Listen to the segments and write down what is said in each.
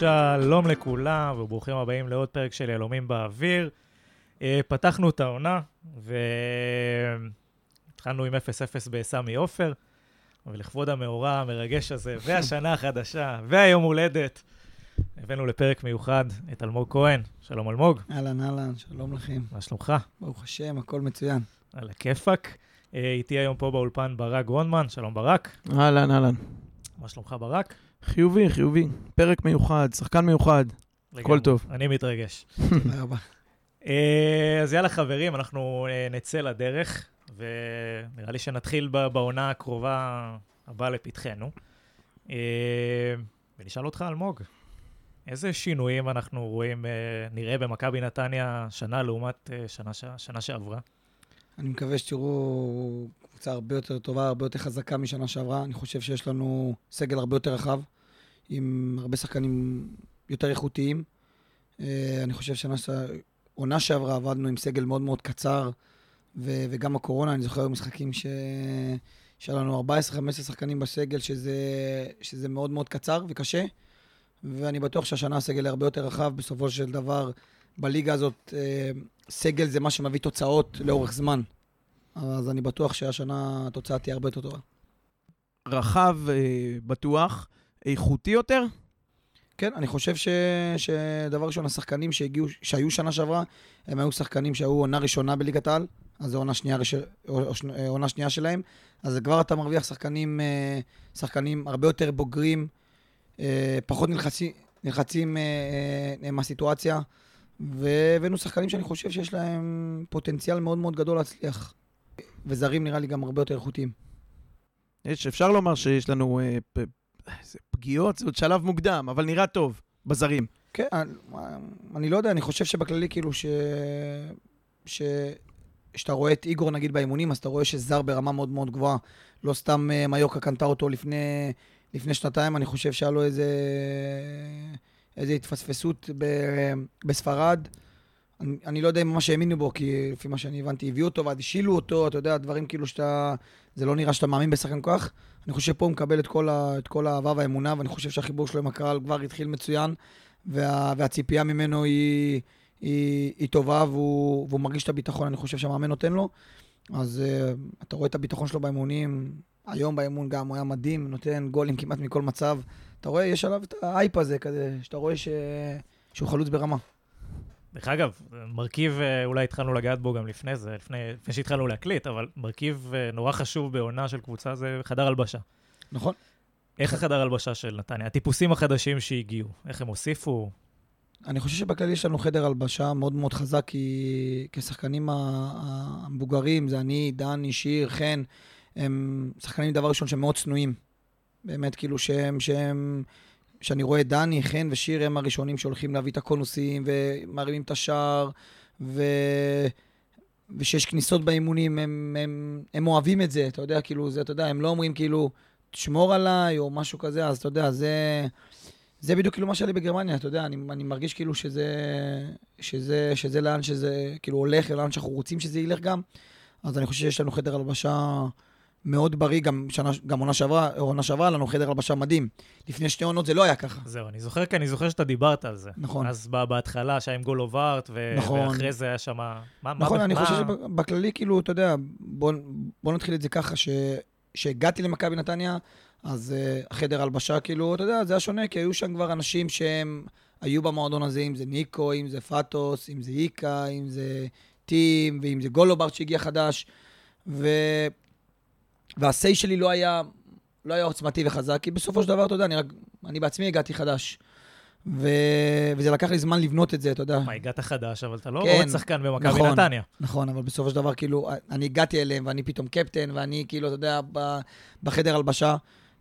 שלום לכולם, וברוכים הבאים לעוד פרק של יהלומים באוויר. אה, פתחנו את העונה, והתחלנו עם 0-0 בסמי עופר, ולכבוד המאורע המרגש הזה, והשנה החדשה, והיום הולדת, הבאנו לפרק מיוחד את אלמוג כהן. שלום אלמוג. אהלן, אהלן, שלום לכם. מה שלומך? ברוך השם, הכל מצוין. על הכיפאק. אה, איתי היום פה באולפן ברק גרונדמן. שלום ברק. אהלן, אהלן. מה שלומך ברק? חיובי, חיובי. פרק מיוחד, שחקן מיוחד. הכל טוב. אני מתרגש. תודה רבה. אה, אז יאללה, חברים, אנחנו אה, נצא לדרך, ונראה לי שנתחיל בעונה הקרובה הבאה לפתחנו. אה, ונשאל אותך, אלמוג, איזה שינויים אנחנו רואים, אה, נראה במכבי נתניה שנה לעומת אה, שנה, שנה שעברה? אני מקווה שתראו קבוצה הרבה יותר טובה, הרבה יותר חזקה משנה שעברה. אני חושב שיש לנו סגל הרבה יותר רחב, עם הרבה שחקנים יותר איכותיים. אני חושב שנה, שעברה עבדנו עם סגל מאוד מאוד קצר, ו- וגם הקורונה, אני זוכר משחקים ש... שהיה לנו 14-15 שחקנים בסגל, שזה, שזה מאוד מאוד קצר וקשה, ואני בטוח שהשנה הסגל הרבה יותר רחב. בסופו של דבר, בליגה הזאת, אה, סגל זה מה שמביא תוצאות לאורך זמן. אז אני בטוח שהשנה התוצאה תהיה הרבה יותר טובה. רחב, אה, בטוח. איכותי יותר? כן, אני חושב ש... שדבר ראשון, השחקנים שהגיעו, שהיו שנה שעברה, הם היו שחקנים שהיו עונה ראשונה בליגת העל, אז זו עונה שנייה, רש... שני- עונה שנייה שלהם, אז כבר אתה מרוויח שחקנים, אה, שחקנים הרבה יותר בוגרים, אה, פחות נלחצים, נלחצים אה, אה, מהסיטואציה, והבאנו שחקנים שאני חושב שיש להם פוטנציאל מאוד מאוד גדול להצליח. וזרים נראה לי גם הרבה יותר איכותיים. יש, אפשר לומר שיש לנו אה, פ... פגיעות, זה עוד שלב מוקדם, אבל נראה טוב, בזרים. כן, אני, אני לא יודע, אני חושב שבכללי כאילו ש... ש... שאתה רואה את איגור נגיד באימונים, אז אתה רואה שזר ברמה מאוד מאוד גבוהה. לא סתם אה, מיוקה קנתה אותו לפני, לפני שנתיים, אני חושב שהיה לו איזה, איזה התפספסות ב... בספרד. אני, אני לא יודע אם ממש האמינו בו, כי לפי מה שאני הבנתי, הביאו אותו ואז השילו אותו, אתה יודע, דברים כאילו שאתה... זה לא נראה שאתה מאמין בשחקן כל כך. אני חושב פה הוא מקבל את כל, ה, את כל האהבה והאמונה, ואני חושב שהחיבור שלו עם הקהל כבר התחיל מצוין, וה, והציפייה ממנו היא, היא, היא טובה, והוא, והוא מרגיש את הביטחון, אני חושב שהמאמן נותן לו. אז uh, אתה רואה את הביטחון שלו באימונים, היום באימון גם הוא היה מדהים, נותן גולים כמעט מכל מצב. אתה רואה, יש עליו את האייפ הזה כזה, שאתה רואה ש... שהוא חלוץ ברמה. דרך אגב, מרכיב, אה, אולי התחלנו לגעת בו גם לפני זה, לפני, לפני שהתחלנו להקליט, אבל מרכיב אה, נורא חשוב בעונה של קבוצה זה חדר הלבשה. נכון? איך החדר הלבשה של נתניה? הטיפוסים החדשים שהגיעו, איך הם הוסיפו? אני חושב שבכללי יש לנו חדר הלבשה מאוד מאוד חזק, כי כשחקנים המבוגרים, זה אני, דני, שיר, חן, הם שחקנים, דבר ראשון, שהם מאוד צנועים. באמת, כאילו שהם, שהם, שאני רואה דני, חן ושיר, הם הראשונים שהולכים להביא את הקונוסים ומרימים את השער, ו... ושיש כניסות באימונים, הם, הם, הם אוהבים את זה, אתה יודע, כאילו, זה, אתה יודע, הם לא אומרים כאילו, תשמור עליי, או משהו כזה, אז אתה יודע, זה... זה בדיוק כאילו מה שהיה לי בגרמניה, אתה יודע, אני, אני מרגיש כאילו שזה, שזה, שזה לאן שזה כאילו הולך, לאן שאנחנו רוצים שזה ילך גם. אז אני חושב שיש לנו חדר הלבשה מאוד בריא, גם, שנה, גם עונה שעברה, עונה שעברה היה לנו חדר הלבשה מדהים. לפני שתי עונות זה לא היה ככה. זהו, אני זוכר, כי אני זוכר שאתה דיברת על זה. נכון. אז ב- בהתחלה, שהיה עם גולוב ארט, ו- נכון. ואחרי זה היה שם... מה, נכון, מה, אני מה- חושב שבכללי, כאילו, אתה יודע, בוא, בוא נתחיל את זה ככה, ש... שהגעתי למכבי נתניה, אז uh, החדר הלבשה, כאילו, אתה יודע, זה היה שונה, כי היו שם כבר אנשים שהם היו במועדון הזה, אם זה ניקו, אם זה פאטוס, אם זה איקה, אם זה טים, ואם זה גולוברט שהגיע חדש, ו... והסיי שלי לא היה, לא היה עוצמתי וחזק, כי בסופו של דבר, אתה יודע, אני, רק, אני בעצמי הגעתי חדש. ו... וזה לקח לי זמן לבנות את זה, אתה יודע. מה, הגעת חדש, אבל אתה לא כן, עוד שחקן במכבי נכון. נתניה. נכון, אבל בסופו של דבר, כאילו, אני הגעתי אליהם, ואני פתאום קפטן, ואני, כאילו, אתה יודע, בחדר הלבשה,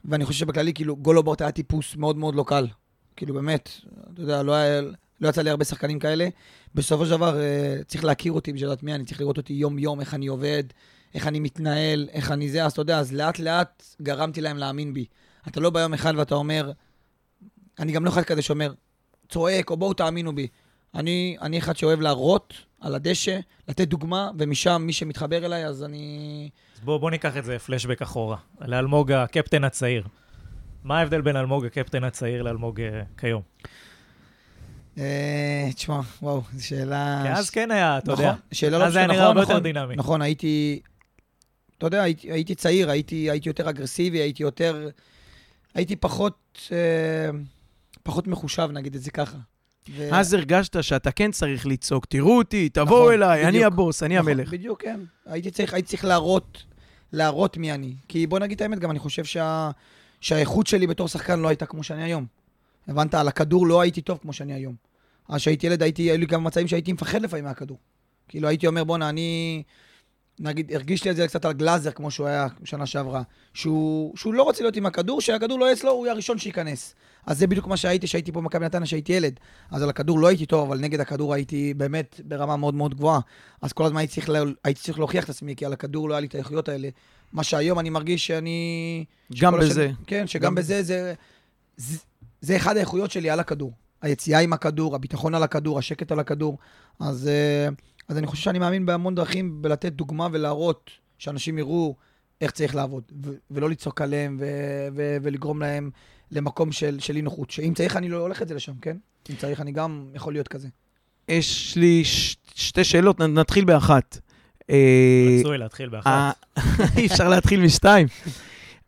ואני חושב שבכללי, כאילו, גולובורט היה טיפוס מאוד מאוד לא קל. כאילו, באמת, אתה יודע, לא, היה, לא יצא לי הרבה שחקנים כאלה. בסופו של דבר, אה, צריך להכיר אותי בשביל לדעת מי אני, צריך לראות אותי יום-יום, איך אני עובד, איך אני מתנהל, איך אני זה, אז אתה יודע, אז לאט לאט גרמתי להם להאמין בי. אתה לא ביום אחד ואתה אומר, אני גם לא אחד כזה שאומר, צועק, או בואו תאמינו בי. אני, אני אחד שאוהב להראות על הדשא, לתת דוגמה, ומשם מי שמתחבר אליי, אז אני... אז בואו בוא ניקח את זה פלשבק אחורה, לאלמוג הקפטן הצעיר. מה ההבדל בין אלמוג הקפטן הצעיר לאלמוג אה, כיום? אה, תשמע, וואו, זו שאלה... כי אז כן היה, אתה נכון, יודע. שאלה לא אז זה היה נראה הרבה נכון, יותר נכון. דינמי. נכון, הייתי... אתה יודע, הייתי, צעיר, הייתי, הייתי יותר אגרסיבי, הייתי יותר... הייתי פחות... אה, פחות מחושב, נגיד את זה ככה. ו... אז הרגשת שאתה כן צריך לצעוק, תראו אותי, תבואו נכון, אליי, אני בדיוק. הבוס, אני נכון, המלך. בדיוק, כן. הייתי צריך, הייתי צריך להראות, להראות מי אני. כי בוא נגיד את האמת, גם אני חושב שה, שהאיכות שלי בתור שחקן לא הייתה כמו שאני היום. הבנת? על הכדור לא הייתי טוב כמו שאני היום. אז כשהייתי ילד, הייתי, היו לי גם מצבים שהייתי מפחד לפעמים מהכדור. כאילו, הייתי אומר, בואנה, אני... נגיד, הרגיש לי את זה קצת על גלאזר, כמו שהוא היה שנה שעברה. שהוא, שהוא לא רוצה להיות עם הכדור, שהכדור לא יהיה אצלו, הוא יהיה הראשון שייכנס. אז זה בדיוק מה שהייתי, שהייתי פה במכבי נתניה, שהייתי ילד. אז על הכדור לא הייתי טוב, אבל נגד הכדור הייתי באמת ברמה מאוד מאוד גבוהה. אז כל הזמן הייתי צריך, לה, הייתי צריך להוכיח את עצמי, כי על הכדור לא היה לי את האיכויות האלה. מה שהיום אני מרגיש שאני... גם בזה. השנים- כן, שגם גם בזה זה, זה... זה אחד האיכויות שלי על הכדור. היציאה עם הכדור, הביטחון על הכדור, השקט על הכדור. אז, אה, אז אני חושב שאני מאמין בהמון דרכים בלתת דוגמה ולהראות שאנשים יראו איך צריך לעבוד, ו- ולא לצעוק עליהם ו- ו- ולגרום להם למקום של, של אי נוחות. שאם צריך, אני לא הולך את זה לשם, כן? אם צריך, אני גם יכול להיות כזה. יש לי ש- שתי שאלות, נ- נתחיל באחת. אה, רצוי להתחיל באחת. ה- אי אפשר להתחיל משתיים.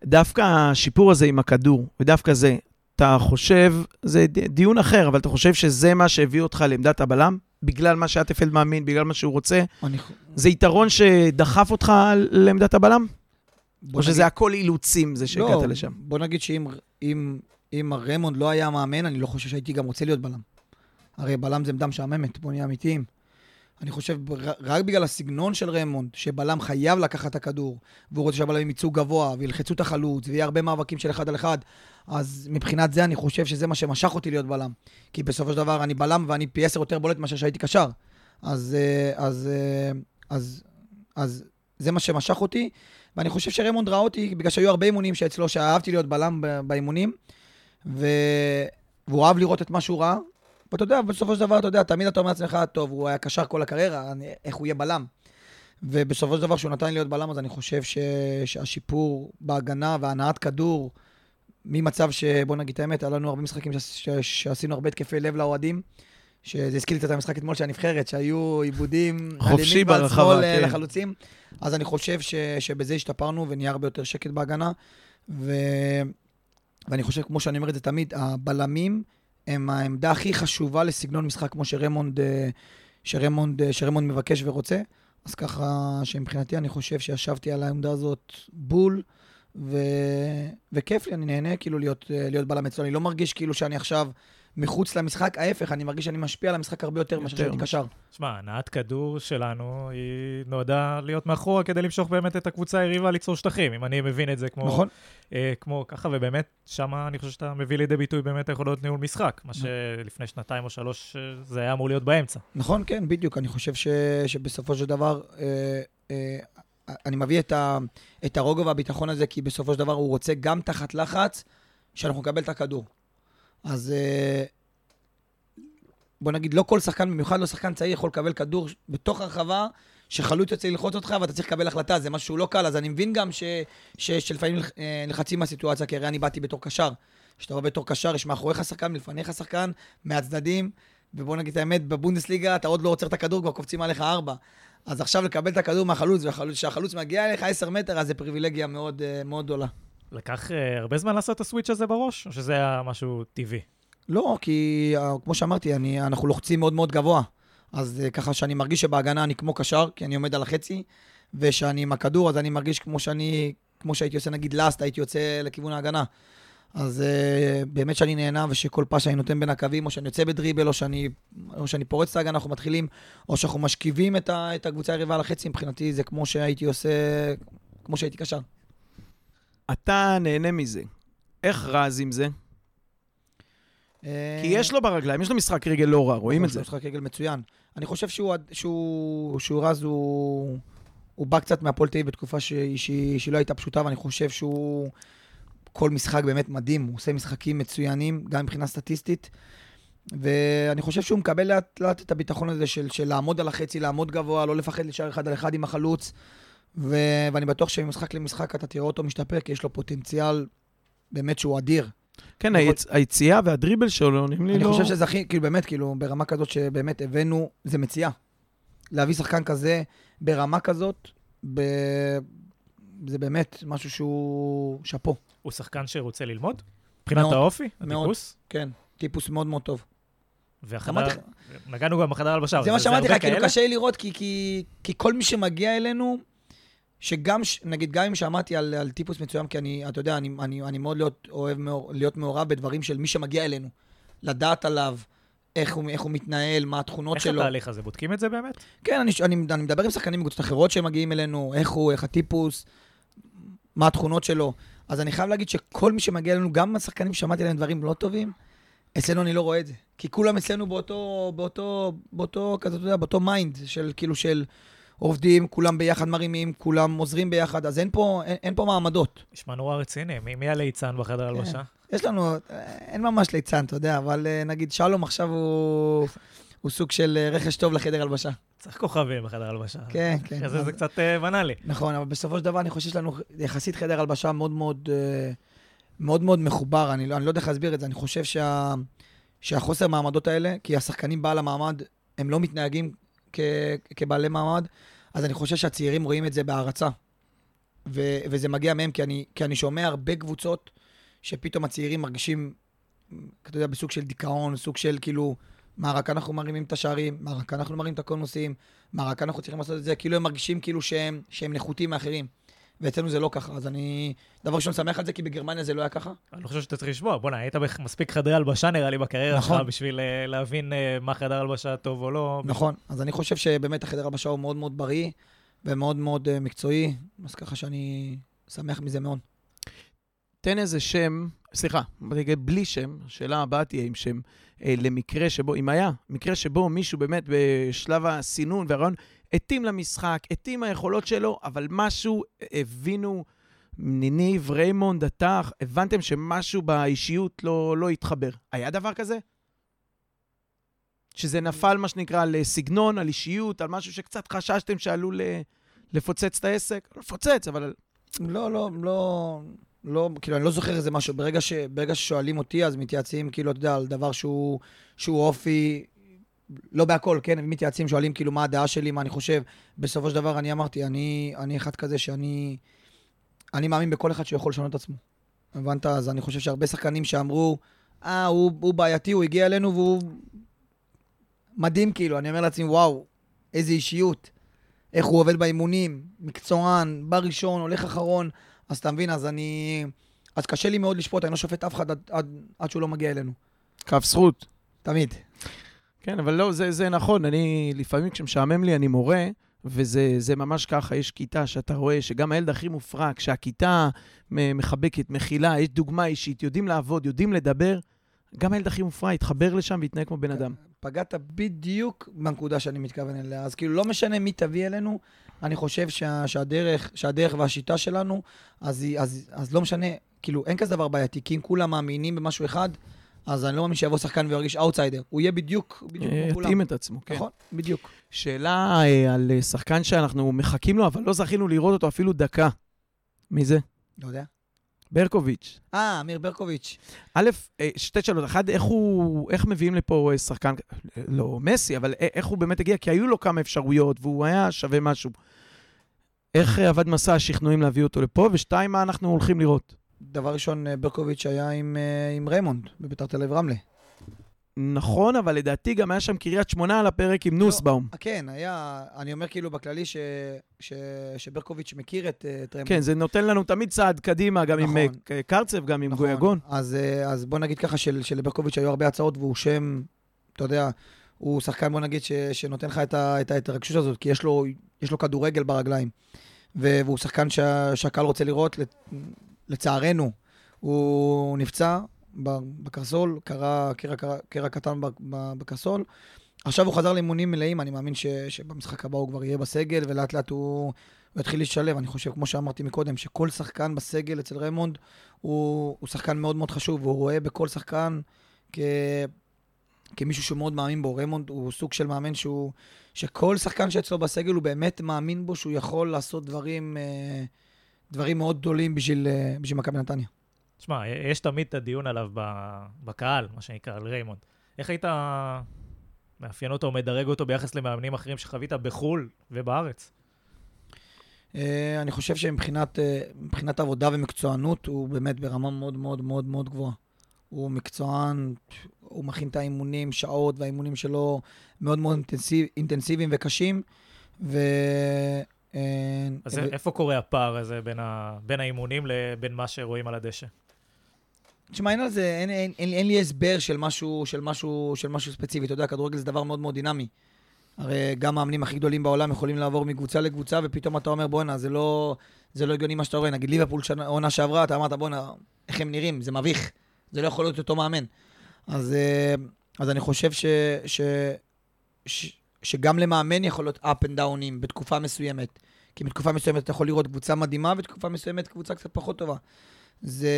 דווקא השיפור הזה עם הכדור, ודווקא זה, אתה חושב, זה דיון אחר, אבל אתה חושב שזה מה שהביא אותך לעמדת הבלם? בגלל מה שאטפלד מאמין, בגלל מה שהוא רוצה? אני... זה יתרון שדחף אותך לעמדת הבלם? או שזה נגיד- הכל אילוצים, זה שהגעת לא, לשם? בוא נגיד שאם אם, אם רמונד לא היה מאמן, אני לא חושב שהייתי גם רוצה להיות בלם. הרי בלם זה עמדה משעממת, בוא נהיה אמיתיים. אני חושב, רק בגלל הסגנון של רמונד, שבלם חייב לקחת את הכדור, והוא רוצה שהבלמים יצאו גבוה, וילחצו את החלוץ, ויהיה הרבה מאבקים של אחד על אחד, אז מבחינת זה אני חושב שזה מה שמשך אותי להיות בלם. כי בסופו של דבר אני בלם ואני פי עשר יותר בולט מאשר שהייתי קשר. אז, אה, אז, אה, אז, אז זה מה שמשך אותי. ואני חושב שרמונד ראה אותי, בגלל שהיו הרבה אימונים שאצלו, שאהבתי להיות בלם באימונים, ו... והוא אהב לראות את מה שהוא ראה. ואתה יודע, בסופו של דבר, אתה יודע, תמיד אתה אומר לעצמך, טוב, הוא היה קשר כל הקריירה, אני, איך הוא יהיה בלם? ובסופו של דבר, כשהוא נתן לי להיות בלם, אז אני חושב ש... שהשיפור בהגנה והנעת כדור, ממצב שבוא נגיד את האמת, היה לנו הרבה משחקים ש... שעשינו הרבה התקפי לב לאוהדים, שזה הזכיר לי קצת המשחק אתמול של הנבחרת, שהיו עיבודים חופשי ברחבה, אה, כן. לחלוצים. אז אני חושב ש... שבזה השתפרנו ונהיה הרבה יותר שקט בהגנה. ו... ואני חושב, כמו שאני אומר את זה תמיד, הבלמים הם העמדה הכי חשובה לסגנון משחק כמו שרמונד, אה, שרמונד, אה, שרמונד מבקש ורוצה. אז ככה שמבחינתי אני חושב שישבתי על העמדה הזאת בול, ו... וכיף לי, אני נהנה כאילו להיות, אה, להיות בלם אצלו. אני לא מרגיש כאילו שאני עכשיו מחוץ למשחק, ההפך, אני מרגיש שאני משפיע על המשחק הרבה יותר מאשר שהייתי קשר. שמע, הנעת כדור שלנו, היא נועדה להיות מאחורה כדי למשוך באמת את הקבוצה היריבה ליצור שטחים, אם אני מבין את זה כמו... נכון? אה, כמו ככה, ובאמת, שם אני חושב שאתה מביא לידי ביטוי באמת היכולות ניהול משחק, מה שלפני שנתיים או שלוש אה, זה היה אמור להיות באמצע. נכון, כן, בדיוק. אני חושב ש, שבסופו של דבר, אה, אה, אני מביא את, ה, את הרוגע והביטחון הזה, כי בסופו של דבר הוא רוצה גם תחת לחץ, שאנחנו נקבל את הכדור. אז אה, בוא נגיד, לא כל שחקן, במיוחד לא שחקן צעיר, יכול לקבל כדור בתוך הרחבה, שחלוץ יוצא ללחוץ אותך ואתה צריך לקבל החלטה, זה משהו לא קל, אז אני מבין גם ש, ש, שלפעמים אה, נלחצים מהסיטואציה, כי הרי אני באתי בתור קשר. כשאתה בא בתור קשר, יש מאחוריך שחקן, מלפניך שחקן, מהצדדים, ובוא נגיד את האמת, בבונדסליגה אתה עוד לא עוצר את הכדור, כבר קופצים עליך ארבע. אז עכשיו לקבל את הכדור מהחלוץ, וכשהחלוץ מגיע אליך עשר מטר, אז זה פריבילגיה מאוד, אה, מאוד גדולה. לקח אה, הרבה זמן לעשות את הסוויץ' הזה בראש, או שזה היה משהו טבעי? לא, כי אה, כמו שאמרתי, אני, אנחנו לוחצים מאוד מאוד גבוה. אז ככה שאני מרגיש שבהגנה אני כמו קשר, כי אני עומד על החצי, ושאני עם הכדור, אז אני מרגיש כמו שאני, כמו שהייתי עושה נגיד לאסט, הייתי יוצא לכיוון ההגנה. אז uh, באמת שאני נהנה, ושכל פס שאני נותן בין הקווים, או שאני יוצא בדריבל, או שאני, או שאני פורץ את ההגנה, אנחנו מתחילים, או שאנחנו משכיבים את, ה, את הקבוצה היריבה על החצי, מבחינתי זה כמו שהייתי עושה, כמו שהייתי קשר. אתה נהנה מזה. איך רז עם זה? כי יש לו ברגליים, יש לו משחק רגל לא רע, רואים את זה. הוא משחק רגל מצוין. אני חושב שהוא, שהוא, שהוא רז, הוא, הוא בא קצת מהפועל תל בתקופה שהיא לא הייתה פשוטה, ואני חושב שהוא... כל משחק באמת מדהים, הוא עושה משחקים מצוינים, גם מבחינה סטטיסטית. ואני חושב שהוא מקבל לאט לאט את הביטחון הזה של, של לעמוד על החצי, לעמוד גבוה, לא לפחד להישאר אחד על אחד עם החלוץ. ו... ואני בטוח שממשחק למשחק אתה תראה אותו משתפר, כי יש לו פוטנציאל באמת שהוא אדיר. כן, היצ... היציאה והדריבל שלו נראים לי אני לא... חושב שזה הכי, כאילו באמת, כאילו, ברמה כזאת שבאמת הבאנו, זה מציאה. להביא שחקן כזה ברמה כזאת, ב... זה באמת משהו שהוא שאפו. הוא שחקן שרוצה ללמוד? מבחינת האופי? הטיפוס? כן, טיפוס מאוד מאוד טוב. והחדר... נגענו גם בחדר הלבשה. זה מה שאמרתי לך, כאילו? קשה לי לראות, כי, כי, כי כל מי שמגיע אלינו, שגם, נגיד, גם אם שמעתי על, על טיפוס מסוים, כי אני, אתה יודע, אני, אני, אני מאוד להיות, אוהב מאור, להיות מעורב בדברים של מי שמגיע אלינו. לדעת עליו, איך הוא, איך הוא מתנהל, מה התכונות איך שלו. התהליך הזה? בודקים את זה באמת? כן, אני, אני, אני מדבר עם שחקנים מקבוצות אחרות שמגיעים אלינו, איך הוא, איך הטיפוס, מה התכונות שלו. אז אני חייב להגיד שכל מי שמגיע אלינו, גם השחקנים ששמעתי עליהם דברים לא טובים, אצלנו אני לא רואה את זה. כי כולם אצלנו באותו, באותו, באותו, כזה, אתה יודע, באותו mind של, כאילו, של עובדים, כולם ביחד מרימים, כולם עוזרים ביחד, אז אין פה, אין, אין פה מעמדות. נשמע נורא רציני. מי מי הליצן בחדר הלבשה? יש לנו, אין ממש ליצן, אתה יודע, אבל אה, נגיד שלום עכשיו הוא, הוא סוג של אה, רכש טוב לחדר הלבשה. צריך כוכבים בחדר הלבשה. כן, כן. אחרי זה אז- זה קצת אה, בנאלי. נכון, אבל בסופו של דבר אני חושב שיש לנו יחסית חדר הלבשה מאוד מאוד, אה, מאוד מאוד מחובר, אני לא, אני לא יודע איך להסביר את זה, אני חושב שה, שהחוסר מעמדות האלה, כי השחקנים בעל המעמד, הם לא מתנהגים כ, כבעלי מעמד, אז אני חושב שהצעירים רואים את זה בהערצה. ו, וזה מגיע מהם, כי אני, כי אני שומע הרבה קבוצות שפתאום הצעירים מרגישים, אתה יודע, בסוג של דיכאון, סוג של כאילו, מה, רק אנחנו מרימים את השערים, מה, רק אנחנו מרימים את הקונוסים, מה, רק אנחנו צריכים לעשות את זה, כאילו הם מרגישים כאילו שהם, שהם נחותים מאחרים. ואצלנו זה לא ככה, אז אני דבר ראשון שמח על זה, כי בגרמניה זה לא היה ככה. אני לא חושב שאתה צריך לשמוע. בוא'נה, היית במספיק חדרי הלבשה נראה לי בקריירה שלך נכון. בשביל אה, להבין אה, מה חדר הלבשה טוב או לא. נכון, אז אני חושב שבאמת החדר הלבשה הוא מאוד מאוד בריא, ומאוד מאוד אה, מקצועי, אז ככה שאני שמח מזה מאוד. תן איזה שם, סליחה, בלי שם, השאלה הבאה תהיה עם שם, אה, למקרה שבו, אם היה, מקרה שבו מישהו באמת בשלב הסינון והרעיון התאים למשחק, התאים היכולות שלו, אבל משהו אה, הבינו, ניניב, ריימונד, אתה, הבנתם שמשהו באישיות לא, לא התחבר. היה דבר כזה? שזה נפל, מה שנקרא, על סגנון, על אישיות, על משהו שקצת חששתם שעלול אה, לפוצץ את העסק? לא לפוצץ, אבל... לא, לא, לא, לא, כאילו, אני לא זוכר איזה משהו. ברגע, ש, ברגע ששואלים אותי, אז מתייעצים, כאילו, אתה יודע, על דבר שהוא, שהוא אופי, לא בהכל, כן? מתייעצים, שואלים, כאילו, מה הדעה שלי, מה אני חושב. בסופו של דבר, אני אמרתי, אני, אני אחד כזה שאני... אני מאמין בכל אחד שיכול לשנות את עצמו. הבנת? אז אני חושב שהרבה שחקנים שאמרו, אה, הוא, הוא בעייתי, הוא הגיע אלינו והוא מדהים, כאילו. אני אומר לעצמי, וואו, איזה אישיות. איך הוא עובד באימונים, מקצוען, בא ראשון, הולך אחרון. אז אתה מבין, אז אני... אז קשה לי מאוד לשפוט, אני לא שופט אף אחד עד, עד, עד שהוא לא מגיע אלינו. כף זכות. תמיד. כן, אבל לא, זה, זה נכון. אני, לפעמים כשמשעמם לי, אני מורה, וזה זה ממש ככה. יש כיתה שאתה רואה שגם הילד הכי מופרע, כשהכיתה מחבקת, מכילה, יש דוגמה אישית, יודעים לעבוד, יודעים לדבר, גם הילד הכי מופרע יתחבר לשם ויתנהג כמו בן אדם. פגעת בדיוק בנקודה שאני מתכוון אליה. אז כאילו, לא משנה מי תביא אלינו, אני חושב שה, שהדרך, שהדרך והשיטה שלנו, אז, היא- אז, אז לא משנה, כאילו, אין כזה דבר בעייתי, כי אם כולם מאמינים במשהו אחד, אז אני לא מאמין שיבוא שחקן וירגיש אאוטסיידר. הוא יהיה בדיוק, בדיוק אה, כמו כולם. התאים את עצמו, כן. נכון, בדיוק. שאלה אה, על אה, שחקן שאנחנו מחכים לו, אבל לא זכינו לראות אותו אפילו דקה. מי זה? לא יודע. ברקוביץ'. אה, אמיר ברקוביץ'. א', אה, שתי שאלות. אחד, איך הוא, איך מביאים לפה אה, שחקן, לא מסי, אבל איך הוא באמת הגיע? כי היו לו כמה אפשרויות, והוא היה שווה משהו. איך אה, עבד מסע השכנועים להביא אותו לפה? ושתיים, מה אנחנו הולכים לראות? דבר ראשון, אה, ברקוביץ' היה עם, אה, עם ריימונד בבית"ר תל אביב רמלה. נכון, אבל לדעתי גם היה שם קריית שמונה על הפרק עם נוסבאום. אה, כן, היה, אני אומר כאילו בכללי ש, ש, שברקוביץ' מכיר את, אה, ריימונד. כן, זה נותן לנו תמיד צעד קדימה, גם עם נכון. אה, ק- קרצב, גם עם נכון. גויגון. אז, אה, אז בוא נגיד ככה של, שלברקוביץ' היו הרבה הצעות והוא שם, אתה יודע, הוא שחקן, בוא נגיד, ש, שנותן לך את, ה, את ההתרגשות הזאת, כי יש לו, יש לו כדורגל ברגליים. והוא שחקן שה, שהקהל רוצה לראות, לצ- לצערנו, הוא נפצע בקרסול, קרה קרע, קרע, קרע קטן בקרסול, עכשיו הוא חזר לאימונים מלאים, אני מאמין ש, שבמשחק הבא הוא כבר יהיה בסגל, ולאט לאט הוא, הוא יתחיל להשתלב. אני חושב, כמו שאמרתי מקודם, שכל שחקן בסגל אצל ריימונד הוא, הוא שחקן מאוד מאוד חשוב, והוא רואה בכל שחקן כ, כמישהו שהוא מאוד מאמין בו. ריימונד הוא סוג של מאמן שהוא, שכל שחקן שאצלו בסגל הוא באמת מאמין בו שהוא יכול לעשות דברים, אה, דברים מאוד גדולים בשביל, אה, בשביל מכבי נתניה. תשמע, יש תמיד את הדיון עליו בקהל, מה שנקרא, על ריימונד. איך היית מאפיין אותו או מדרג אותו ביחס למאמנים אחרים שחווית בחו"ל ובארץ? אה, אני חושב שמבחינת עבודה ומקצוענות, הוא באמת ברמה מאוד מאוד מאוד מאוד גבוהה. הוא מקצוען, הוא מכין את האימונים שעות, והאימונים שלו מאוד מאוד אינטנסיב, אינטנסיביים וקשים. ו... אז ו... איפה קורה הפער הזה בין, ה... בין האימונים לבין מה שרואים על הדשא? תשמע, אין על זה, אין, אין, אין, אין לי הסבר של משהו, של, משהו, של משהו ספציפי. אתה יודע, כדורגל זה דבר מאוד מאוד דינמי. הרי גם המאמנים הכי גדולים בעולם יכולים לעבור מקבוצה לקבוצה, ופתאום אתה אומר, בואנה, זה לא, זה לא הגיוני מה שאתה רואה. נגיד ליברפול עונה שעברה, אתה אמרת, בואנה, איך הם נראים, זה מביך. זה לא יכול להיות אותו מאמן. אז, אה, אז אני חושב ש, ש, ש, שגם למאמן יכול להיות up and down'ים בתקופה מסוימת. כי בתקופה מסוימת אתה יכול לראות קבוצה מדהימה, ובתקופה מסוימת קבוצה קצת פחות טובה. זה,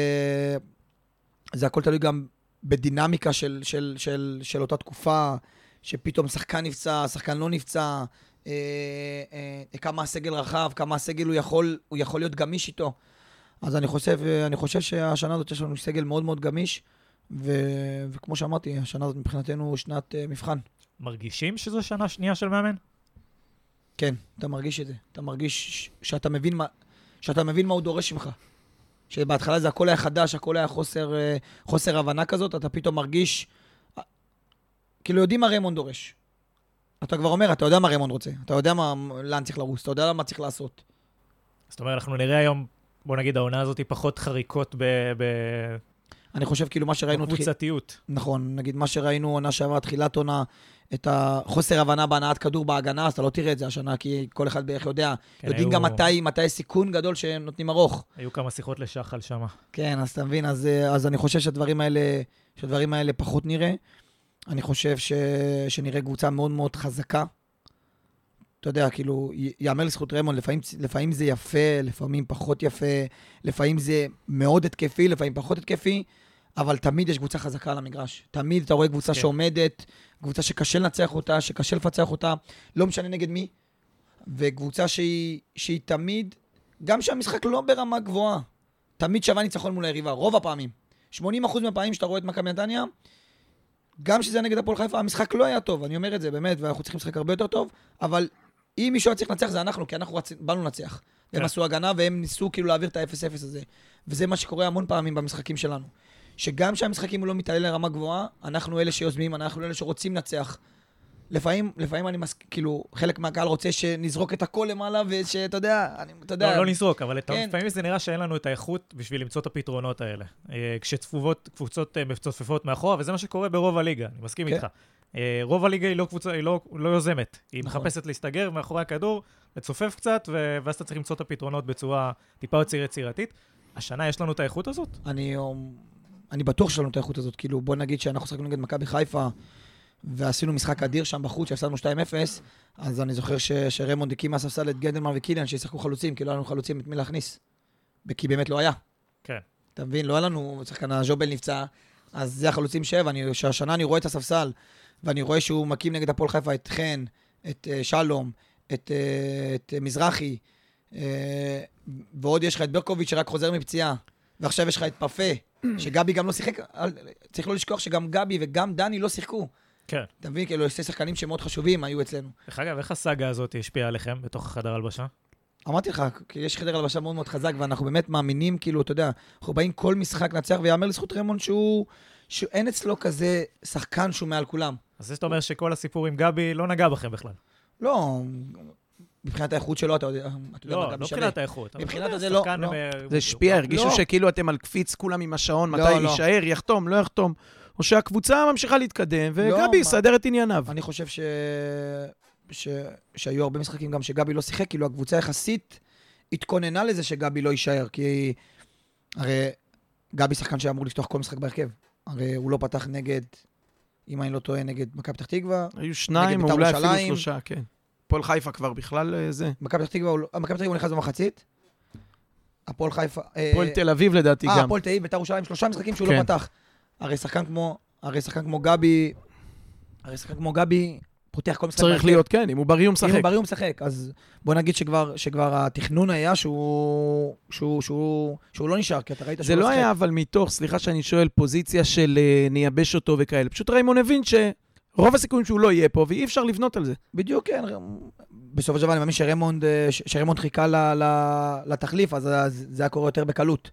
זה הכל תלוי גם בדינמיקה של, של, של, של אותה תקופה, שפתאום שחקן נפצע, שחקן לא נפצע, אה, אה, כמה הסגל רחב, כמה הסגל הוא יכול, הוא יכול להיות גמיש איתו. אז אני חושב, אני חושב שהשנה הזאת יש לנו סגל מאוד מאוד גמיש, ו, וכמו שאמרתי, השנה הזאת מבחינתנו שנת uh, מבחן. מרגישים שזו שנה שנייה של מאמן? כן, אתה מרגיש את זה. אתה מרגיש שאתה מבין מה, שאתה מבין מה הוא דורש ממך. שבהתחלה זה הכל היה חדש, הכל היה חוסר, אה, חוסר הבנה כזאת, אתה פתאום מרגיש... כאילו יודעים מה ריימונד דורש. אתה כבר אומר, אתה יודע מה ריימונד רוצה, אתה יודע מה, לאן צריך לרוץ, אתה יודע מה צריך לעשות. זאת אומרת, אנחנו נראה היום, בוא נגיד, העונה הזאת היא פחות חריקות ב... ב... אני חושב כאילו מה שראינו... בקבוצתיות. נכון, נגיד מה שראינו עונה שעברה, תחילת עונה, את החוסר הבנה בהנעת כדור בהגנה, אז אתה לא תראה את זה השנה, כי כל אחד בערך יודע. כן, יודעים היו... גם מתי, מתי סיכון גדול שהם נותנים ארוך. היו כמה שיחות לשחל שם. כן, אז אתה מבין, אז, אז אני חושב שהדברים האלה, שהדברים האלה פחות נראה. אני חושב ש, שנראה קבוצה מאוד מאוד חזקה. אתה יודע, כאילו, יאמר לזכות רמון, לפעמים, לפעמים זה יפה, לפעמים פחות יפה, לפעמים זה מאוד התקפי, לפעמים פחות התקפי. אבל תמיד יש קבוצה חזקה על המגרש. תמיד אתה רואה קבוצה כן. שעומדת, קבוצה שקשה לנצח אותה, שקשה לפצח אותה, לא משנה נגד מי. וקבוצה שהיא, שהיא תמיד, גם שהמשחק לא ברמה גבוהה, תמיד שווה ניצחון מול היריבה, רוב הפעמים. 80% מהפעמים שאתה רואה את מכבי נתניה, גם כשזה נגד הפועל חיפה, המשחק לא היה טוב, אני אומר את זה באמת, ואנחנו צריכים לשחק הרבה יותר טוב, אבל אם מישהו היה צריך לנצח זה אנחנו, כי אנחנו רצ... באנו לנצח. כן. הם עשו הגנה והם ניסו כאילו להעביר את ה-0-0 הזה. וזה מה שקורה המון פעמים במשחקים שלנו. שגם כשהמשחקים הוא לא מתעלה לרמה גבוהה, אנחנו אלה שיוזמים, אנחנו אלה שרוצים לנצח. לפעמים, לפעמים אני מסכים, כאילו, חלק מהקהל רוצה שנזרוק את הכל למעלה, ושאתה יודע, אני, אתה יודע... לא, לא נזרוק, אבל כן. לפעמים זה נראה שאין לנו את האיכות בשביל למצוא את הפתרונות האלה. אה, כשצפובות, קבוצות אה, מצופפות מאחורה, וזה מה שקורה ברוב הליגה, אני מסכים כן. איתך. אה, רוב הליגה היא לא קבוצה, היא לא, לא יוזמת. היא נכון. מחפשת להסתגר מאחורי הכדור, לצופף קצת, ואז אתה צריך למצוא את הפתרונות בצורה טיפה יותר יצירתית. השנה יש לנו את האיכות הזאת? אני אני בטוח שיש לנו את האיכות הזאת. כאילו, בוא נגיד שאנחנו שחקנו נגד מכבי חיפה, ועשינו משחק אדיר שם בחוץ, שהפסדנו 2-0, אז אני זוכר ש, שרמונד הקים מהספסל את גנדלמן וקיליאן, שישחקו חלוצים, כי לא היה לנו חלוצים את מי להכניס. כי באמת לא היה. כן. אתה מבין? לא היה לנו, שחקן הז'ובל נפצע, אז זה החלוצים שבע. אני, שהשנה אני רואה את הספסל, ואני רואה שהוא מקים נגד הפועל חיפה את חן, את uh, שלום, את, uh, את uh, מזרחי, uh, ועוד יש לך את ברקוביץ' שרק חוזר מפציעה, ועכשיו יש לך את פאפה. שגבי גם לא שיחק, צריך לא לשכוח שגם גבי וגם דני לא שיחקו. כן. אתה מבין? כאילו, שתי שחקנים שמאוד חשובים היו אצלנו. דרך אגב, איך הסאגה הזאת השפיעה עליכם בתוך החדר הלבשה? אמרתי לך, כי יש חדר הלבשה מאוד מאוד חזק, ואנחנו באמת מאמינים, כאילו, אתה יודע, אנחנו באים כל משחק לנצח, ויאמר לזכות רמון שהוא, שאין אצלו כזה שחקן שהוא מעל כולם. אז זה שאתה אומר שכל הסיפור עם גבי לא נגע בכם בכלל. לא, מבחינת האיכות שלו, אתה יודע, אתה יודע לא, לא מבחינת האיכות. מבחינת זה לא. לא. זה השפיע, הרגישו לא. שכאילו אתם על קפיץ כולם עם השעון, מתי יישאר, יחתום, לא יחתום. או שהקבוצה ממשיכה להתקדם, וגבי יסדר את ענייניו. אני חושב ש... ש... שהיו הרבה משחקים גם שגבי לא שיחק, כאילו הקבוצה יחסית התכוננה לזה שגבי לא יישאר, כי הרי גבי שחקן שאמור לפתוח כל משחק בהרכב. הרי הוא לא פתח נגד אם אני לא טועה, נגד מכבי פתח תקווה. היו שניים, או בית"ר אולי אפילו ירושלים. שלושה, כן. הפועל חיפה כבר בכלל אה, זה. מכבי פתח תקווה, לא- אה, מכבי פתח תקווה נכנס במחצית. הפועל חיפה... אה, הפועל תל אביב לדעתי אה, גם. הפועל תל אביב, בית"ר ירושלים, שלושה משחקים שהוא כן. לא פתח. הרי שחקן כמו, הרי שחקן כמו גבי, הרי שחקן כמו גבי פותח כל משחק. צריך בהרכב. להיות, כן, אם הוא בריא הוא אם משחק. הוא בריא הוא משחק, אז בוא נגיד שכבר, שכבר התכנון היה שהוא, שהוא, שהוא, שהוא לא נשאר, כי אתה ראית זה שהוא לא שיחק. היה אבל מתוך, סליחה שאני שואל, פוזיציה של אה, נייבש אותו וכאלה. פשוט ריימון הבין שרוב הסיכויים שהוא לא יהיה פה, ואי אפשר לבנות על זה. בדיוק, כן. בסופו של דבר אני מאמין שריימונד, אה, שריימונד חיכה ל, ל, לתחליף, אז זה היה קורה יותר בקלות.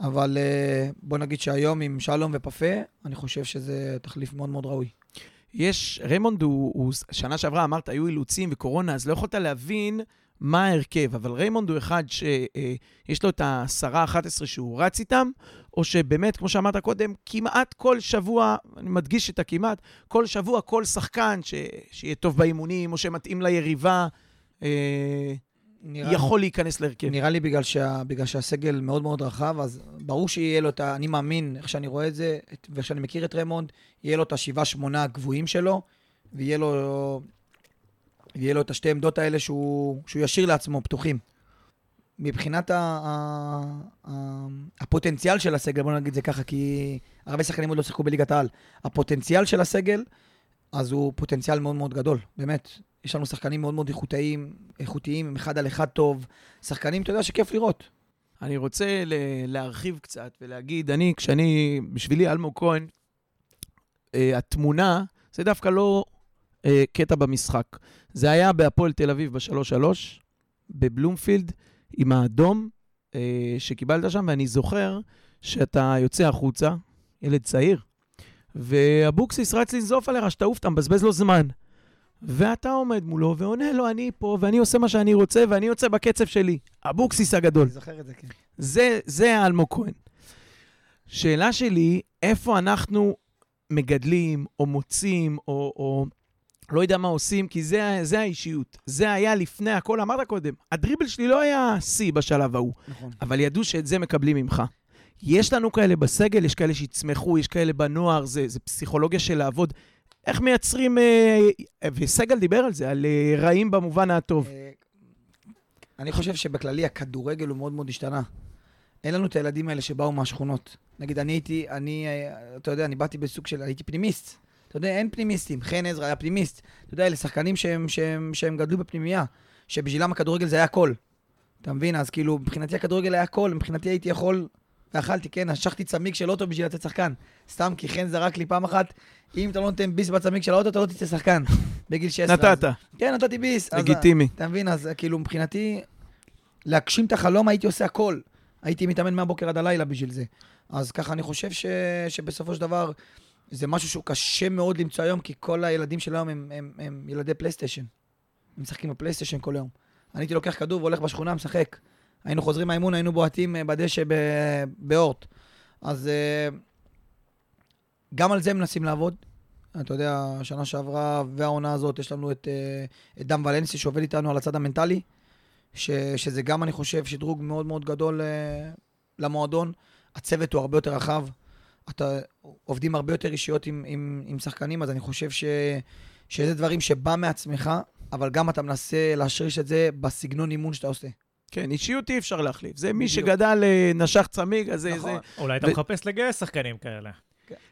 אבל אה, בוא נגיד שהיום עם שלום ופפה, אני חושב שזה תחליף מאוד מאוד ראוי. יש, ריימונד הוא, הוא, שנה שעברה אמרת, היו אילוצים וקורונה, אז לא יכולת להבין מה ההרכב, אבל ריימונד הוא אחד שיש לו את העשרה, 11 שהוא רץ איתם, או שבאמת, כמו שאמרת קודם, כמעט כל שבוע, אני מדגיש את הכמעט, כל שבוע כל שחקן ש, שיהיה טוב באימונים, או שמתאים ליריבה, אה, נראה, יכול להיכנס להרכב. נראה לי בגלל, שה, בגלל שהסגל מאוד מאוד רחב, אז ברור שיהיה לו את ה... אני מאמין, איך שאני רואה את זה, את- ואיך שאני מכיר את רמונד, יהיה לו את השבעה, שמונה הגבוהים שלו, ויהיה לו, ויהיה לו את השתי עמדות האלה שהוא, שהוא ישאיר לעצמו פתוחים. מבחינת ה, ה, ה, הפוטנציאל של הסגל, בוא נגיד זה ככה, כי הרבה שחקנים עוד לא שיחקו בליגת העל. הפוטנציאל של הסגל, אז הוא פוטנציאל מאוד מאוד גדול, באמת. יש לנו שחקנים מאוד מאוד איכותיים, איכותיים, עם אחד על אחד טוב. שחקנים, אתה יודע, שכיף לראות. אני רוצה ל- להרחיב קצת ולהגיד, אני, כשאני, בשבילי אלמוג כהן, אה, התמונה זה דווקא לא אה, קטע במשחק. זה היה בהפועל תל אביב ב-3-3, בבלומפילד, עם האדום אה, שקיבלת שם, ואני זוכר שאתה יוצא החוצה, ילד צעיר, ואבוקסיס רץ לנזוף עליך, שתעוף, אתה מבזבז לו זמן. ואתה עומד מולו ועונה לו, אני פה, ואני עושה מה שאני רוצה, ואני יוצא בקצב שלי. אבוקסיס הגדול. אני זוכר את זה, כן. זה, זה אלמוג כהן. שאלה שלי, איפה אנחנו מגדלים, או מוצאים, או, או לא יודע מה עושים, כי זה, זה האישיות. זה היה לפני הכל, אמרת קודם, הדריבל שלי לא היה שיא בשלב ההוא, נכון. אבל ידעו שאת זה מקבלים ממך. יש לנו כאלה בסגל, יש כאלה שיצמחו, יש כאלה בנוער, זה, זה פסיכולוגיה של לעבוד. איך מייצרים, אה, וסגל דיבר על זה, על אה, רעים במובן הטוב. אה, אני חושב שבכללי הכדורגל הוא מאוד מאוד השתנה. אין לנו את הילדים האלה שבאו מהשכונות. נגיד, אני הייתי, אני, אה, אתה יודע, אני באתי בסוג של, הייתי פנימיסט. אתה יודע, אין פנימיסטים. חן עזרא היה פנימיסט. אתה יודע, אלה שחקנים שהם, שהם, שהם גדלו בפנימייה, שבשבילם הכדורגל זה היה הכל. אתה מבין? אז כאילו, מבחינתי הכדורגל היה הכל, מבחינתי הייתי יכול, ואכלתי, כן, השכתי צמיג של אוטו בשביל לתת שחקן. סתם, כי חן זרק לי פעם אחת, אם אתה לא נותן ביס בצמיג של האוטו, אתה לא תצא שחקן. בגיל 16. אז- נתת, כן, נתתי ביס. אז- לגיטימי. אתה מבין? אז כאילו, מבחינתי, להגשים את החלום הייתי עושה הכל. הייתי מתאמן מהבוקר עד הלילה בשביל זה. אז ככה אני חושב ש... שבסופו של דבר, זה משהו שהוא קשה מאוד למצוא היום, כי כל הילדים של היום הם, הם, הם ילדי פלייסטיישן. הם משחקים בפלייסטיישן כל היום. אני הייתי לוקח כדור והולך בשכונה, משחק. היינו חוזרים מהאימון, היינו בועטים אה, בדשא באורט. אז אה, גם על זה מנסים לעבוד. אתה יודע, שנה שעברה והעונה הזאת, יש לנו את, אה, את דם ולנסי שעובד איתנו על הצד המנטלי, ש, שזה גם, אני חושב, שדרוג מאוד מאוד גדול למועדון. הצוות הוא הרבה יותר רחב. אתה עובדים הרבה יותר אישיות עם, עם, עם שחקנים, אז אני חושב ש, שזה דברים שבא מעצמך, אבל גם אתה מנסה להשריש את זה בסגנון אימון שאתה עושה. כן, אישיות אי אפשר להחליף. זה מי בדיוק. שגדל, אה, נשך צמיג, אז. נכון. זה... אולי אתה ו- מחפש לגייס שחקנים כאלה.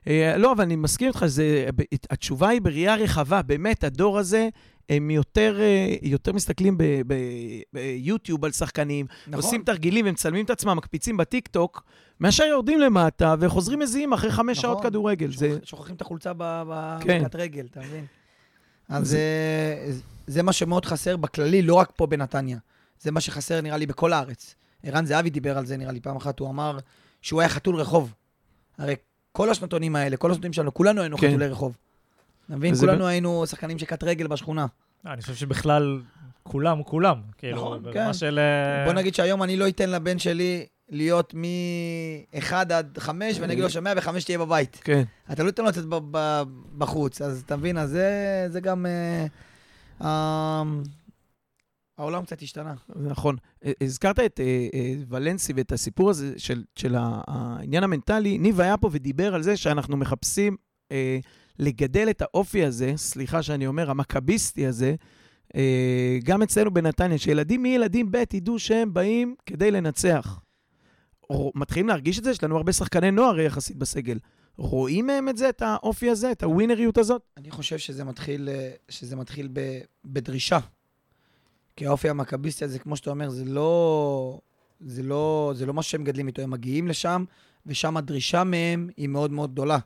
אה, לא, אבל אני מסכים איתך, שזה, ב- התשובה היא בראייה רחבה. באמת, הדור הזה, הם יותר, אה, יותר מסתכלים ב- ב- ביוטיוב על שחקנים, נכון? עושים תרגילים, הם מצלמים את עצמם, מקפיצים בטיקטוק, מאשר יורדים למטה וחוזרים מזיעים אחרי חמש נכון. שעות כדורגל. זה... שוכח- שוכחים את החולצה ב- כן. במכת רגל, אתה מבין? אז אה, זה מה שמאוד חסר בכללי, לא רק פה בנתניה. זה מה שחסר, נראה לי, בכל הארץ. ערן זהבי דיבר על זה, נראה לי, פעם אחת הוא אמר שהוא היה חתול רחוב. הרי כל השנתונים האלה, כל השנתונים שלנו, כולנו היינו כן. חתולי רחוב. אתה מבין? כולנו היינו שחקנים של קט רגל בשכונה. אה, אני חושב שבכלל, כולם, כולם. כאילו, נכון, כן. של... אה, בוא נגיד שהיום אני לא אתן לבן שלי להיות מ-1 עד 5, ואני אגיד לו שמאה וחמש תהיה בבית. כן. אתה לא תיתן לו לצאת ב- ב- בחוץ, אז אתה מבין, אז זה, זה גם... אה, העולם קצת השתנה. נכון. אה, הזכרת את אה, אה, ולנסי ואת הסיפור הזה של, של העניין המנטלי. ניב היה פה ודיבר על זה שאנחנו מחפשים לגדל את האופי הזה, סליחה שאני אומר, המכביסטי הזה, גם אצלנו בנתניה, שילדים מילדים ב' ידעו שהם באים כדי לנצח. מתחילים להרגיש את זה, יש לנו הרבה שחקני נוער יחסית בסגל. רואים מהם את זה, את האופי הזה, את הווינריות הזאת? אני חושב שזה מתחיל, שזה מתחיל ב, בדרישה. כי האופי המכביסטי הזה, כמו שאתה אומר, זה לא, זה לא, זה לא מה שהם גדלים איתו. הם מגיעים לשם, ושם הדרישה מהם היא מאוד מאוד גדולה.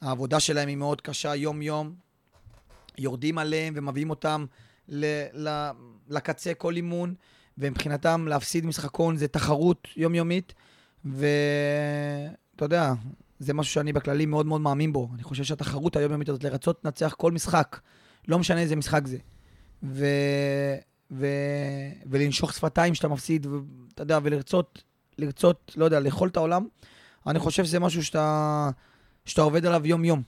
העבודה שלהם היא מאוד קשה יום-יום. יורדים עליהם ומביאים אותם ל, ל, לקצה כל אימון, ומבחינתם להפסיד משחקון זה תחרות יומיומית, ואתה יודע, זה משהו שאני בכללי מאוד מאוד מאמין בו. אני חושב שהתחרות היומיומית הזאת, לרצות לנצח כל משחק, לא משנה איזה משחק זה. ו... ו... ולנשוך שפתיים שאתה מפסיד, ואתה יודע, ולרצות, לרצות, לא יודע, לאכול את העולם, אני חושב שזה משהו שאתה, שאתה עובד עליו יום-יום.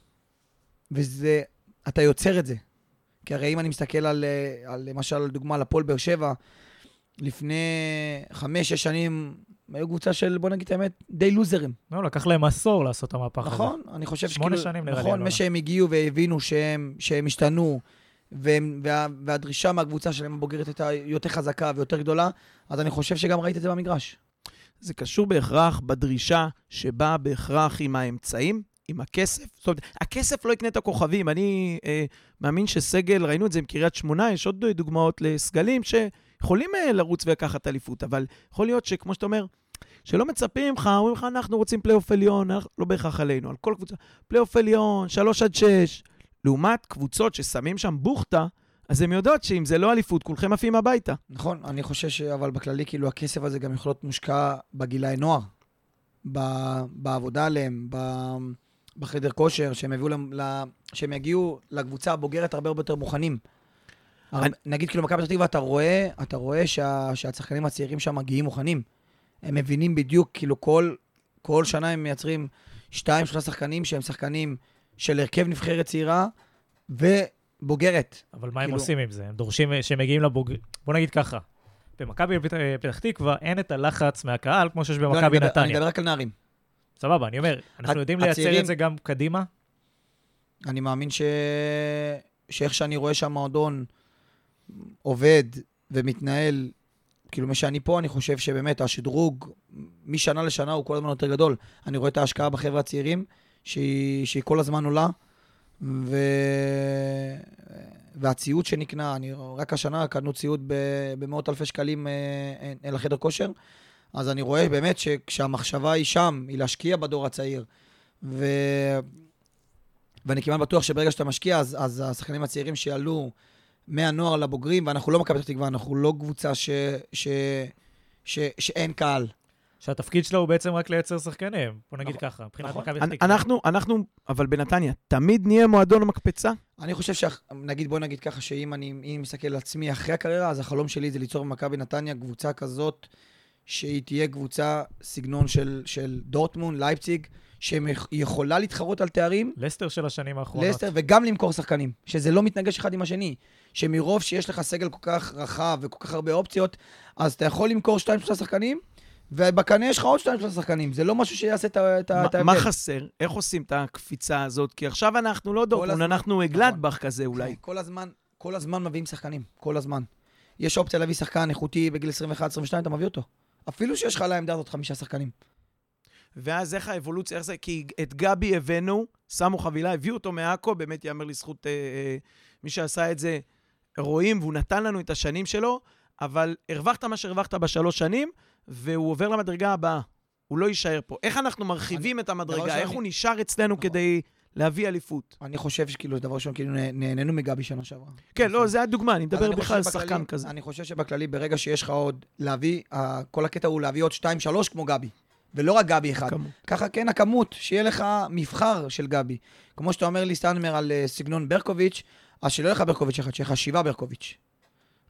וזה, אתה יוצר את זה. כי הרי אם אני מסתכל על, על למשל, דוגמה, על הפועל באר שבע, לפני חמש-שש שנים, היו קבוצה של, בוא נגיד את האמת, די לוזרים. לא, לקח להם עשור לעשות את המהפך הזה. נכון, אני חושב שכאילו... שמונה שנים נראה לי. נכון, מה שהם הגיעו והבינו שהם, שהם השתנו, והם, וה, והדרישה מהקבוצה שלהם הבוגרת הייתה יותר חזקה ויותר גדולה, אז אני חושב שגם ראית את זה במגרש. זה קשור בהכרח בדרישה שבאה בהכרח עם האמצעים, עם הכסף. זאת אומרת, הכסף לא יקנה את הכוכבים. אני אה, מאמין שסגל, ראינו את זה עם קריית שמונה, יש עוד דוגמאות לסגלים שיכולים אה, לרוץ ולקחת אליפות, אבל יכול להיות שכמו שאתה אומר, שלא מצפים ממך, אומרים לך, אנחנו רוצים פלייאוף עליון, לא בהכרח עלינו, על כל קבוצה, פלייאוף עליון, שלוש עד שש. לעומת קבוצות ששמים שם בוחטה, אז הן יודעות שאם זה לא אליפות, כולכם עפים הביתה. נכון, אני חושב ש... אבל בכללי, כאילו, הכסף הזה גם יכול להיות מושקע בגילאי נוער, ב... בעבודה עליהם, ב... בחדר כושר, שהם, להם, ל... שהם יגיעו לקבוצה הבוגרת הרבה הרבה יותר מוכנים. אני... נגיד, כאילו, מכבי פתח תקווה, אתה רואה, אתה רואה שה... שהשחקנים הצעירים שם מגיעים מוכנים. הם מבינים בדיוק, כאילו, כל, כל שנה הם מייצרים שתיים, שלושה שחקנים שהם שחקנים של הרכב נבחרת צעירה, ובוגרת. אבל מה כאילו... הם עושים עם זה? הם דורשים שהם מגיעים לבוג... בוא נגיד ככה, במכבי פתח תקווה אין את הלחץ מהקהל כמו שיש במכבי לא, נתניה. אני מדבר רק על נערים. סבבה, אני אומר, אנחנו יודעים לייצר הצעירים... את זה גם קדימה? אני מאמין ש... שאיך שאני רואה שהמועדון עובד ומתנהל, כאילו, מה שאני פה, אני חושב שבאמת השדרוג משנה לשנה הוא כל הזמן יותר גדול. אני רואה את ההשקעה בחבר'ה הצעירים, שהיא, שהיא כל הזמן עולה, ו... והציוד שנקנה, אני, רק השנה קנו ציוד במאות אלפי שקלים אה, אה, לחדר כושר, אז אני רואה באמת שכשהמחשבה היא שם, היא להשקיע בדור הצעיר, ו... ואני כמעט בטוח שברגע שאתה משקיע, אז, אז השחקנים הצעירים שיעלו מהנוער לבוגרים, ואנחנו לא מכבי פתח תקווה, אנחנו לא קבוצה ש... ש... ש... שאין קהל. שהתפקיד שלו הוא בעצם רק לייצר שחקנים, בוא נגיד נכון, ככה, מבחינת נכון. מכבי פתח תקווה. אנחנו, אנחנו, אבל בנתניה, תמיד נהיה מועדון המקפצה? אני חושב שנגיד, בוא נגיד ככה, שאם אני, אני מסתכל על עצמי אחרי הקריירה, אז החלום שלי זה ליצור במכבי נתניה קבוצה כזאת, שהיא תהיה קבוצה סגנון של, של דורטמון, לייפציג, שיכולה להתחרות על תארים. לסטר של השנים האחרונות. לסטר, וגם למכור שחקנים, שזה לא מתנגש אחד עם השני. שמרוב שיש לך סגל כל כך רחב וכל כך הרבה אופציות, אז אתה יכול למכור שתיים, שלושה שחקנים, ובקנה יש לך עוד שתיים, שלושה שחקנים. זה לא משהו שיעשה את ההבדל. מה חסר? איך עושים את הקפיצה הזאת? כי עכשיו אנחנו לא דורטמון, אנחנו גלדבך נכון. כזה אולי. כל הזמן, כל הזמן מביאים שחקנים, כל הזמן. יש אופציה להביא שחקן איכותי בגיל 21-22, אתה מביא אותו. אפילו שיש לך על העמדה הזאת חמישה שחקנים. ואז איך האבולוציה, איך זה? כי את גבי הבאנו, שמו חבילה, הביאו אותו מעכו, באמת ייאמר לזכות אה, אה, מי שעשה את זה, רואים, והוא נתן לנו את השנים שלו, אבל הרווחת מה שהרווחת בשלוש שנים, והוא עובר למדרגה הבאה. הוא לא יישאר פה. איך אנחנו מרחיבים אני, את המדרגה? איך שאני... הוא נשאר אצלנו נכון. כדי להביא אליפות? אני חושב שכאילו, דבר ראשון, כאילו נהנינו מגבי שנה שעברה. כן, לא, זה הדוגמה, אני מדבר בכלל על שחקן כזה. אני חושב שבכללי, ברגע שיש לך עוד להביא, כל הקטע הוא להביא עוד שתיים, שלוש כמו גבי. ולא רק גבי אחד. כמות. ככה כן הכמות, שיהיה לך מבחר של גבי. כמו שאתה אומר לי, סטנמר, על uh, סגנון ברקוביץ', אז שלא יהיה לך ברקוביץ' אחד, שיהיה לך שבעה ברקוביץ'.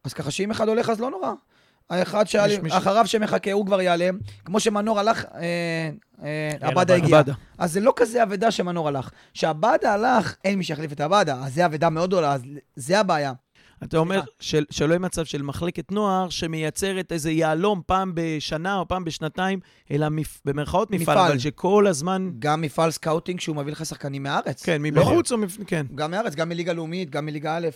אז ככה שאם אחד הולך, אז לא נורא. האחד שאחריו שמחכה, הוא כבר יעלה. כמו שמנור הלך, אה, אה, עבדה הגיע. אז זה לא כזה אבדה שמנור הלך. כשעבדה הלך, אין מי שיחליף את עבדה. אז זה אבדה מאוד גדולה, אז זה הבעיה. אתה אומר של, שלא יהיה מצב של מחלקת נוער שמייצרת איזה יהלום פעם בשנה או פעם בשנתיים, אלא מפ, במרכאות מפעל, מפעל. אבל שכל הזמן... גם מפעל סקאוטינג שהוא מביא לך שחקנים מהארץ. כן, לא? מבחוץ או מפ... כן. גם מהארץ, גם מליגה לאומית, גם מליגה א'.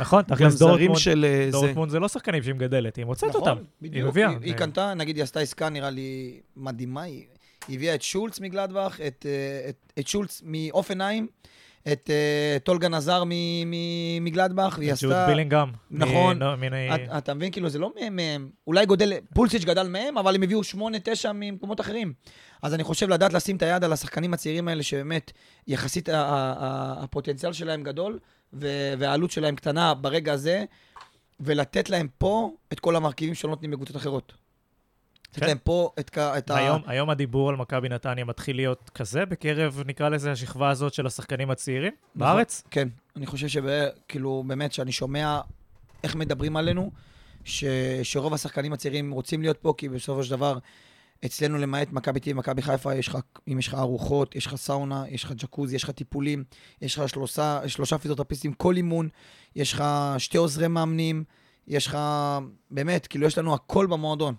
נכון, גם תכלס זרים דורטמונד, של אה, זה. דורטמונד זה לא שחקנים שהיא מגדלת, היא מוצאת נכון, אותם. היא בדיוק. מביאה. היא, היא קנתה, נגיד, היא עשתה עסקה, נראה לי, מדהימה. היא הביאה את שולץ מגלדבך, את, אה, שולץ מאופנהיים, את אה, טולגן עזר מ- מגלדבך, והיא ג'וד עשתה... בילינגהם. נכון. מ- מיני- את- אתה מבין, כאילו, זה לא מהם-. אולי גודל, פולסיץ' גדל מהם, אבל הם הביאו שמונה, תשע ממקומות אחרים. אז אני חושב לדעת לשים את היד על השחקנים הצעירים האלה, שבאמת, יחסית ה- ה- ה- הפוטנציאל שלהם גדול, ו- והעלות שלהם קטנה ברגע הזה, ולתת להם פה את כל המרכיבים שלא נותנים בקבוצות אחרות. לתת כן. להם פה את, את ה... היום, היום הדיבור על מכבי נתניה מתחיל להיות כזה בקרב, נקרא לזה, השכבה הזאת של השחקנים הצעירים נכון. בארץ? כן, אני חושב שכאילו, באמת, שאני שומע איך מדברים עלינו, ש, שרוב השחקנים הצעירים רוצים להיות פה, כי בסופו של דבר, אצלנו, למעט מכבי תל אביב ומכבי חיפה, יש לך, אם יש לך ארוחות, יש לך סאונה, יש לך ג'קוזי, יש לך טיפולים, יש לך שלושה, שלושה פיזיותרפיסטים כל אימון, יש לך שתי עוזרי מאמנים, יש לך, באמת, כאילו, יש לנו הכל במועדון,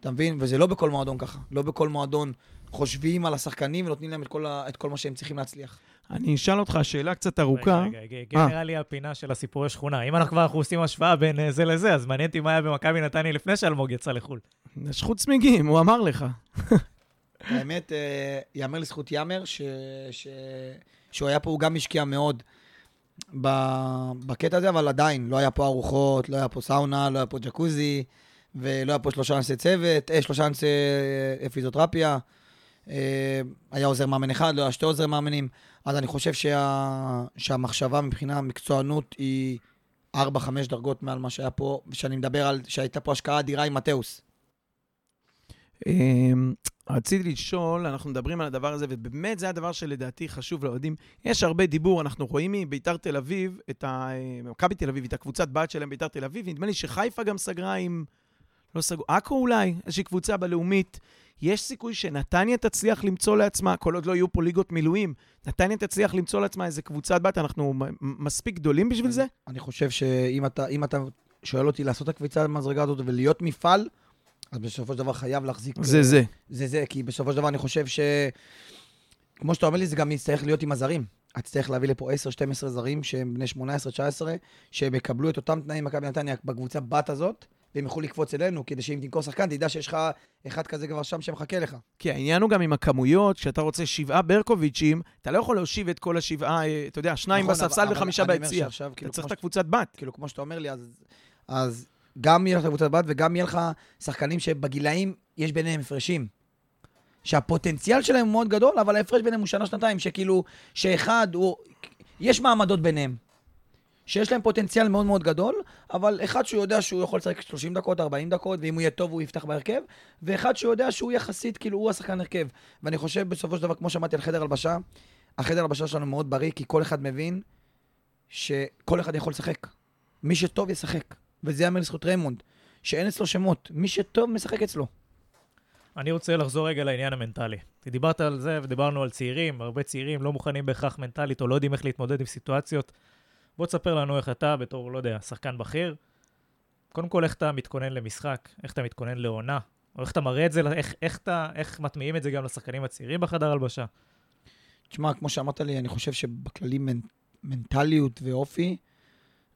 אתה מבין? וזה לא בכל מועדון ככה. לא בכל מועדון חושבים על השחקנים ונותנים להם את כל, ה, את כל מה שהם צריכים להצליח. אני אשאל אותך שאלה קצת ארוכה. רגע, רגע, רגע, אה. נראה לי הפינה של הסיפורי שכונה. אם אנחנו כבר עושים השוואה בין אה, זה לזה, אז מעניין אותי מה היה במכבי נתניה לפני שאלמוג יצא לחו"ל. שחוט צמיגים, הוא אמר לך. האמת, אה, יאמר לזכות יאמר, ש... ש... שהוא היה פה, הוא גם השקיע מאוד. בקטע הזה, אבל עדיין, לא היה פה ארוחות, לא היה פה סאונה, לא היה פה ג'קוזי, ולא היה פה שלושה אנשי צוות, אה, שלושה אנשי אה, פיזיותרפיה. אה, היה עוזר מאמן אחד, לא היה שתי עוזרי מאמנים. אז אני חושב שה... שהמחשבה מבחינה מקצוענות היא 4-5 דרגות מעל מה שהיה פה, ושאני מדבר על שהייתה פה השקעה אדירה עם מתאוס. אמ, רציתי לשאול, אנחנו מדברים על הדבר הזה, ובאמת זה הדבר שלדעתי חשוב לאוהדים. יש הרבה דיבור, אנחנו רואים מביתר תל אביב, את ה... מכבי תל אביב, את הקבוצת בת שלהם ביתר תל אביב, נדמה לי שחיפה גם סגרה עם... לא סגרו, עכו אולי, איזושהי קבוצה בלאומית. יש סיכוי שנתניה תצליח למצוא לעצמה, כל עוד לא יהיו פה ליגות מילואים, נתניה תצליח למצוא לעצמה איזה קבוצת בת, אנחנו מספיק גדולים בשביל זה? אני חושב שאם אתה, אתה שואל אותי לעשות את הקפיצה במדרגה הזאת ולהיות מפעל, אז בסופו של דבר חייב להחזיק... זה זה. זה זה, כי בסופו של דבר אני חושב ש... כמו שאתה אומר לי, זה גם יצטרך להיות עם הזרים. את תצטרך להביא לפה 10-12 זרים שהם בני 18-19, שהם יקבלו את אותם תנאים מכבי נתניה בקבוצה בת הזאת, והם יוכלו לקפוץ אלינו, כדי שאם תמכור שחקן, תדע שיש לך אחד כזה כבר שם שמחכה לך. כי העניין הוא גם עם הכמויות, כשאתה רוצה שבעה ברקוביצ'ים, אתה לא יכול להושיב את כל השבעה, אה, אתה יודע, שניים נכון, בספסל וחמישה ביציע. אתה כאילו, צריך את הקבוצת בת. כאילו, כמו שאתה אומר לי, אז, אז גם יהיה לך את הקבוצת בת וגם יהיה לך שחקנים שבגילאים יש ביניהם הפרשים. שהפוטנציאל שלהם הוא מאוד גדול, אבל ההפרש ביניהם הוא שנה-שנתיים, שכאילו, שאחד הוא... יש מעמדות ביניהם. שיש להם פוטנציאל מאוד מאוד גדול, אבל אחד שהוא יודע שהוא יכול לשחק 30 דקות, 40 דקות, ואם הוא יהיה טוב הוא יפתח בהרכב, ואחד שהוא יודע שהוא יחסית, כאילו, הוא השחקן הרכב. ואני חושב בסופו של דבר, כמו שאמרתי על חדר הלבשה, החדר הלבשה שלנו מאוד בריא, כי כל אחד מבין שכל אחד יכול לשחק. מי שטוב ישחק. וזה ייאמר לזכות ריימונד, שאין אצלו שמות. מי שטוב משחק אצלו. אני רוצה לחזור רגע לעניין המנטלי. דיברת על זה ודיברנו על צעירים, הרבה צעירים לא מוכנים בהכרח מנטלית או לא יודעים איך להתמודד עם סיטואציות. בוא תספר לנו איך אתה, בתור, לא יודע, שחקן בכיר, קודם כל איך אתה מתכונן למשחק, איך אתה מתכונן לעונה, או איך אתה מראה את זה, איך, איך, אתה, איך מטמיעים את זה גם לשחקנים הצעירים בחדר הלבשה. תשמע, כמו שאמרת לי, אני חושב שבכללי מנ... מנטליות ואופי,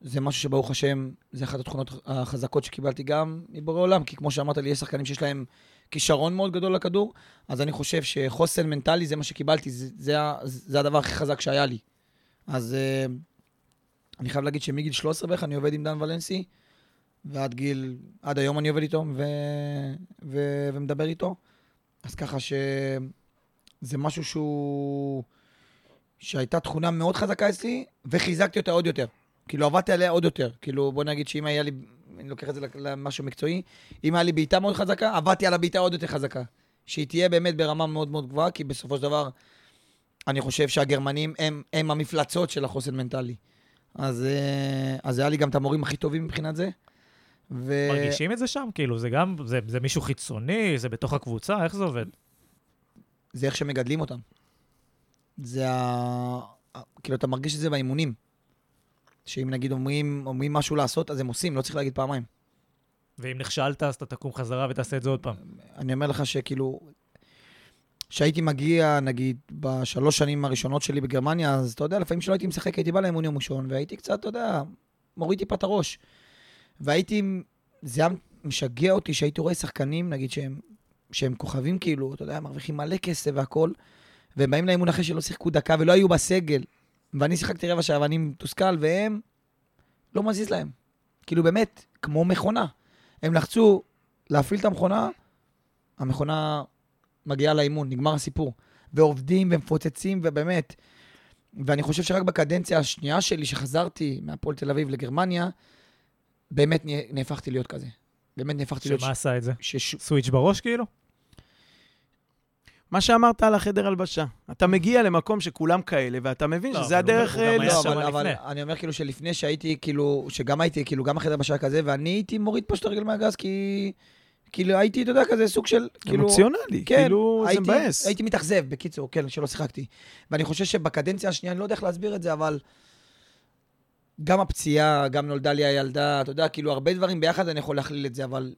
זה משהו שברוך השם, זה אחת התכונות החזקות שקיבלתי גם מבורא עולם, כי כמו שאמרת לי, יש שחקנים שיש להם כישרון מאוד גדול לכדור, אז אני חושב שחוסן מנטלי זה מה שקיבלתי, זה, זה, זה הדבר הכי חזק שהיה לי. אז אה, אני חייב להגיד שמגיל 13 בערך אני עובד עם דן ולנסי, ועד גיל, עד היום אני עובד איתו ו, ו, ומדבר איתו, אז ככה שזה משהו שהוא... שהייתה תכונה מאוד חזקה אצלי, וחיזקתי אותה עוד יותר. כאילו, עבדתי עליה עוד יותר. כאילו, בוא נגיד שאם היה לי, אני לוקח את זה למשהו מקצועי, אם היה לי בעיטה מאוד חזקה, עבדתי על הבעיטה עוד יותר חזקה. שהיא תהיה באמת ברמה מאוד מאוד גבוהה, כי בסופו של דבר, אני חושב שהגרמנים הם, הם המפלצות של החוסן מנטלי. אז, אה, אז היה לי גם את המורים הכי טובים מבחינת זה. ו... מרגישים את זה שם? כאילו, זה גם, זה, זה מישהו חיצוני, זה בתוך הקבוצה, איך זה עובד? זה איך שמגדלים אותם. זה ה... כאילו, אתה מרגיש את זה באימונים. שאם נגיד אומרים, אומרים משהו לעשות, אז הם עושים, לא צריך להגיד פעמיים. ואם נכשלת, אז אתה תקום חזרה ותעשה את זה עוד פעם. אני אומר לך שכאילו, כשהייתי מגיע, נגיד, בשלוש שנים הראשונות שלי בגרמניה, אז אתה יודע, לפעמים שלא הייתי משחק, הייתי בא לאימון יום ראשון, והייתי קצת, אתה יודע, מוריד טיפה את הראש. והייתי, זה היה משגע אותי שהייתי רואה שחקנים, נגיד, שהם, שהם כוכבים כאילו, אתה יודע, מרוויחים מלא כסף והכול, והם באים לאימון אחרי שלא שיחקו דקה ולא היו בסגל, ואני שיחקתי רבע שעה ואני מתוסכל, והם, לא מזיז להם. כאילו, באמת, כמו מכונה. הם לחצו להפעיל את המכונה, המכונה מגיעה לאימון, נגמר הסיפור. ועובדים ומפוצצים, ובאמת. ואני חושב שרק בקדנציה השנייה שלי, שחזרתי מהפועל תל אביב לגרמניה, באמת נה- נהפכתי להיות כזה. באמת נהפכתי להיות... שמה עשה את זה? ש... סוויץ' בראש כאילו? מה שאמרת על החדר הלבשה. אתה מגיע למקום שכולם כאלה, ואתה מבין לא, שזה הדרך... אה, לא, שם אבל, אבל. אני אומר כאילו שלפני שהייתי, כאילו, שגם הייתי, כאילו, גם החדר בשעה כזה, ואני הייתי מוריד פשוט את הרגל מהגז, כי... כאילו, הייתי, אתה יודע, כזה סוג של... כאילו, אמוציונלי, כן, כאילו זה הייתי, מבאס. הייתי מתאכזב, בקיצור, כן, שלא שיחקתי. ואני חושב שבקדנציה השנייה, אני לא יודע איך להסביר את זה, אבל גם הפציעה, גם נולדה לי הילדה, אתה יודע, כאילו, הרבה דברים ביחד אני יכול להכליל את זה, אבל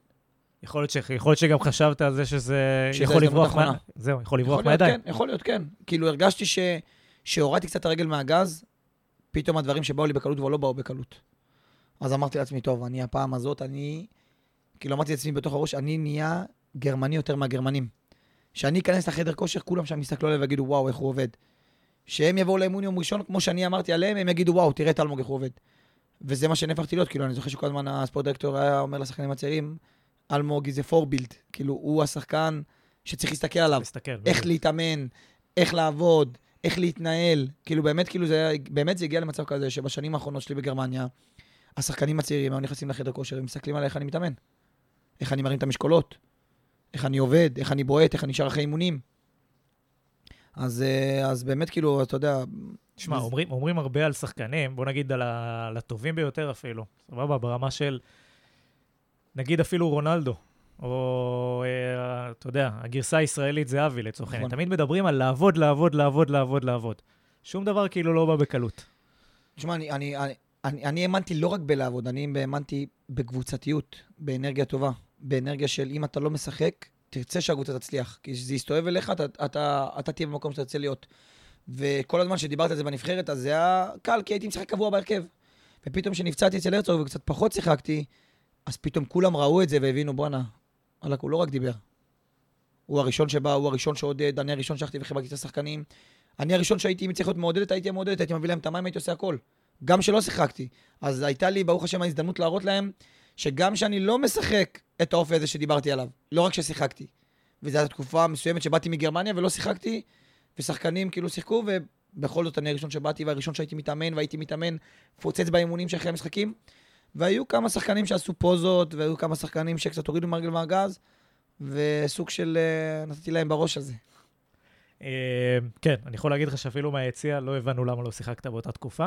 יכול להיות, ש... יכול להיות שגם חשבת על זה שזה שזה יכול לברוח מה... זהו, יכול לברוח מהידיים. כן, יכול להיות, כן. כאילו, הרגשתי ש... שהורדתי קצת את הרגל מהגז, פתאום הדברים שבאו לי בקלות כבר לא באו בקלות. אז אמרתי לעצמי, טוב, אני הפעם הזאת, אני... כאילו, אמרתי לעצמי בתוך הראש, אני נהיה גרמני יותר מהגרמנים. כשאני אכנס לחדר כושר, כולם שם יסתכלו עליי ויגידו, וואו, איך הוא עובד. שהם יבואו לאימון יום ראשון, כמו שאני אמרתי עליהם, הם יגידו, וואו, תראה את אלמוג איך הוא עובד. וזה מה שנהפכתי להיות, כאילו, אני זוכר שכל הזמן הספורט דירקטור היה אומר לשחקנים הצעירים, אלמוג זה פורבילד, כאילו, הוא השחקן שצריך להסתכל עליו. תסתכל. איך בדיוק. להתאמן, איך לעבוד, איך להתנהל. כאילו באמת, כאילו זה, באמת זה הגיע למצב כזה שבשנים האחרונות שלי בגרמניה, השחקנים הצעירים היו נכנסים לחדר כושר, הם מסתכלים על איך אני מתאמן. איך אני מרים את המשקולות, איך אני עובד, איך אני בועט, איך אני נשאר אחרי אימונים. אז, אה, אז באמת, כאילו, אתה יודע... תשמע, וזה- אומרים, אומרים הרבה על שחקנים, בוא נגיד על, ה... על הטובים ביותר אפילו, סבבה? ברמה של, נגיד אפילו רונלדו, או, אה, אתה יודע, הגרסה הישראלית זה אבי לצורך העניין. נכון. תמיד מדברים על לעבוד, לעבוד, לעבוד, לעבוד, לעבוד. שום דבר כאילו לא בא בקלות. תשמע, אני, אני, אני, אני, אני האמנתי לא רק בלעבוד, אני האמנתי בקבוצתיות, באנרגיה טובה, באנרגיה של אם אתה לא משחק, תרצה שהקבוצה תצליח. כי כשזה יסתובב אליך, אתה, אתה, אתה תהיה במקום שאתה רוצה להיות. וכל הזמן שדיברת על זה בנבחרת, אז זה היה קל, כי הייתי משחק קבוע בהרכב. ופתאום כשנפצעתי אצל הרצוג וקצת פחות שיחקתי, אז פתאום כולם ראו את זה והבינו, בואנה, וואלכ, הוא לא רק דיבר. הוא הראשון שבא, הוא הראשון שעודד, אני הראשון שהלכתי וחיבקתי את השחקנים. אני הראשון שהייתי, אם צריך להיות מעודדת, הייתי המעודדת, הייתי מביא להם את המים, הייתי עושה הכל. גם שלא שיחקתי. אז הייתה לי, ברוך השם, ההזדמנות להראות להם שגם שאני לא משחק את האופי הזה שדיברתי עליו, לא רק ששיחקתי. וזו הייתה תקופה מסוימת שבאתי מגרמניה ולא שיחקתי, ושחקנים כאילו שיחקו, ובכל זאת אני הראשון שבאתי והראשון שהייתי מתאמן, והייתי מתאמן, פוצץ באימונים שאחרי המשחקים. והיו כמה שחקנים שעשו פוזות, והיו כמה שחקנים שקצת הורידו מהרגל מהגז, וסוג של... אה, נתתי להם בראש על זה. אה, כן, אני יכול להגיד לך שאפילו מהיציע לא הבנו למה לא שיחקת באותה תקופה.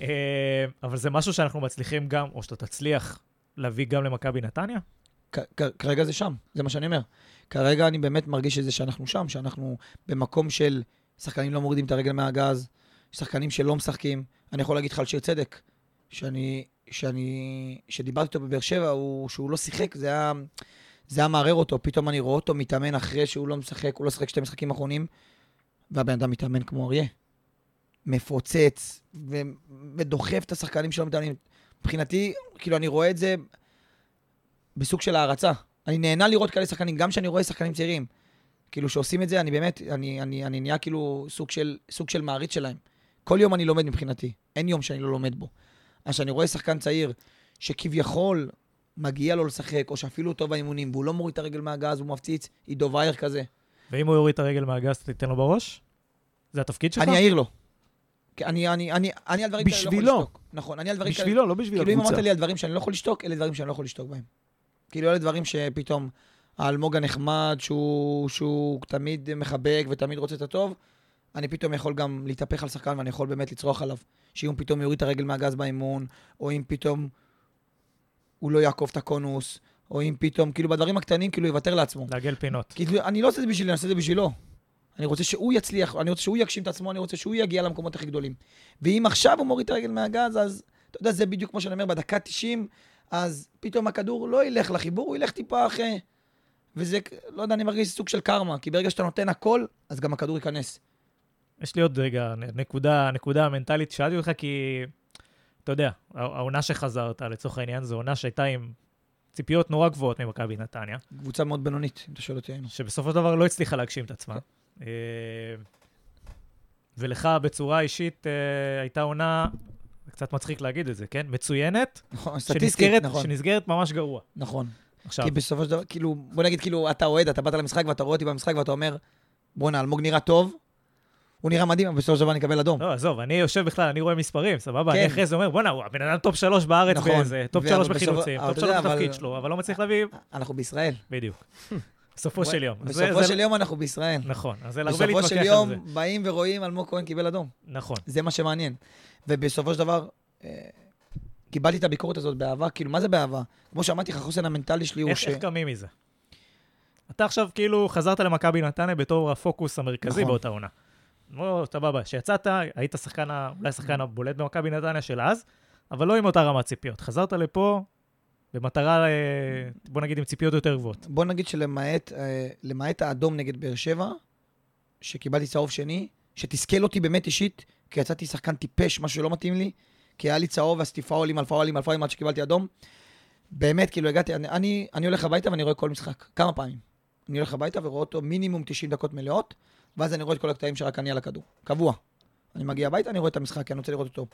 אה, אבל זה משהו שאנחנו מצליחים גם, או שאתה תצליח להביא גם למכבי נתניה? כרגע זה שם, זה מה שאני אומר. כרגע אני באמת מרגיש שזה שאנחנו שם, שאנחנו במקום של שחקנים לא מורידים את הרגל מהגז, שחקנים שלא משחקים. אני יכול להגיד לך על שיר צדק, שאני, שאני, שדיברתי איתו בבאר שבע, הוא, שהוא לא שיחק, זה היה, זה היה מערער אותו. פתאום אני רואה אותו מתאמן אחרי שהוא לא משחק, הוא לא שיחק שתי משחקים אחרונים, והבן אדם מתאמן כמו אריה. מפוצץ, ו, ודוחף את השחקנים שלא מתאמנים. מבחינתי, כאילו, אני רואה את זה בסוג של הערצה. אני נהנה לראות כאלה שחקנים, גם כשאני רואה שחקנים צעירים. כאילו, שעושים את זה, אני באמת, אני, אני, אני נהיה כאילו סוג של, סוג של מעריץ שלהם. כל יום אני לומד מבחינתי, אין יום שאני לא לומד בו. אז כשאני רואה שחקן צעיר שכביכול מגיע לו לשחק, או שאפילו טוב באימונים, והוא לא מוריד את הרגל מהגז, הוא מפציץ, עידו וייר כזה, ואם הוא יוריד את הרגל מהגז, אתה תיתן לו בראש? זה התפקיד שלך? אני אעיר לו. כי אני, אני, אני, אני על דברים כאלה לא יכול בשבילו. לשתוק. נכון, אני על דברים כאלה... בשבילו, לא בשביל כאילו אם הקבוצה. אמרת לי על דברים שאני לא יכול לשתוק, אלה דברים שאני לא יכול לשתוק בהם. כאילו אלה דברים שפתאום האלמוג הנחמד, שהוא, שהוא תמיד מחבק ותמיד רוצה את הטוב, אני פתאום יכול גם להתהפך על שחקן ואני יכול באמת לצרוח עליו. שאם פתאום יוריד את הרגל מהגז באימון, או אם פתאום הוא לא יעקוף את הקונוס, או אם פתאום, כאילו בדברים הקטנים, כאילו יוותר לעצמו. לעגל פינות. כאילו, אני לא עושה את זה בשבילי, אני עושה את זה בשבילו. אני רוצה שהוא יצליח, אני רוצה שהוא יגשים את עצמו, אני רוצה שהוא יגיע למקומות הכי גדולים. ואם עכשיו הוא מוריד את הרגל מהגז, אז אתה יודע, זה בדיוק כמו שאני אומר, בדקה 90, אז פתאום הכדור לא ילך לחיבור, הוא ילך טיפה אחרי. וזה, לא יודע, אני מרגיש סוג של קרמה, כי ברגע שאתה נותן הכל, אז גם הכדור ייכנס. יש לי עוד רגע נקודה, נקודה מנטלית, שאלתי אותך כי, אתה יודע, העונה שחזרת, לצורך העניין, זו עונה שהייתה עם ציפיות נורא גבוהות ממכבי נתניה. קבוצה מאוד בינונית, אם אתה שואל אותי. שבסופו של דבר לא הצליחה להגשים את עצמה. כן. אה, ולך בצורה אישית אה, הייתה עונה, קצת מצחיק להגיד את זה, כן? מצוינת, נכון, סטטיסטית, נכון. שנסגרת ממש גרוע. נכון. עכשיו, כי בסופו של דבר, כאילו, בוא נגיד, כאילו, אתה אוהד, אתה באת למשחק ואתה רואה אותי במשחק ואתה אומר, בואנה, אלמוג נראה טוב, הוא נראה מדהים, אבל בסופו של דבר אני אקבל אדום. לא, עזוב, אני יושב בכלל, אני רואה מספרים, סבבה? כן. אני אחרי זה אומר, בואנה, הוא הבן אדם טופ שלוש בארץ נכון. באיזה, טופ שלוש בחילוצים, טופ שלוש בתפקיד שלו, אבל לא מצליח להביא, אנחנו בישראל. בדיוק. בסופו של יום. בסופו של יום אנחנו בישראל. נכון, אז זה הרבה בסופו להתווכח של על יום זה. באים ורואים אלמוג כהן קיבל אדום. נכון. זה מה שמעניין. ובסופו של דבר, אה, קיבלתי את הביקורת הזאת באהבה, כאילו, מה זה באהבה? כמו שאמרתי לך, החוסן המנטלי שלי הוא ש... איך קמים מזה? אתה עכשיו כאילו חזרת למכבי נתניה בתור הפוקוס המרכזי נכון. באותה עונה. לא, סבבה, כשיצאת, היית שחקן, אולי השחקן הבולט במכבי נתניה של אז, אבל לא עם אותה רמת ציפיות. חזרת לפה במטרה, אה, בוא נגיד, עם ציפיות יותר גבוהות. בוא נגיד שלמעט אה, האדום נגד באר שבע, שקיבלתי צהוב שני, שתסכל אותי באמת אישית, כי יצאתי שחקן טיפש, משהו שלא מתאים לי, כי היה לי צהוב, עשיתי פאולים על פאולים על פאולים עד שקיבלתי אדום. באמת, כאילו הגעתי, אני, אני, אני הולך הביתה ואני רואה כל משחק, כמה פעמים. אני הולך הביתה ורואה אותו מינימום 90 דקות מלאות, ואז אני רואה את כל הקטעים שרק אני על הכדור. קבוע. אני מגיע הביתה, אני רואה את המשחק, כי אני רוצה לראות אותו.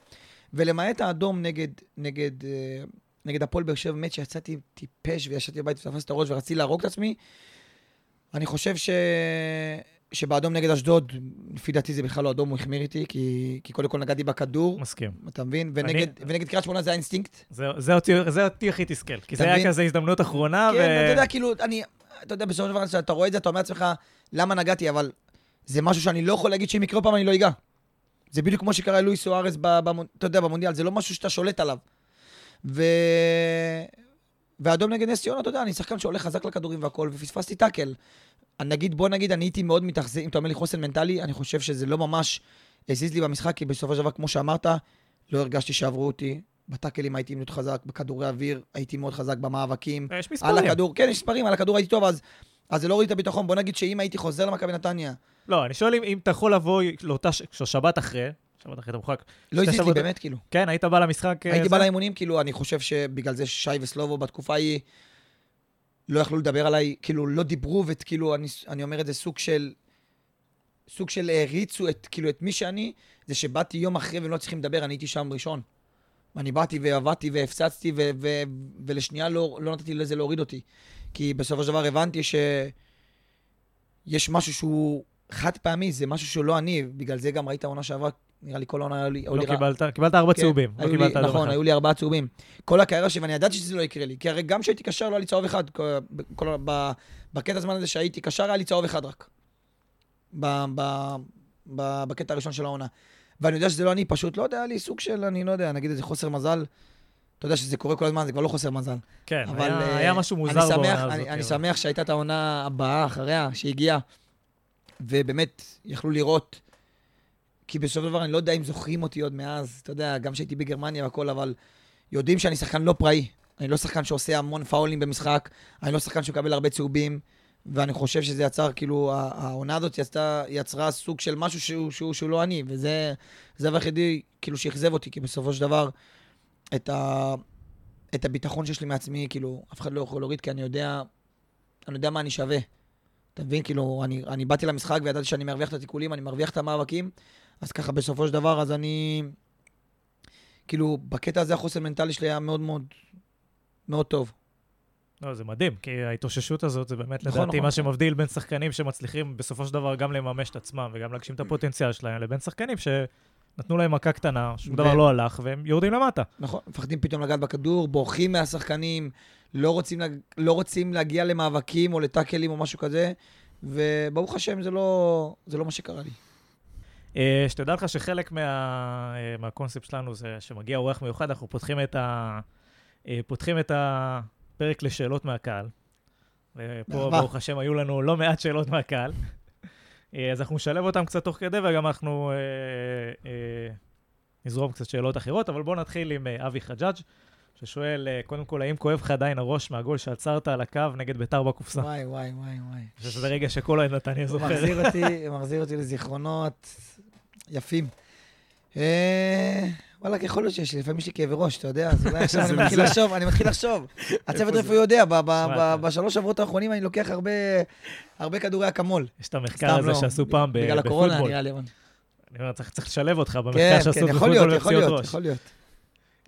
ולמעט האדום נגד, נגד, אה, נגד הפועל באר שבע, באמת שיצאתי טיפש וישבתי בבית ותפסתי את הראש ורציתי להרוג את עצמי, אני חושב ש... שבאדום נגד אשדוד, לפי דעתי זה בכלל לא אדום, הוא החמיר איתי, כי, כי קודם כל נגעתי בכדור, מסכים. אתה מבין? ונגד, ונגד קריית שמונה זה היה אינסטינקט. זה, זה, אותי, זה אותי הכי תסכל, כי זה אתה היה מבין? כזה הזדמנות אחרונה, כן, אתה יודע, כאילו, אני, אתה יודע, בסופו של דבר, כשאתה רואה את זה, אתה אומר לעצמך, למה נגעתי, אבל זה משהו שאני לא יכול להגיד שאם יקרה פעם אני לא אגע. זה בדיוק כמו שקרה לואי סוארז, במונ- אתה יודע, במונדיאל, זה לא משהו שאתה שולט עליו. ו... ואדום נגד נס ציונה, אתה יודע, אני שחקן שהולך חזק לכדורים והכל, ופספסתי טאקל. נגיד, בוא נגיד, אני הייתי מאוד מתאכזב, אם אתה אומר לי חוסן מנטלי, אני חושב שזה לא ממש הזיז לי במשחק, כי בסופו של דבר, כמו שאמרת, לא הרגשתי שעברו אותי. בטאקלים הייתי מאוד חזק, בכדורי אוויר הייתי מאוד חזק, במאבקים. יש על מספרים. הכדור, כן, יש מספרים, על הכדור הייתי טוב, אז, אז זה לא הוריד את הביטחון. בוא נגיד שאם הייתי חוזר למכבי נתניה, לא, אני שואל אם, אם אתה יכול לבוא לאותה, ש... שבת אחרי, שבת אחרי אתה מורחק, לא הזיז לי באמת, כאילו. כן, היית בא למשחק... אה, הייתי? בא לאימונים, כאילו, אני חושב שבגלל זה שי וסלובו בתקופה ההיא לא יכלו לדבר עליי, כאילו, לא דיברו, וכאילו, אני, אני אומר את זה סוג של... סוג של העריצו את, כאילו, את מי שאני, זה שבאתי יום אחרי והם לא צריכים לדבר, אני הייתי שם ראשון. אני באתי ועבדתי והפצצתי, ו- ו- ולשנייה לא, לא נתתי לזה להוריד אותי. כי בסופו של דבר הבנתי שיש משהו שהוא חד פעמי, זה משהו שהוא לא אני, בגלל זה גם ראית העונה שעברה, נראה לי כל העונה היה לי... היו לא לי רע- קיבלת, קיבלת ארבע כן, צהובים. לא היו לי, קיבלת נכון, אחד. היו לי ארבעה צהובים. כל הקריירה שלי, ואני ידעתי שזה לא יקרה לי, כי הרי גם כשהייתי קשר לא היה לי צהוב אחד. כל, כל, ב, בקטע הזמן הזה שהייתי קשר היה לי צהוב אחד רק. ב, ב, ב, בקטע הראשון של העונה. ואני יודע שזה לא אני, פשוט לא יודע, היה לי סוג של, אני לא יודע, נגיד איזה חוסר מזל. אתה יודע שזה קורה כל הזמן, זה כבר לא חוסר מזל. כן, אבל היה, אה, היה משהו מוזר בעונה הזאת. אני, אני כאילו. שמח שהייתה את העונה הבאה אחריה, שהגיעה, ובאמת יכלו לראות, כי בסופו של דבר אני לא יודע אם זוכרים אותי עוד מאז, אתה יודע, גם כשהייתי בגרמניה והכל, אבל יודעים שאני שחקן לא פראי. אני לא שחקן שעושה המון פאולים במשחק, אני לא שחקן שמקבל הרבה צהובים, ואני חושב שזה יצר, כאילו, העונה הזאת יצרה, יצרה סוג של משהו שהוא, שהוא, שהוא לא אני, וזה זה הדבר היחידי, כאילו, שאכזב אותי, כי בסופו של דבר, את, ה, את הביטחון שיש לי מעצמי, כאילו, אף אחד לא יכול להוריד, כי אני יודע, אני יודע מה אני שווה. אתה מבין? כאילו, אני, אני באתי למשחק וידעתי שאני מרוויח את התיקולים, אני מרוויח את המאבקים, אז ככה בסופו של דבר, אז אני... כאילו, בקטע הזה החוסן מנטלי שלי היה מאוד מאוד, מאוד טוב. לא, זה מדהים, כי ההתאוששות הזאת זה באמת, נכון, לדעתי, נכון. מה שמבדיל בין שחקנים שמצליחים בסופו של דבר גם לממש את עצמם וגם להגשים את הפוטנציאל שלהם, לבין שחקנים שנתנו להם מכה קטנה, שום ו- דבר לא הלך, והם יורדים למטה. נכון, מפחדים פתאום לגעת בכדור, בורחים מהשחקנים, לא רוצים. לא רוצים להגיע למאבקים או לטאקלים או משהו כזה, וברוך השם, זה לא, זה לא מה שקרה לי. אה, שתדע לך שחלק מה, אה, מהקונספט שלנו זה שמגיע אורח מיוחד, אנחנו פותחים את, ה, אה, פותחים את הפרק לשאלות מהקהל. ופה. ברוך השם, היו לנו לא מעט שאלות מהקהל. אז אנחנו נשלב אותם קצת תוך כדי, וגם אנחנו אה, אה, נזרום קצת שאלות אחרות, אבל בואו נתחיל עם אבי חג'אג', ששואל, אה, קודם כל, האם כואב לך עדיין הראש מהגול שעצרת על הקו נגד ביתר בקופסה? וואי, וואי, וואי, וואי. אני חושב שזה רגע שכל אוהד נתניה זוכר. מחזיר אותי, מחזיר אותי לזיכרונות יפים. אה, וואלה, יכול להיות שיש לי, לפעמים יש לי כאבי ראש, אתה יודע, אז אולי עכשיו אני מתחיל לחשוב, אני מתחיל לחשוב. הצוות רפואי יודע, בשלוש שבועות האחרונים אני לוקח הרבה- כדורי אקמול. יש את המחקר הזה לא, שעשו פעם ב- בגלל הקורונה, בפוטבול. נראה לי. אני אומר, צריך לשלב אותך כן, במחקר שעשו כן, יכול להיות, בפוטבול יכול ופציעות להיות, ראש. יכול להיות.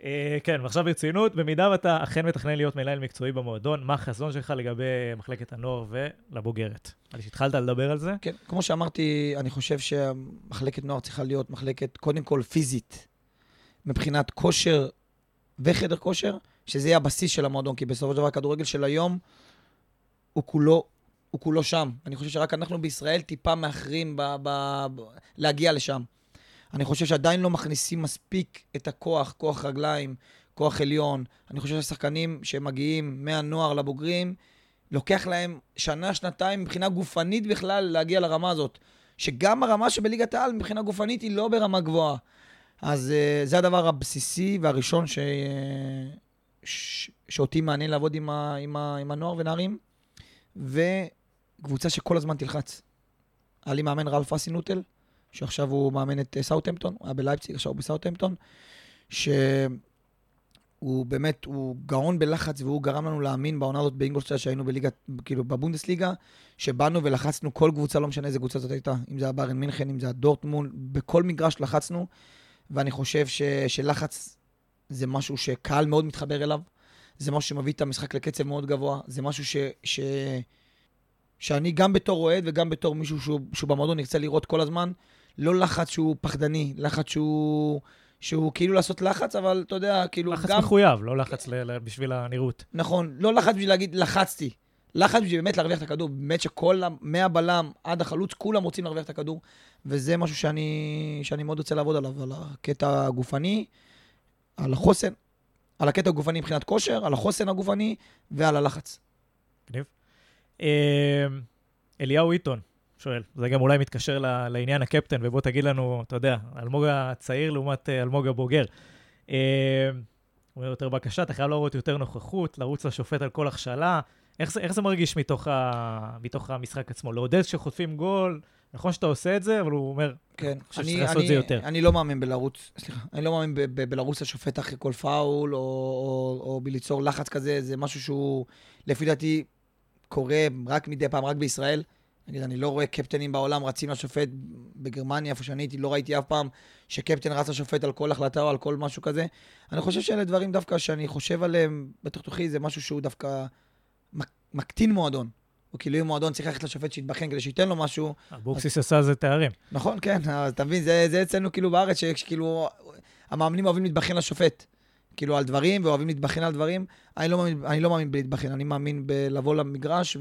אה, כן, ועכשיו ברצינות, במידה ואתה אכן מתכנן להיות מנהל מקצועי במועדון, מה החזון שלך לגבי מחלקת הנוער ולבוגרת? לי שהתחלת לדבר על זה. כן, כמו שאמרתי, אני חושב שמחלקת נוער צריכה להיות מחלקת, קודם כל פיזית, מבחינת כושר וחדר כושר, שזה יהיה הבסיס של המועדון, כי בסופו של דבר הכדורגל של היום הוא כולו, הוא כולו שם. אני חושב שרק אנחנו בישראל טיפה מאחרים ב, ב, ב, להגיע לשם. אני חושב שעדיין לא מכניסים מספיק את הכוח, כוח רגליים, כוח עליון. אני חושב שהשחקנים שמגיעים מהנוער לבוגרים, לוקח להם שנה, שנתיים מבחינה גופנית בכלל להגיע לרמה הזאת. שגם הרמה שבליגת העל מבחינה גופנית היא לא ברמה גבוהה. אז uh, זה הדבר הבסיסי והראשון ש... ש... שאותי מעניין לעבוד עם, ה... עם, ה... עם הנוער ונערים, וקבוצה שכל הזמן תלחץ. היה לי מאמן רלף אסינוטל, שעכשיו הוא מאמן את אה, סאוטהמפטון, הוא היה בלייפציג, עכשיו הוא בסאוטהמפטון, שהוא באמת, הוא גאון בלחץ, והוא גרם לנו להאמין בעונה הזאת באינגולשטיין, שהיינו בליגה, כאילו בבונדסליגה, שבאנו ולחצנו כל קבוצה, לא משנה איזה קבוצה זאת הייתה, אם זה היה בארן מינכן, אם זה היה דורטמונד, בכל מגרש לחצנו, ואני חושב ש, שלחץ זה משהו שקהל מאוד מתחבר אליו, זה משהו שמביא את המשחק לקצב מאוד גבוה, זה משהו ש, ש, שאני גם בתור אוהד וגם בתור מישהו שהוא, שהוא במועדון נרצה לראות כל הזמן, לא לחץ שהוא פחדני, לחץ שהוא, שהוא כאילו לעשות לחץ, אבל אתה יודע, כאילו לחץ גם... מחויב, לא לחץ ל- ל- בשביל הנראות. נכון, לא לחץ בשביל להגיד, לחצתי. לחץ בשביל באמת להרוויח את הכדור. באמת שכל, מהבלם עד החלוץ, כולם רוצים להרוויח את הכדור. וזה משהו שאני, שאני מאוד רוצה לעבוד עליו, על הקטע הגופני, על החוסן, על הקטע הגופני מבחינת כושר, על החוסן הגופני ועל הלחץ. מגניב. אה, אליהו איתון שואל, זה גם אולי מתקשר לעניין הקפטן, ובוא תגיד לנו, אתה יודע, אלמוג הצעיר לעומת אה, אלמוג הבוגר. אה, הוא אומר יותר בקשה, אתה חייב להראות יותר נוכחות, לרוץ לשופט על כל הכשלה. איך זה, איך זה מרגיש מתוך, ה, מתוך המשחק עצמו? לעודד כשחוטפים גול, נכון שאתה עושה את זה, אבל הוא אומר, כן, חושב שצריך לעשות את זה יותר. אני לא מאמין בלרוץ, סליחה, אני לא מאמין בלרוץ לשופט אחרי כל פאול, או, או, או בליצור לחץ כזה, זה משהו שהוא, לפי דעתי, קורה רק מדי פעם, רק בישראל. נגיד, אני לא רואה קפטנים בעולם רצים לשופט בגרמניה, איפה שאני הייתי, לא ראיתי אף פעם שקפטן רץ לשופט על כל החלטה או על כל משהו כזה. אני חושב שאלה דברים דווקא שאני חושב עליהם בתוך תוכי, זה משהו שהוא דווקא מק- מקטין מועדון. או כאילו אם מועדון צריך ללכת לשופט שיתבחן כדי שייתן לו משהו, אבוקסיס עשה על זה תארים. נכון, כן, אז אתה מבין, זה, זה אצלנו כאילו בארץ, שכאילו המאמנים אוהבים להתבחן לשופט. כאילו על דברים, ואוהבים להתבחן על דברים. אני לא מאמין, אני לא מאמין בלהתבחן, אני מאמין בלבוא למגרש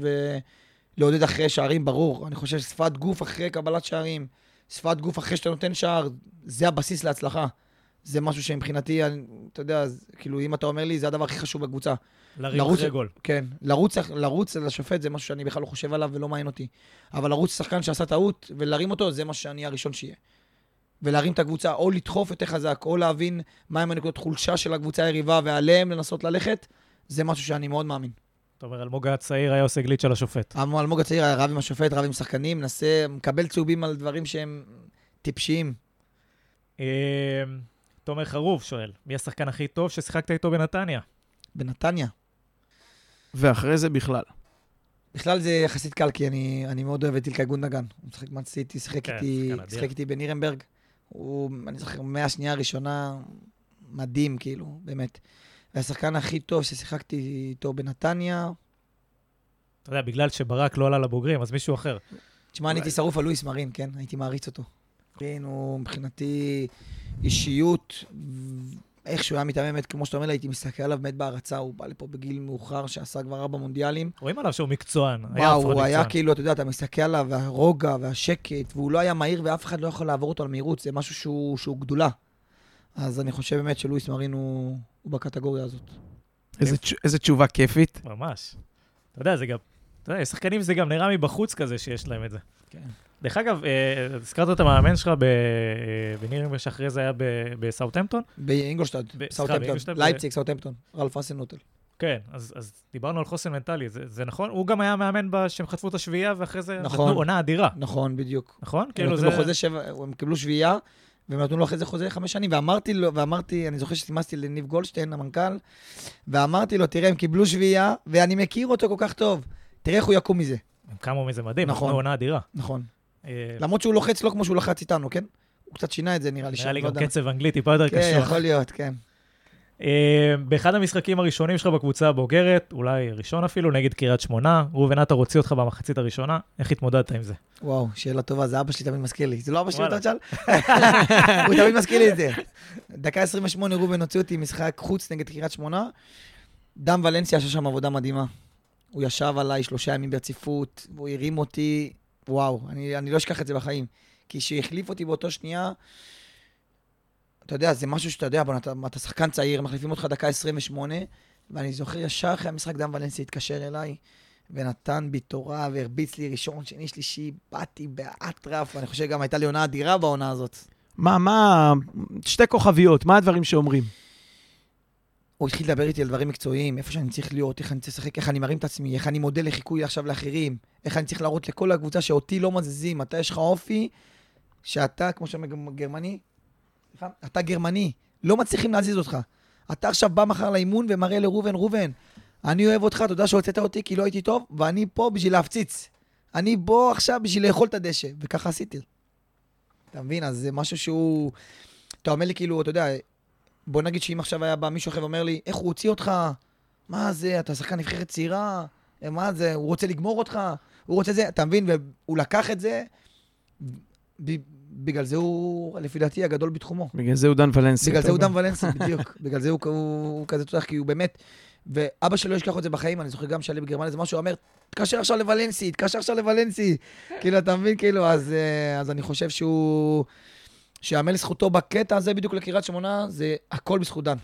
ולעודד אחרי שערים, ברור. אני חושב ששפת גוף אחרי קבלת שערים, שפת גוף אחרי שאתה נותן שער, זה הבסיס להצלחה. זה משהו שמבחינתי, אני, אתה יודע, כאילו, אם אתה אומר לי, זה הדבר הכי חשוב בקבוצה. לריב לרוץ- אחרי גול. כן, לרוץ, לרוץ לשופט זה משהו שאני בכלל לא חושב עליו ולא מעניין אותי. אבל לרוץ שחקן שעשה טעות ולהרים אותו, זה מה שאני הראשון שיהיה. ולהרים את הקבוצה, או לדחוף יותר חזק, או להבין מהם הנקודות חולשה של הקבוצה היריבה ועליהם לנסות ללכת, זה משהו שאני מאוד מאמין. אתה אומר, אלמוג הצעיר היה עושה גליץ' על השופט. אלמוג הצעיר היה רב עם השופט, רב עם שחקנים, מנסה, מקבל צהובים על דברים שהם טיפשיים. אה, תומר חרוב שואל, מי השחקן הכי טוב ששיחקת איתו בנתניה? בנתניה. ואחרי זה בכלל. בכלל זה יחסית קל, כי אני, אני מאוד אוהב את אילקאי גונדגן. הוא משחק מנסיטי, שיחק כן, איתי. שיחק איתי בנירנברג. הוא, אני זוכר, מהשנייה הראשונה, מדהים, כאילו, באמת. והשחקן הכי טוב ששיחקתי איתו בנתניה, אתה יודע, בגלל שברק לא עלה לבוגרים, אז מישהו אחר. תשמע, אני הייתי שרוף על לואיס מרין, כן? הייתי מעריץ אותו. כן, הוא מבחינתי אישיות, איך שהוא היה מתאמן, באמת, כמו שאתה אומר, הייתי מסתכל עליו באמת בהערצה, הוא בא לפה בגיל מאוחר, שעשה כבר ארבע מונדיאלים. רואים עליו שהוא מקצוען. היה וואו, הוא היה. כאילו, אתה יודע, אתה מסתכל עליו, והרוגע והשקט, והוא לא היה מהיר ואף אחד לא יכול לעבור אותו על מהירות, זה משהו שהוא, שהוא גדולה. אז אני חושב באמת שלואיס מרין הוא, הוא בקטגוריה הזאת. איזה תש- איזה תשובה כיפית. ממש. אתה יודע, זה גם... אתה יודע, שחקנים זה גם נראה מבחוץ כזה שיש להם את זה. כן. דרך אגב, אה, הזכרת את המאמן שלך ב- אה, בנירנברג שאחרי זה היה ב- בסאוטהמפטון? באינגולשטאט, ב- סליחה, סאוטהמפטון, לייפציג, סאוטהמפטון, ראלף האזנהוטל. כן, אז, אז דיברנו על חוסן מנטלי, זה, זה נכון? הוא גם היה מאמן ב- שהם חטפו את השביעייה, ואחרי זה נכון. נתנו עונה אדירה, נכון, בדיוק. נכון? כאילו זה... הם קיבלו שביעייה, והם נתנו לו אחרי זה חוזה חמש שנים, ואמרתי לו, ואמרתי, אני זוכר שסימסתי לניב גולדשטיין, המנכ"ל, ואמרתי לו, תראה, הם קיבלו שביעייה, ואני מכיר אותו כל כך טוב, תראה איך הוא יקום מזה. הם קמו מזה מדהים, נכון. עונה אדירה. נכון. אה, למרות שהוא לוחץ לא כמו שהוא לחץ איתנו, כן? הוא קצת שינה את זה, נראה לי. נראה לי לא גם יודע. קצב אנגלית טיפה יותר כן, קשוח. יכול להיות, כן. אה, באחד המשחקים הראשונים שלך בקבוצה הבוגרת, אולי ראשון אפילו, נגד קריית שמונה, ראובן עטר הוציא אותך במחצית הראשונה, איך התמודדת עם זה? וואו, שאלה טובה, זה אבא שלי תמיד מזכיר לי. זה לא אבא שלי. אתה תשאל? הוא תמיד מזכיר לי את זה. דקה 28 ראובן הוציא אותי משחק חוץ נגד קריית שמונה. דם ולנסיה עשה שם עבודה מדהימה. הוא ישב עליי שלושה ימים ברציפות, והוא הרים אותי, וואו, אני, אני לא אשכח את זה בחיים. כי כשהחליף אותי באותו שנייה, אתה יודע, זה משהו שאתה יודע, בוא, אתה, אתה שחקן צעיר, מחליפים אותך דקה 28, ואני זוכר ישר אחרי המשחק דם ולנסיה התקשר אליי, ונתן בי תורה והרביץ לי ראשון, שני, שלישי, באתי באטרף, ואני חושב גם הייתה לי עונה אדירה בעונה הזאת. מה, מה, שתי כוכביות, מה הדברים שאומרים? הוא התחיל לדבר איתי על דברים מקצועיים, איפה שאני צריך להיות, איך אני צריך לשחק, איך אני מרים את עצמי, איך אני מודל לחיקוי עכשיו לאחרים, איך אני צריך להראות לכל הקבוצה שאותי לא מזיזים, אתה יש לך אופי, שאתה, כמו שאומר גרמני, סליחה, אתה גרמני, לא מצליחים להזיז אותך. אתה עכשיו בא מחר לאימון ומראה לראובן, ראובן, אני אוהב אותך, תודה שהוצאת אותי כי לא הייתי טוב, ואני פה בשביל להפציץ. אני פה עכשיו בשביל לאכול את הדשא, וככה עשיתי. אתה מבין? אז זה משהו שהוא... אתה אומר לי כאילו, אתה יודע, בוא נגיד שאם עכשיו היה בא מישהו אחר ואומר לי, איך הוא הוציא אותך? מה זה, אתה שחקן נבחרת צעירה? אה, מה זה, הוא רוצה לגמור אותך? הוא רוצה זה, אתה מבין? והוא לקח את זה, בגלל זה הוא, לפי דעתי, הגדול בתחומו. בגלל זה הוא דן ולנסי. בגלל זה הוא. דם ולנסי, בדיוק. בגלל זה הוא, הוא, הוא כזה תותח, כי הוא באמת... ואבא שלי לא ישכח את זה בחיים, אני זוכר גם שעלי בגרמניה, זה משהו, אומר, תתקשר עכשיו לוולנסי, תתקשר עכשיו לוולנסי. כאילו, אתה מבין? כאילו, אז, אה, אז אני חושב שהוא... שיאמר לזכותו בקטע הזה בדיוק לקריית שמונה, זה הכל בזכות דן.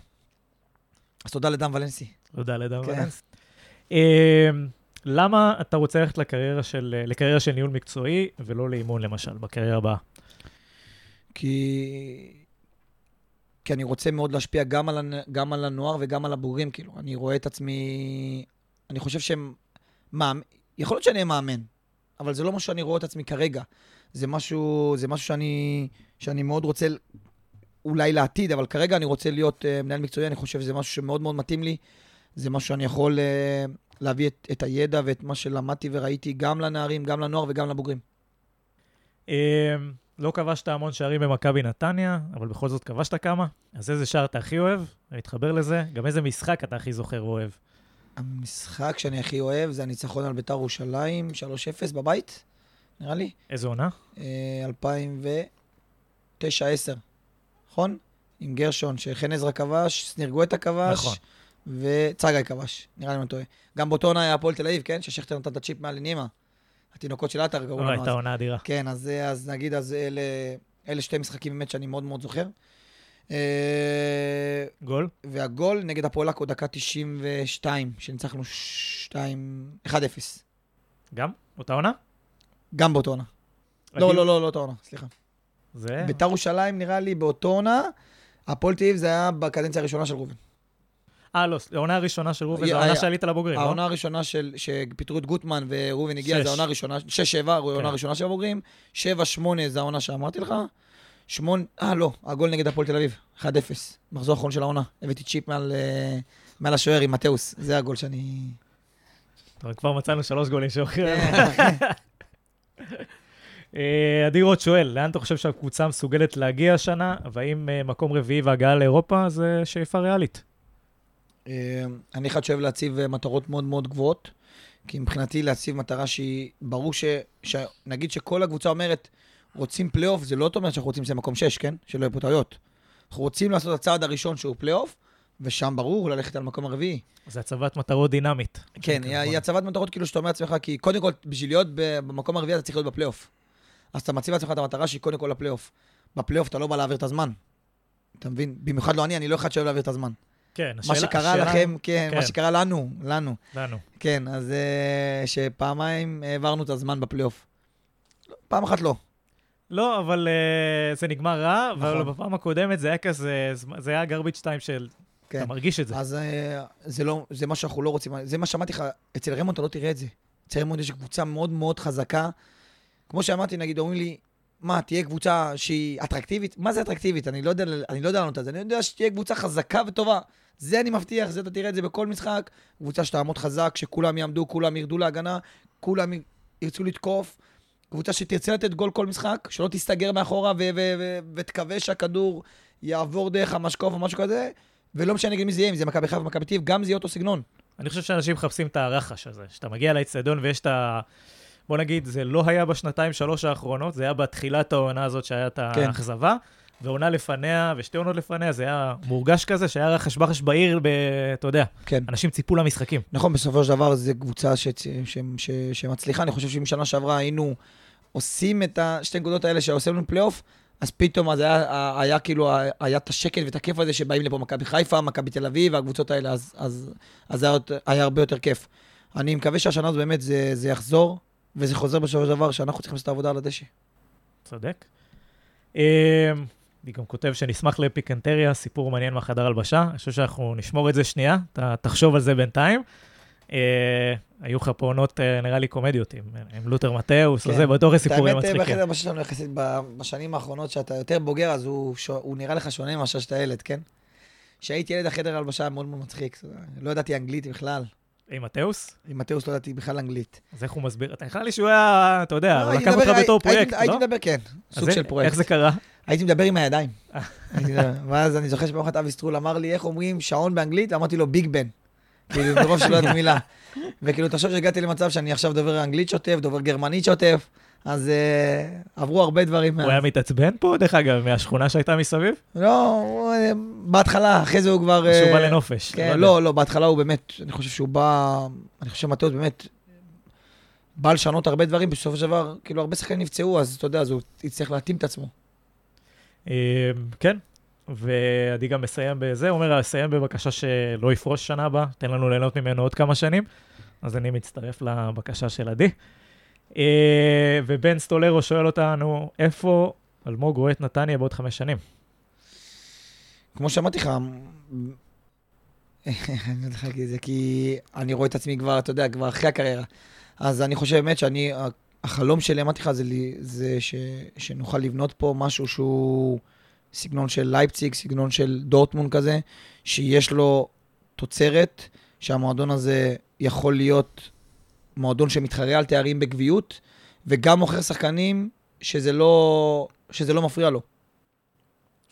אז תודה לדן ולנסי. תודה לדם כן. אה, למה אתה רוצה ללכת לקריירה של, לקריירה של ניהול מקצועי ולא לאימון למשל, בקריירה הבאה? כי... כי אני רוצה מאוד להשפיע גם על. גם על הנוער וגם על הבוגרים, כאילו. אני רואה את עצמי... אני חושב שהם... מאמ... יכול להיות שאני מאמן, אבל זה לא משהו שאני רואה את עצמי כרגע. זה משהו, זה משהו שאני, שאני מאוד רוצה אולי לעתיד, אבל כרגע אני רוצה להיות uh, מנהל מקצועי, אני חושב שזה משהו שמאוד מאוד מתאים לי. זה משהו שאני יכול uh, להביא את, את הידע ואת מה שלמדתי וראיתי גם לנערים, גם לנוער וגם לבוגרים. אה, לא כבשת המון שערים במכבי נתניה, אבל בכל זאת כבשת כמה. אז איזה שער אתה הכי אוהב? אני אתחבר לזה. גם איזה משחק אתה הכי זוכר ואוהב. המשחק שאני הכי אוהב זה הניצחון על בית"ר ירושלים, 3-0 בבית, נראה לי. איזה עונה? אה, 2009-2010, נכון? עם גרשון, שחן עזרא כבש, שניר גואטה כבש, נכון. וצגאי כבש, נראה לי אני לא טועה. גם באותו עונה היה הפועל תל אביב, כן? ששכטר נתן את הצ'יפ מעל לנימה. התינוקות של עטר לא, לנו הייתה. עונה אדירה. כן, אז, אז נגיד, אז אלה, אלה שתי משחקים באמת שאני מאוד מאוד זוכר. אה, גול? והגול נגד הפועל עכו דקה 92, שניצחנו 2... 1-0. גם? אותה עונה? גם באותו עונה. לא, לא, לא, לא אותה עונה, סליחה. זה... ביתר ירושלים נראה לי באותו עונה, הפועל תל אביב זה היה בקדנציה הראשונה של ראובן. אה, לא, העונה הראשונה של ראובן, זו העונה שעלית לבוגרים, לא? העונה הראשונה של, שפיטרו את גוטמן וראובן הגיע. זה העונה הראשונה, 6-7, העונה כן. הראשונה של הבוגרים, 7-8 זה העונה שאמרתי לך, 8, אה לא, הגול נגד הפועל תל אביב, 1-0, מחזור האחרון של העונה, הבאתי צ'יפ מעל, אה, מעל השוער עם מתאוס, זה הגול שאני... טוב, כבר מצאנו שלוש גולים שאוכלים. כן. אה, עדי רוט שואל, לאן אתה חושב שהקבוצה מסוגלת להגיע השנה, והאם אה, מקום רביעי והגעה לאירופה זה שאיפה ריאלית? אה, אני אחד שאוהב להציב אה, מטרות מאוד מאוד גבוהות, כי מבחינתי להציב מטרה שהיא, ברור ש... שנגיד שכל הקבוצה אומרת, רוצים פלייאוף, זה לא אומר שאנחנו רוצים לסיים מקום 6, כן? שלא יהיו פה טעויות. אנחנו רוצים לעשות את הצעד הראשון שהוא פלייאוף, ושם ברור ללכת על מקום הרביעי. זה הצבת מטרות דינמית. כן, היא. היא הצבת מטרות כאילו שאתה אומר לעצמך, כי קודם כל, בשביל להיות במקום הרביעי אתה צריך להיות בפלייאוף. אז אתה מציב לעצמך את המטרה שהיא קודם כל לפלייאוף. בפלייאוף אתה לא בא להעביר את הזמן. אתה מבין? במיוחד לא אני, אני לא אחד שאוהב להעביר את הזמן. כן, מה השאלה- שקרה השאלה- לכם, כן, מה כן. שקרה לנו, לנו. לנו. כן, אז אה, שפעמיים העברנו את הזמן בפלייאוף. פעם אחת לא. לא, אבל uh, זה נגמר רע, אבל נכון. בפעם הקודמת זה היה כזה, זה היה garbage time של... כן. אתה מרגיש את זה. אז אה, זה לא, זה מה שאנחנו לא רוצים, זה מה שאמרתי לך, אצל רמונד אתה לא תראה את זה. אצל רמונד יש קבוצה מאוד מאוד חזקה. כמו שאמרתי, נגיד, אומרים לי, מה, תהיה קבוצה שהיא אטרקטיבית? מה זה אטרקטיבית? אני לא יודע, אני לא יודע לענות על זה. אני יודע שתהיה קבוצה חזקה וטובה. זה אני מבטיח, זה אתה תראה את זה בכל משחק. קבוצה שתעמוד חזק, שכולם יעמדו, כולם ירדו להגנה, כולם ירצו לתקוף. קבוצה שתרצה לתת גול כל משחק, שלא תסתגר מאחורה ותקווה שהכדור יעבור דרך המשקוף או משהו כזה, ולא משנה נגד מי זה יהיה, אם זה מכבי חיפה ומכבי טיב, גם זה יהיה אותו סגנון. אני חושב שאנשים מחפשים את הרחש הזה, שאתה מגיע לאצטדיון ויש את ה... בוא נגיד, זה לא היה בשנתיים, שלוש האחרונות, זה היה בתחילת העונה הזאת שהיה את כן. האכזבה, ועונה לפניה ושתי עונות לפניה, זה היה מורגש כזה, שהיה רחש בחש בעיר, ב... אתה יודע, כן. אנשים ציפו למשחקים. נכון, בסופו של דבר זו קבוצה ש... ש... ש... ש... שמצליחה. אני חושב שאם שנה שעברה היינו עושים את השתי נקודות האלה שעושים לנו פלייאוף, אז פתאום אז היה, היה כאילו, היה את השקט ואת הכיף הזה שבאים לפה מכבי חיפה, מכבי תל אביב, והקבוצות האלה, אז, אז, אז היה, היה הרבה יותר כיף. אני מקווה שהשנה הזאת באמת זה, זה יחזור, וזה חוזר בסופו של דבר שאנחנו צריכים לעשות את העבודה על הדשא. צודק. אמ, אני גם כותב שנשמח לפיקנטריה, סיפור מעניין מהחדר הלבשה. אני חושב שאנחנו נשמור את זה שנייה, אתה תחשוב על זה בינתיים. אה, היו לך פה עונות, אה, נראה לי, קומדיות עם, לותר מתאוס, כן. וזה, בטוח יש סיפורים האמת, מצחיקים. בחדר הלבשה שלנו יחסית בשנים האחרונות, שאתה יותר בוגר, אז. הוא נראה לך שונה מאשר שאתה ילד, כן? כשהייתי ילד, החדר הלבשה היה מאוד מאוד מצחיק. לא ידעתי אנגלית בכלל. עם מתאוס? עם מתאוס לא ידעתי בכלל אנגלית. אז איך הוא מסביר? אתה נראה לי שהוא היה, אתה יודע, לא, הוא הייתי לקח אותך בתור הייתי- פרויקט, הייתי לא? מדבר, כן, סוג של פרויקט. איך זה קרה? הייתי מדבר עם הידיים. הייתי. ואז אני זוכר שפעם אחת אבי סטרול אמר לי, איך אומרים שעון באנגלית? אמרתי לו, ביג בן. כאילו, מרוב שלא ידעתי מילה. וכאילו, תחשוב שהגעתי למצב שאני עכשיו דובר אנגלית שוטף, דובר גרמנית שוטף, אז אה, עברו הרבה דברים. הוא היה מתעצבן פה, דרך אגב, מהשכונה שהייתה מסביב? לא, הוא, אה, בהתחלה, אחרי זה הוא כבר... שהוא אה, בא לנופש. כן, יודע. לא, לא, בהתחלה הוא באמת, אני חושב שהוא בא, אני חושב שמטוס באמת בא לשנות הרבה דברים, בסופו של דבר, כאילו, הרבה שחקנים נפצעו, אז אתה יודע, אז הוא יצטרך להתאים את עצמו. כן, ועדי גם מסיים בזה, הוא אומר, אסיים בבקשה שלא יפרוש שנה הבאה, תן לנו ליהנות ממנו עוד כמה שנים, אז אני מצטרף לבקשה של עדי. אה, ובן סטולרו שואל אותנו, איפה אלמוג רואה את נתניה בעוד חמש שנים? כמו שאמרתי לך, אני לא יודע להגיד את זה, כי אני רואה את עצמי כבר, אתה יודע, כבר אחרי הקריירה. אז אני חושב באמת שאני, החלום שלי, אמרתי לך, זה, זה ש, שנוכל לבנות פה משהו שהוא סגנון של לייפציג, סגנון של דורטמונד כזה, שיש לו תוצרת, שהמועדון הזה יכול להיות מועדון שמתחרה על תארים בגביעות, וגם מוכר שחקנים שזה לא, שזה לא מפריע לו.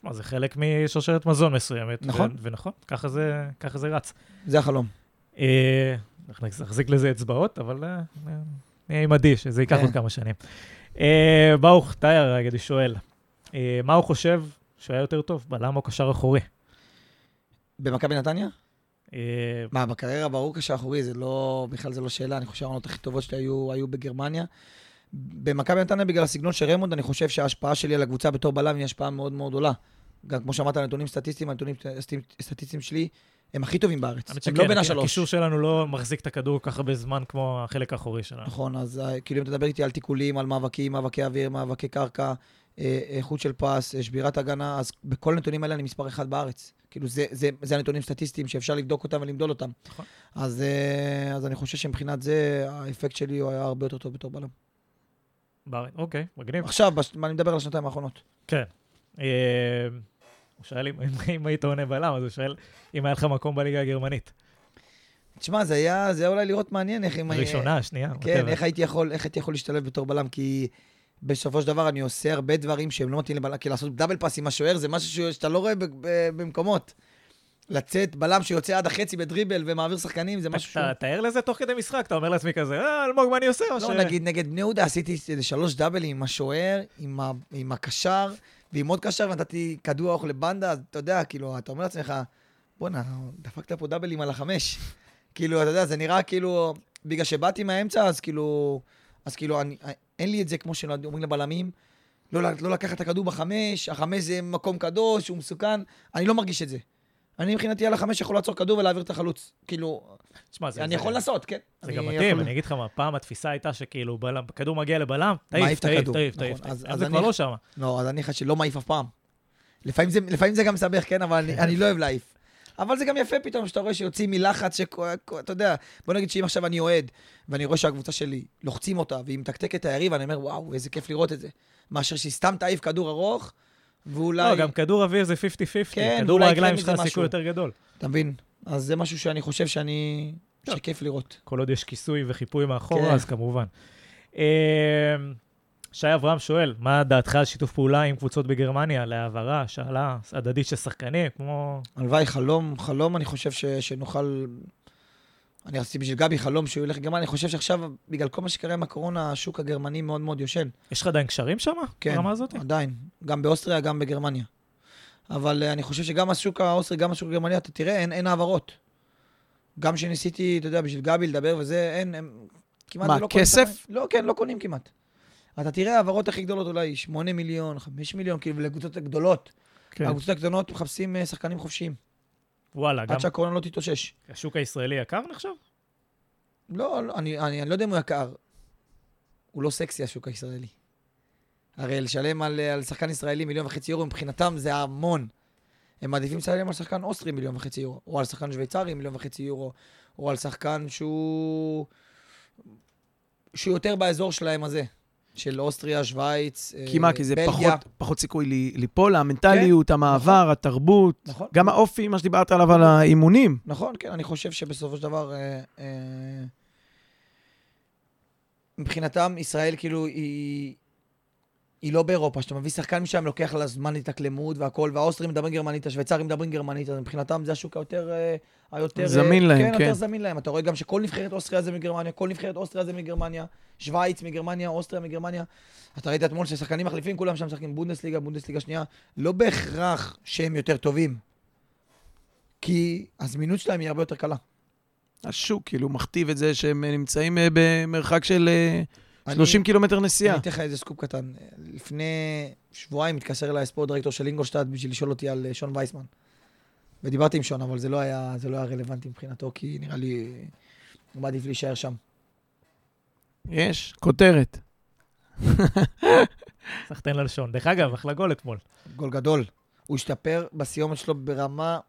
שמע, זה חלק משרשרת מזון מסוימת. נכון. ו- ונכון, ככה זה, ככה זה רץ. זה החלום. אה, אנחנו נחזיק לזה אצבעות, אבל אה, אה, נהיה עם עדי, שזה ייקח כן. עוד כמה שנים. אה, ברוך טייר, אני שואל, אה, מה הוא חושב שהיה יותר טוב, בלם או קשר אחורי? במכבי נתניה? אה, מה, בקריירה ברור קשר אחורי, זה לא, בכלל זה לא שאלה, אני חושב שהעונות הכי טובות שלי היו, היו בגרמניה. במכבי נתניה, בגלל הסגנון של רמונד, אני חושב שההשפעה שלי על הקבוצה בתור בלם היא השפעה מאוד מאוד גדולה. גם כמו שאמרת, הנתונים סטטיסטיים, הנתונים סטט- סטטיסטיים שלי הם הכי טובים בארץ. הם שכן, לא בין השלוש. הקישור שלנו לא מחזיק את הכדור כל כך הרבה זמן כמו החלק האחורי שלנו. נכון, אז אה, כאילו אם אתה מדבר איתי על תיקולים, על מאבקים, מאבקי אוויר, מאבקי קרקע, איכות של פס, אה, שבירת הגנה, אז בכל הנתונים האלה אני מספר אחד בארץ. כאילו זה, זה, זה הנתונים סטטיסטיים שאפשר לבדוק אותם ולמדוד אותם. נכון. אז, אה, אז אני חושב שמבחינת זה, האפקט שלי הוא היה הרבה יותר טוב בתור בלם. בארץ, אוקיי, מגניב. עכשיו, בש... אני מדבר על השנתיים האחרונות. כן. אה, הוא שאל אם- אם- היית עונה בלם, אז הוא שואל אם היה לך מקום בליגה הגרמנית. תשמע, זה היה, זה היה אולי לראות מעניין איך... הראשונה, השנייה, כן. איך הייתי יכול, איך הייתי יכול להשתלב בתור בלם, כי בסופו של דבר אני עושה הרבה דברים שהם לא מתאימים לבלם, כי לעשות דאבל פאס עם השוער זה משהו שאתה לא רואה במקומות. לצאת בלם שיוצא עד החצי בדריבל ומעביר שחקנים, זה משהו שהוא... אתה תאר לזה תוך כדי משחק, אתה אומר לעצמי כזה, אה, אלמוג, מה אני עושה? לא, נגיד נגד בני יהודה עשיתי שלוש דאבלים עם השוער. עם הקשר, ועם עוד קשר, ונתתי כדור ארוך לבנדה, אז אתה יודע, כאילו, אתה אומר לעצמך, בואנה, דפקת פה דאבלים על החמש. כאילו, אתה יודע, זה נראה כאילו, בגלל שבאתי מהאמצע, אז כאילו, אז כאילו, אני, אין לי את זה כמו שאומרים לבלמים, לא, לא לקחת את הכדור בחמש, החמש זה מקום קדוש, הוא מסוכן, אני לא מרגיש את זה. אני מבחינתי על החמש יכול לעצור כדור ולהעביר את החלוץ. כאילו, תשמע, זה... אני זה- יכול לעשות, כן. זה גם יכול- מתאים, אני אגיד לך מה, פעם התפיסה הייתה שכאילו, בלם- כדור מגיע לבלם, תעיף, תעיף. תעיף, נכון, תעיף. אז- זה כבר לא שם. לא, אז אני אחד שלא מעיף אף פעם. לפעמים זה, לפעמים זה גם מסבך, כן, אבל אני, אני לא אוהב להעיף. אבל זה גם יפה פתאום, שאתה רואה שיוצאים מלחץ, שכו- אתה יודע, בוא נגיד שאם עכשיו אני אוהד, ואני רואה שהקבוצה שלי, לוחצים אותה, והיא מתקתקת את היריב, אני אומר, וואו, איזה כיף לראות את זה. מאשר שהיא סתם תעיף כדור ארוך, ואולי... לא, גם כדור אוויר זה 50-50. כן, כדור ברגליים יקרה שלך סיכוי. יותר גדול. אתה מבין? אז זה משהו שאני חושב שאני... טוב. שכיף לראות. כל עוד יש כיסוי וחיפוי מאחורה, כן. אז כמובן. שי אברהם שואל, מה דעתך על שיתוף פעולה עם קבוצות בגרמניה, להעברה, שאלה הדדית של שחקנים, כמו... הלוואי, חלום, חלום, אני חושב ש, שנוכל... אני רציתי בשביל גבי חלום שהוא ילך לגרמניה, אני חושב שעכשיו, בגלל כל מה שקרה עם הקורונה, השוק הגרמני מאוד מאוד ישן. יש לך עדיין קשרים שם? כן, ברמה הזאת? עדיין. גם באוסטריה, גם בגרמניה. אבל אה, אני חושב שגם השוק האוסטרי, גם השוק הגרמני, אתה תראה, אין, אין העברות. גם כשניסיתי, אתה יודע, בשביל גבי לדבר וזה, אין, הם כמעט מה, לא קונים כסף? שחקנים. לא, כן, לא קונים כמעט. אתה תראה העברות הכי גדולות אולי 8 מיליון, 5 מיליון, כאילו, לקבוצות הגדולות. כן. הקבוצות הגדולות מחפשים אה, שחקנים חופשיים, וואלה, גם עד שהקורונה לא תתאושש. השוק הישראלי יקר נחשב? לא, לא אני, אני, אני לא יודע אם הוא יקר. הוא לא סקסי, השוק הישראלי. הרי לשלם על, על שחקן ישראלי מיליון וחצי יורו, מבחינתם זה המון. הם מעדיפים לשלם על שחקן אוסטרי מיליון וחצי יורו, או על שחקן שוויצרי מיליון וחצי יורו, או על שחקן שהוא... שהוא יותר באזור שלהם הזה, של אוסטריה, שווייץ, כי מה, כי זה בלגיה. פחות, פחות סיכוי לי- ליפול, המנטליות, המעבר, התרבות, נכון. גם האופי, מה שדיברת עליו על האימונים. נכון, כן, אני חושב שבסופו של דבר, אה, אה, מבחינתם, ישראל כאילו היא, היא לא באירופה. כשאתה מביא שחקן משם, לוקח לה זמן להתאקלמות והכל, והאוסטרים מדברים גרמנית, השוויצרים מדברים גרמנית, אז מבחינתם זה השוק היותר... אה, היותר זמין אה, להם, כן. כן. יותר זמין להם. אתה רואה גם שכל נבחרת אוסטריה זה מגרמניה, כל נבחרת אוסטריה זה מגרמניה, שווייץ מגרמניה, אוסטריה מגרמניה. אתה ראית אתמול ששחקנים מחליפים, כולם שם משחקים בונדסליגה, בונדסליגה שנייה. לא בהכרח שהם יותר טובים, כי הזמינות שלהם היא הרבה יותר קלה. השוק כאילו מכתיב את זה שהם נמצאים אה, במרחק של 30 קילומטר אני נסיעה. אתן לך איזה סקופ קטן. לפני שבועיים התקשר אליי ה sport director של אינגולשטאט בשביל לשאול אותי על אה, שון וייסמן. ודיברתי עם שון, אבל זה לא היה, זה לא היה רלוונטי מבחינתו, כי נראה לי הוא מעדיף להישאר שם. יש, כותרת. סחטיין ללשון. דרך אגב, אחלה גול אתמול. גול גדול. הוא השתפר בסיומת שלו ברמה...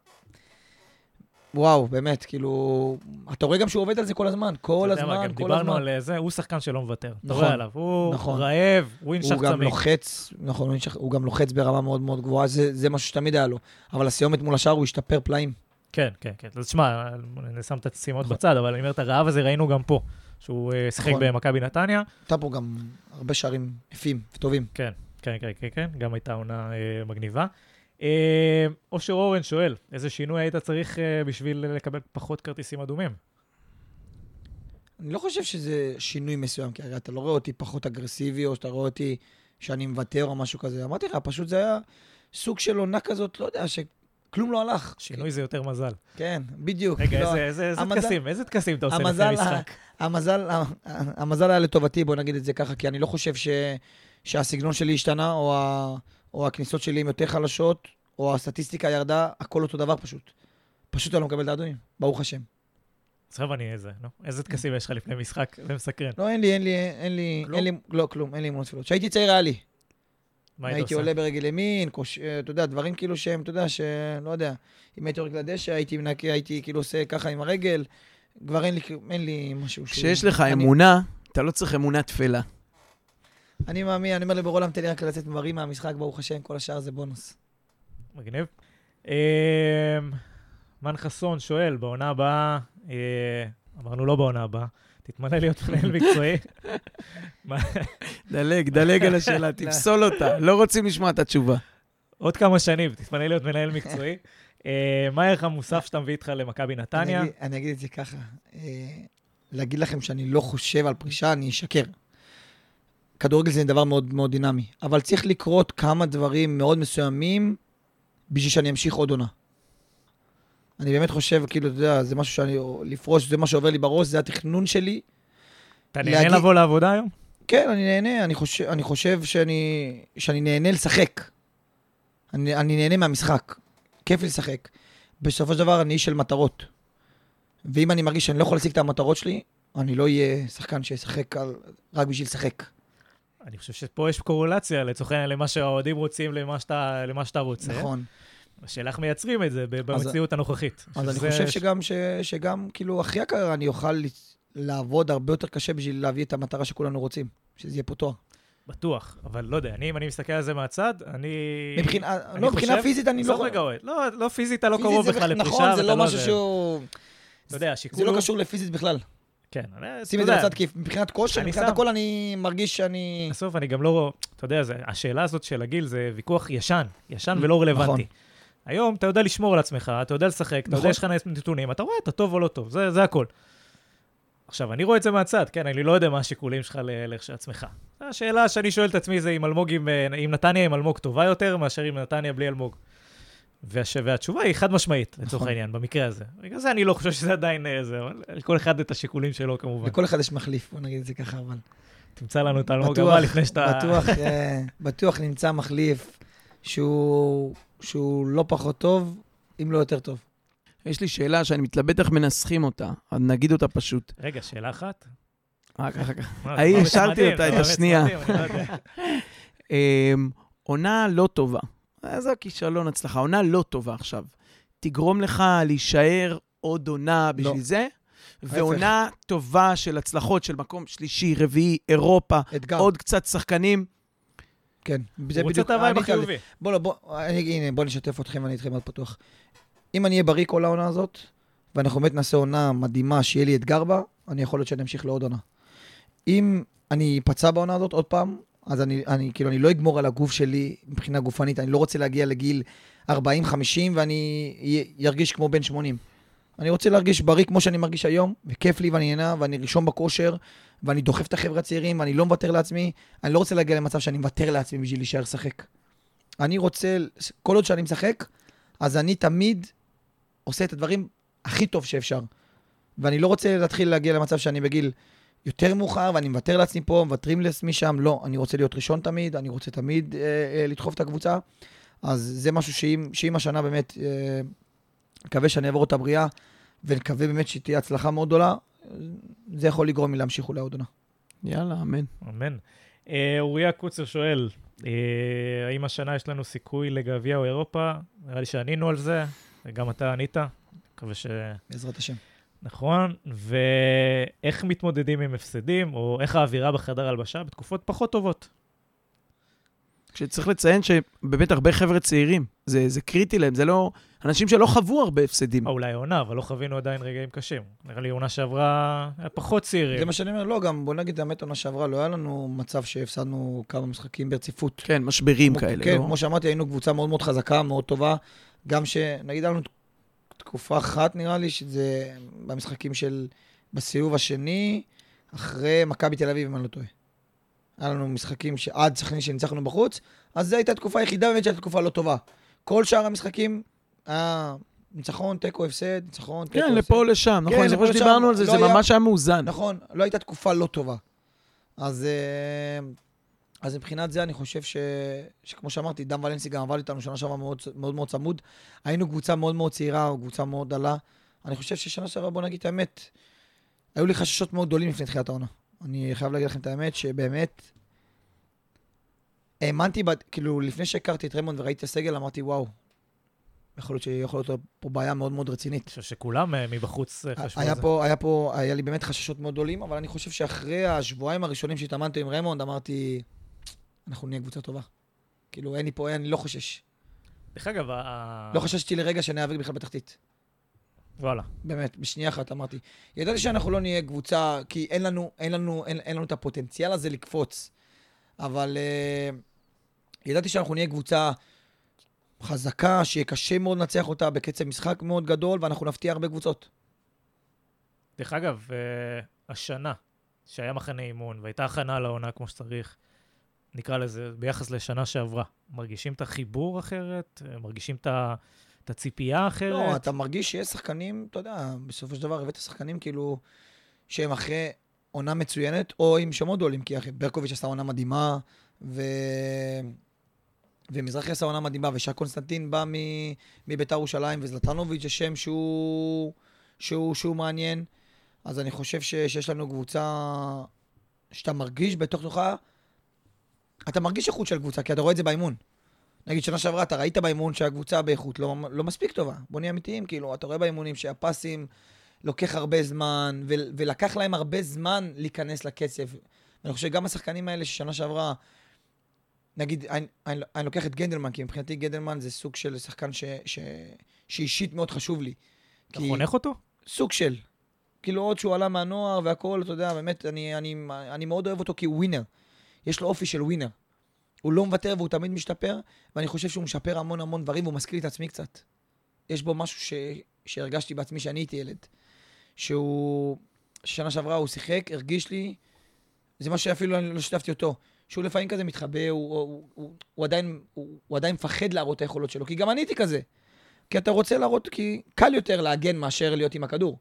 וואו, באמת, כאילו... אתה רואה גם שהוא עובד על זה כל הזמן, כל אתה יודע מה, הזמן, גם כל דיברנו הזמן. על אה, זה, הוא שחקן שלא מוותר. אתה נכון, רואה עליו, הוא נכון. רעב, הוא ינשך הוא גם צמיג. לוחץ, נכון, הוא גם לוחץ ברמה מאוד מאוד גבוהה, זה, זה משהו שתמיד היה לו. אבל הסיומת מול השאר הוא השתפר פלאים. כן, כן, כן. אז תשמע, אני שם את הסימות נכון. בצד, אבל אני אומר, את הרעב הזה ראינו גם פה, שהוא אה, שיחק נכון. במכבי נתניה. הייתה פה גם הרבה שערים יפים וטובים. כן, כן, כן, כן, כן, גם הייתה עונה אה, מגניבה. אה, אושר אורן שואל, איזה שינוי היית צריך אה, בשביל לקבל פחות כרטיסים אדומים? אני לא חושב שזה שינוי מסוים, כי הרי אתה לא רואה אותי פחות אגרסיבי, או שאתה רואה אותי שאני מוותר או משהו כזה. אמרתי לך, פשוט זה היה סוג של עונה כזאת, לא יודע, שכלום לא הלך. שינוי זה יותר מזל. כן, בדיוק. רגע, לא, איזה- טקסים, איזה טקסים אתה עושה לפני המזל, משחק? המזל, המזל היה לטובתי, בוא נגיד את זה ככה, כי אני לא חושב ש, שהסגנון שלי השתנה, או, ה, או הכניסות שלי הן יותר חלשות, או הסטטיסטיקה ירדה, הכל אותו דבר פשוט. פשוט אני לא מקבל את האדומים, ברוך השם. עכשיו אני איזה, נו. איזה טקסים יש לך לפני משחק? זה מסקרן. לא, אין לי, אין לי, אין לי? אין לי, לא, כלום, אין לי אמונות תפילות. כשהייתי צעיר היה לי. מה היית הייתי עושה? עולה ברגל ימין, קוש... אה, אתה יודע, דברים כאילו שהם, אתה יודע, שלא יודע, אם הייתי יורד לדשא, הייתי מנקה, הייתי כאילו עושה ככה עם הרגל, כבר אין לי, אין לי משהו שהוא... כשיש לך אמונה, אתה לא צריך אמונה תפלה. אני מאמין, אני אומר לברולם, תן לי רק לצאת מרים מהמשחק, ברוך השם, כל השאר זה בונוס. מגניב. אה, מן חסון שואל, בעונה הבאה, אה, אמרנו לא בעונה הבאה, תתמנה להיות מנהל מקצועי. דלג, דלג על השאלה, תפסול אותה. לא רוצים לשמוע את התשובה. עוד כמה שנים, תתמנה להיות מנהל מקצועי. אה, מה הערך המוסף שאתה מביא איתך למכבי נתניה? אני אגיד- את זה ככה, להגיד לכם שאני לא חושב על פרישה, אני אשקר. כדורגל זה דבר מאוד מאוד דינמי, אבל צריך לקרות כמה דברים מאוד מסוימים בשביל שאני אמשיך עוד עונה. אני באמת חושב, כאילו, אתה יודע, זה משהו שאני, לפרוש, זה מה שעובר לי בראש, זה התכנון שלי. אתה נהנה להגיד- לבוא לעבודה היום? כן, אני נהנה, אני חושב, אני חושב שאני, שאני נהנה לשחק. אני, אני נהנה מהמשחק. כיף לי לשחק. בסופו של דבר אני איש של מטרות. ואם אני מרגיש שאני לא יכול להשיג את המטרות שלי, אני לא אהיה שחקן שישחק על... רק בשביל לשחק. אני חושב שפה יש קורולציה, לצורך העניין, למה שהאוהדים רוצים, למה שאתה, למה שאתה רוצה. נכון. השאלה איך מייצרים את זה במציאות הנוכחית. אז אני חושב שגם, ש, שגם כאילו, אחרי הקריירה אני אוכל לעבוד הרבה יותר קשה בשביל להביא את המטרה שכולנו רוצים, שזה יהיה פה תואר. בטוח, אבל לא יודע, אני, אם אני מסתכל על זה מהצד, אני... מבחינה, אני לא, מבחינה חושב- פיזית אני לא... רגע. לא, לא פיזית, אתה לא קרוב בכלל בכ- לפרישה. נכון, זה ואתה לא משהו. שהוא... אתה יודע, השיקול זה. לא קשור לפיזית בכלל. כן, אני- שים את זה בצד, כי מבחינת כושר, מבחינת. הכל אני מרגיש שאני... בסוף אני גם לא... אתה יודע, זה, השאלה הזאת של הגיל זה ויכוח ישן, ישן נכון. ולא רלוונטי. היום אתה יודע לשמור על עצמך, אתה יודע לשחק, אתה נכון. יודע, יש לך נתונים, אתה רואה, אתה טוב או לא טוב, זה, זה הכל. עכשיו, אני רואה את זה מהצד, כן, אני לא יודע מה השיקולים שלך לעצמך. השאלה שאני שואל את עצמי זה אם אלמוג אה, אם נתניה עם אלמוג טובה יותר, מאשר עם נתניה בלי אלמוג. והש... והתשובה היא חד משמעית, לצורך נכון. העניין, במקרה הזה. בגלל זה אני לא חושב שזה עדיין אה, זה, אבל לכל אחד את השיקולים שלו כמובן. לכל אחד יש מחליף, בוא נגיד את זה ככה, אבל... תמצא לנו את אלמוג בטוח, הבא לפני שאתה... בטוח, אה, בטוח נמצא מחליף שהוא, שהוא לא פחות טוב, אם לא יותר טוב. יש לי שאלה שאני מתלבט איך מנסחים אותה, אז נגיד אותה פשוט. רגע, שאלה אחת? רק אחר כך. מה, ההיא, אתה מאמץ השארתי אותה, את השנייה. לא. אמ, עונה לא טובה. אה, זה הכישלון הצלחה. עונה לא טובה עכשיו. תגרום לך להישאר עוד עונה בשביל לא. זה, ועונה טובה של הצלחות של מקום שלישי, רביעי, אירופה, אתגר. עוד קצת שחקנים. כן, זה הוא רוצה בדיוק... את החיובי. בוא, לא, בוא, אני, הנה, בוא נשתף אתכם ואני איתכם מאוד פתוח. אם אני אהיה בריא כל העונה הזאת, ואנחנו באמת נעשה עונה מדהימה, שיהיה לי אתגר בה, אני יכול להיות שאני אמשיך לעוד עונה. אם אני אפצע בעונה הזאת עוד פעם, אז אני, אני, כאילו, אני לא אגמור על הגוף שלי מבחינה גופנית, אני לא רוצה להגיע לגיל 40-50 ואני ארגיש כמו בן 80. אני רוצה להרגיש בריא כמו שאני מרגיש היום, וכיף לי ואני נהנה, ואני ראשון בכושר, ואני דוחף את החבר'ה הצעירים, ואני לא מוותר לעצמי. אני לא רוצה להגיע למצב שאני מוותר לעצמי בשביל להישאר לשחק. אני רוצה, כל עוד שאני משחק, אז אני תמיד עושה את הדברים הכי טוב שאפשר. ואני לא רוצה להתחיל להגיע למצב שאני בגיל יותר מאוחר, ואני מוותר לעצמי פה, מוותרים לעצמי שם. לא, אני רוצה להיות ראשון תמיד, אני רוצה תמיד אה, אה, לדחוף את הקבוצה. אז זה משהו שאם, שאם השנה באמת, אה, מקווה שאני אעבור אותה בריאה, ונקווה באמת שתהיה הצלחה מאוד גדולה, זה יכול לגרום לי להמשיך אולי עוד עונה. יאללה, אמן. אמן. אה, אוריה קוצר שואל, אה, האם השנה יש לנו סיכוי לגביע או אירופה? נראה לי שענינו על זה, וגם אתה ענית. מקווה ש... בעזרת השם. נכון, ואיך מתמודדים עם הפסדים, או איך האווירה בחדר הלבשה בתקופות פחות טובות. שצריך לציין שבאמת הרבה חבר'ה צעירים, זה, זה קריטי להם, זה לא... אנשים שלא חוו הרבה הפסדים. או אולי עונה, אבל לא חווינו עדיין רגעים קשים. נראה לי עונה שעברה היה פחות צעירים. זה מה שאני אומר, לא, גם בוא נגיד, האמת, עונה שעברה, לא היה לנו מצב שהפסדנו כמה משחקים ברציפות. כן, משברים כמו- כאלה. כן, לא? כמו שאמרתי, היינו קבוצה מאוד מאוד חזקה, מאוד טובה. גם ש... נגיד, היה לנו תקופה אחת, נראה לי, שזה במשחקים של... בסיבוב השני, אחרי מכבי תל אביב, אם אני לא טועה. היה לנו משחקים שעד סכנין שניצחנו בחוץ, אז זו הייתה התקופה היחידה באמת שהייתה תקופה לא טובה. כל שאר המשחקים היה ניצחון, תיקו, הפסד, ניצחון, תיקו, כן, הפסד. לפה או לשם, נכון? כן, אני זוכר לפה לשם, שדיברנו על זה, לא זה ממש היה מאוזן. נכון, לא הייתה תקופה לא טובה. אז, אה, אז מבחינת זה אני חושב ש, שכמו שאמרתי, דם ולנסי גם עבד איתנו שנה שעברה מאוד, מאוד מאוד צמוד. היינו קבוצה מאוד מאוד צעירה, או קבוצה מאוד דלה. אני חושב ששנה שעברה, בוא נגיד את האמת, היו לי חששות מאוד גדולים לפני תחילת העונה. אני חייב להגיד לכם את האמת, שבאמת, האמנתי, בת- כאילו, לפני שהכרתי את ריימונד וראיתי את הסגל, אמרתי, וואו, יכול להיות שיכול להיות פה בעיה מאוד מאוד רצינית. אני חושב שכולם אה, מבחוץ אה, חשבו על זה. פה, היה פה, היה לי באמת חששות מאוד גדולים, אבל אני חושב שאחרי השבועיים הראשונים שהתאמנתי עם ריימונד, אמרתי, אנחנו נהיה קבוצה טובה. כאילו, אין לי פה, אני לא חושש. דרך אגב, ה- לא חששתי לרגע שניאבק בכלל בתחתית. וואלה. באמת, בשנייה אחת אמרתי. ידעתי שאנחנו לא נהיה קבוצה, כי אין לנו, אין לנו, אין, אין לנו את הפוטנציאל הזה לקפוץ. אבל uh, ידעתי שאנחנו נהיה קבוצה חזקה, שיהיה קשה מאוד לנצח אותה בקצב משחק מאוד גדול, ואנחנו נפתיע הרבה קבוצות. דרך אגב, אה, השנה שהיה מחנה אימון והייתה הכנה לעונה כמו שצריך, נקרא לזה, ביחס לשנה שעברה, מרגישים את החיבור אחרת? מרגישים את את הציפייה אחרת? לא, אתה מרגיש שיש שחקנים, אתה יודע, בסופו של דבר הבאת שחקנים כאילו, שהם אחרי עונה מצוינת, או עם שמות גדולים, כי אחי, ברקוביץ' עשה עונה מדהימה, ו... ומזרחי עשה עונה מדהימה, ושק קונסטנטין בא מ- מביתר ירושלים, וזלטנוביץ' זה שם שהוא, שהוא, שהוא מעניין. אז אני חושב ש, שיש לנו קבוצה שאתה מרגיש בתוך תוכה, אתה מרגיש איכות של קבוצה, כי אתה רואה את זה באימון. נגיד, שנה שעברה, אתה ראית באימון שהקבוצה באיכות לא, לא מספיק טובה. בוא נהיה אמיתיים, כאילו, אתה רואה באימונים שהפסים לוקח הרבה זמן, ו- ולקח להם הרבה זמן להיכנס לקצב. ואני חושב שגם השחקנים האלה ששנה שעברה, נגיד, אני, אני, אני לוקח את גנדלמן, כי מבחינתי גנדלמן זה סוג של שחקן ש, ש, שאישית מאוד חשוב לי. אתה כי- חונך אותו? סוג של. כאילו עוד שהוא עלה מהנוער והכל, אתה יודע, באמת, אני, אני, אני מאוד אוהב אותו כי הוא ווינר. יש לו אופי של ווינר. הוא לא מוותר והוא תמיד משתפר, ואני חושב שהוא משפר המון המון דברים והוא מזכיר לי את עצמי קצת. יש בו משהו ש, שהרגשתי בעצמי שאני הייתי ילד. שהוא, שנה שעברה הוא שיחק, הרגיש לי, זה מה שאפילו אני לא שיתפתי אותו, שהוא לפעמים כזה מתחבא, הוא, הוא, הוא, הוא, עדיין, הוא, הוא עדיין מפחד להראות את היכולות שלו, כי גם אני הייתי כזה. כי אתה רוצה להראות, כי קל יותר להגן מאשר להיות עם הכדור.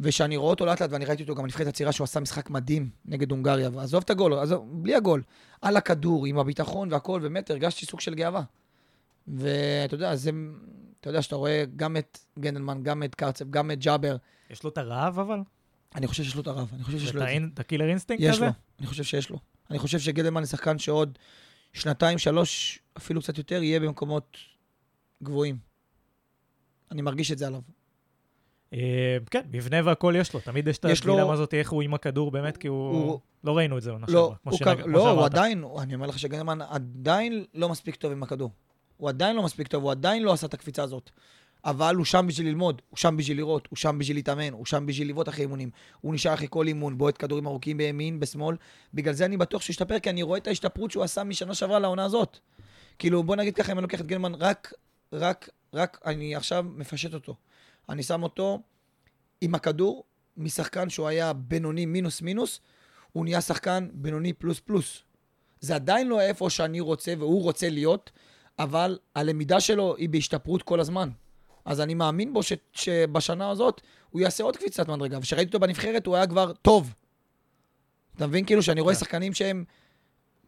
ושאני רואה אותו לאט לאט, ואני ראיתי אותו גם בנבחרת הצעירה, שהוא עשה משחק מדהים נגד הונגריה, ועזוב את הגול, עזוב, בלי הגול, על הכדור, עם הביטחון והכל, באמת הרגשתי סוג של גאווה. ואתה יודע, זה, אתה יודע, שאתה רואה גם את גנדלמן, גם את קרצב, גם את ג'אבר, יש לו את הרעב אבל? אני חושב שיש לו את הרעב, אני חושב שיש לו את זה. את ה killer instinct יש הזה? לו, אני חושב שיש לו. אני חושב שגנדלמן זה שחקן שעוד שנתיים, שלוש, אפילו קצת יותר, יהיה במקומות גבוהים. אני מרגיש את זה עליו. אה, כן, מבנה והכל יש לו. תמיד יש את הדילמה הזאת, איך הוא עם הכדור באמת, כי הוא... לא ראינו את זה עונה לא, שעברה, כמו לא, הוא. עדיין, אני אומר לך שגדלמן עדיין לא מספיק טוב עם הכדור. הוא עדיין לא מספיק טוב, הוא עדיין לא עשה את הקפיצה הזאת. אבל הוא שם בשביל ללמוד, הוא שם בשביל לראות, הוא שם בשביל להתאמן, הוא שם בשביל לבעוט אחרי אימונים. הוא נשאר אחרי כל אימון, בועט כדורים ארוכים בימין, בשמאל. בגלל זה אני בטוח שהוא ישתפר, כי אני רואה את ההשתפרות שהוא עשה משנה שעברה לעונה הזאת. כאילו, בוא נגיד ככה, אם אני לוקח את גלמן, רק, רק, רק, אני עכשיו מפשט אותו. אני שם אותו עם הכדור, משחקן שהוא היה בינוני מינוס מינוס, הוא נהיה שחקן בינוני פלוס פלוס. זה עדיין לא איפה שאני רוצה והוא רוצה להיות, אבל הלמידה שלו היא בהשתפרות כל הזמן. אז אני מאמין בו ש, שבשנה הזאת הוא יעשה עוד קפיצת מדרגה. וכשראיתי אותו בנבחרת הוא היה כבר טוב. אתה מבין? כאילו שאני רואה כן. שחקנים שהם,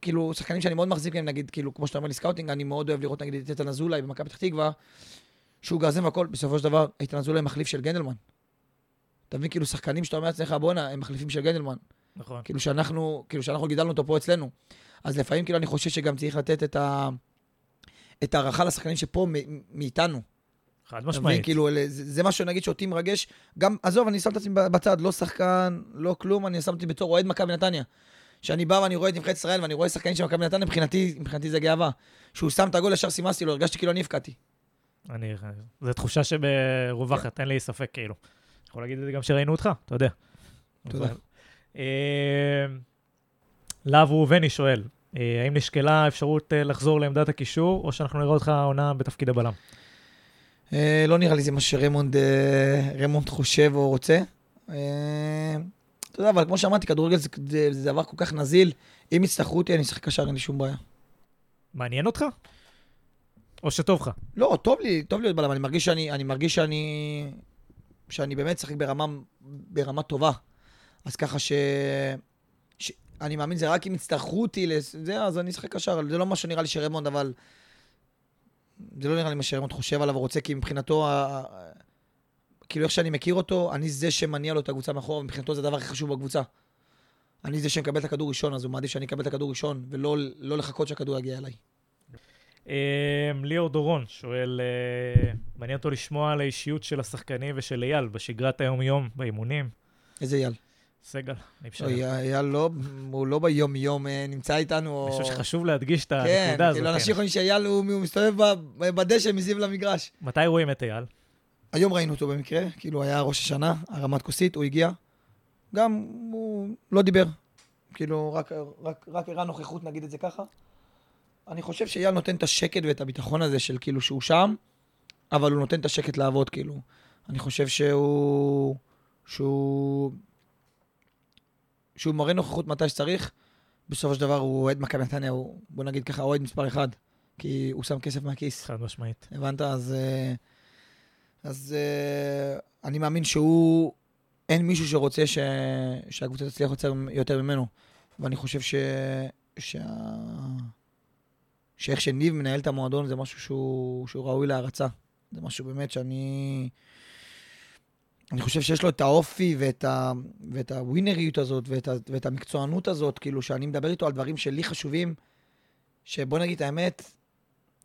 כאילו, שחקנים שאני מאוד מחזיק מהם, נגיד, כאילו, כמו שאתה אומר לי scouting, אני מאוד אוהב לראות, נגיד, את איתן אזולאי במכבי פתח תקווה, שהוא גרזן והכל, בסופו של דבר, איתן אזולאי מחליף של גנדלמן. אתה מבין? כאילו, שחקנים שאתה אומר לעצמך, בואנה, הם מחליפים של גנדלמן. נכון. כאילו שאנחנו, כאילו שאנחנו גידלנו אותו פה אצלנו. אז לפעמים כאילו אני חושב שגם צריך לתת את ה... את ההערכה לשחקנים שפה מ- מאיתנו. חד? משמעית. כאילו, זה, זה משהו, נגיד, שאותי מרגש. גם, עזוב, אני שם את עצמי בצד, לא שחקן, לא כלום, אני שם אותי בתור אוהד מכבי נתניה. שאני בא ואני רואה את נבחרת ישראל ואני רואה שחקנים של מכבי נתניה, מבחינתי, מבחינתי זה גאווה. שהוא שם את הגול, ישר סימסתי לו, הרגשתי כאילו אני הבקעתי. אני... זו תחושה שברווחת, אין לי ספק, כאילו. יכול להגיד את זה גם שראינו אותך, אתה יודע. תודה. אה, להב ראובני שואל, אה, האם נשקלה האפשרות אה, לחזור לעמדת הקישור, או שאנחנו נראה אותך עונה בתפקיד הבלם? לא נראה לי זה מה שרמונד רמונד חושב או רוצה. אתה יודע, אבל כמו שאמרתי, כדורגל זה דבר כל כך נזיל. אם יצטרכו אותי, אני אשחק קשר, אין לי שום בעיה. מעניין אותך? או שטוב לך? לא, טוב לי, טוב להיות בלם, אני מרגיש שאני, אני מרגיש שאני, שאני באמת משחק ברמה, ברמה טובה. אז ככה ש... ש... אני מאמין, זה רק אם יצטרכו אותי לזה, אז אני אשחק קשר. זה לא מה שנראה לי שרמונד, אבל... זה לא נראה לי מה שרמונד חושב עליו ורוצה, כי מבחינתו. ה- כאילו איך שאני מכיר אותו, אני זה שמניע לו את הקבוצה מאחורה, ומבחינתו זה הדבר הכי חשוב בקבוצה. אני זה שמקבל את הכדור ראשון, אז הוא מעדיף שאני אקבל את הכדור ראשון, ולא לא לחכות שהכדור יגיע אליי. אה, ליאור דורון שואל, אה, מעניין אותו לשמוע על האישיות של השחקנים ושל אייל בשגרת היום-יום, באימונים. איזה אייל. סגל, אני. אוי, אייל לא, הוא לא ביום-יום אה, נמצא איתנו. אני חושב שחשוב להדגיש את כן, הנקודה הזאת. כאילו כן. אנשים חושבים שאייל הוא מסתובב בדשא מסביב למגרש. מתי רואים את אייל? היום ראינו אותו במקרה, כאילו היה ראש השנה, הרמת כוסית, הוא הגיע. גם הוא לא דיבר. כאילו, רק הראה נוכחות, נגיד את זה ככה. אני חושב שאייל נותן את השקט ואת הביטחון הזה של כאילו שהוא שם, אבל הוא נותן את השקט לעבוד, כאילו. אני חושב שהוא... שהוא... שהוא מראה נוכחות מתי שצריך. בסופו של דבר הוא אוהד מכבי נתניה, הוא, בוא נגיד ככה, אוהד מספר אחד. כי הוא שם כסף מהכיס. חד משמעית. הבנת? אז, אה, אז אה, אני מאמין שהוא, אין מישהו שרוצה ש, שהקבוצה תצליח יותר, יותר ממנו. ואני חושב ש, שה, שאיך שניב מנהל את המועדון זה משהו שהוא, שהוא ראוי להערצה. זה משהו באמת שאני... אני חושב שיש לו את האופי ואת, ה, ואת הווינריות הזאת ואת, ה, ואת המקצוענות הזאת, כאילו, שאני מדבר איתו על דברים שלי חשובים, שבוא נגיד את האמת,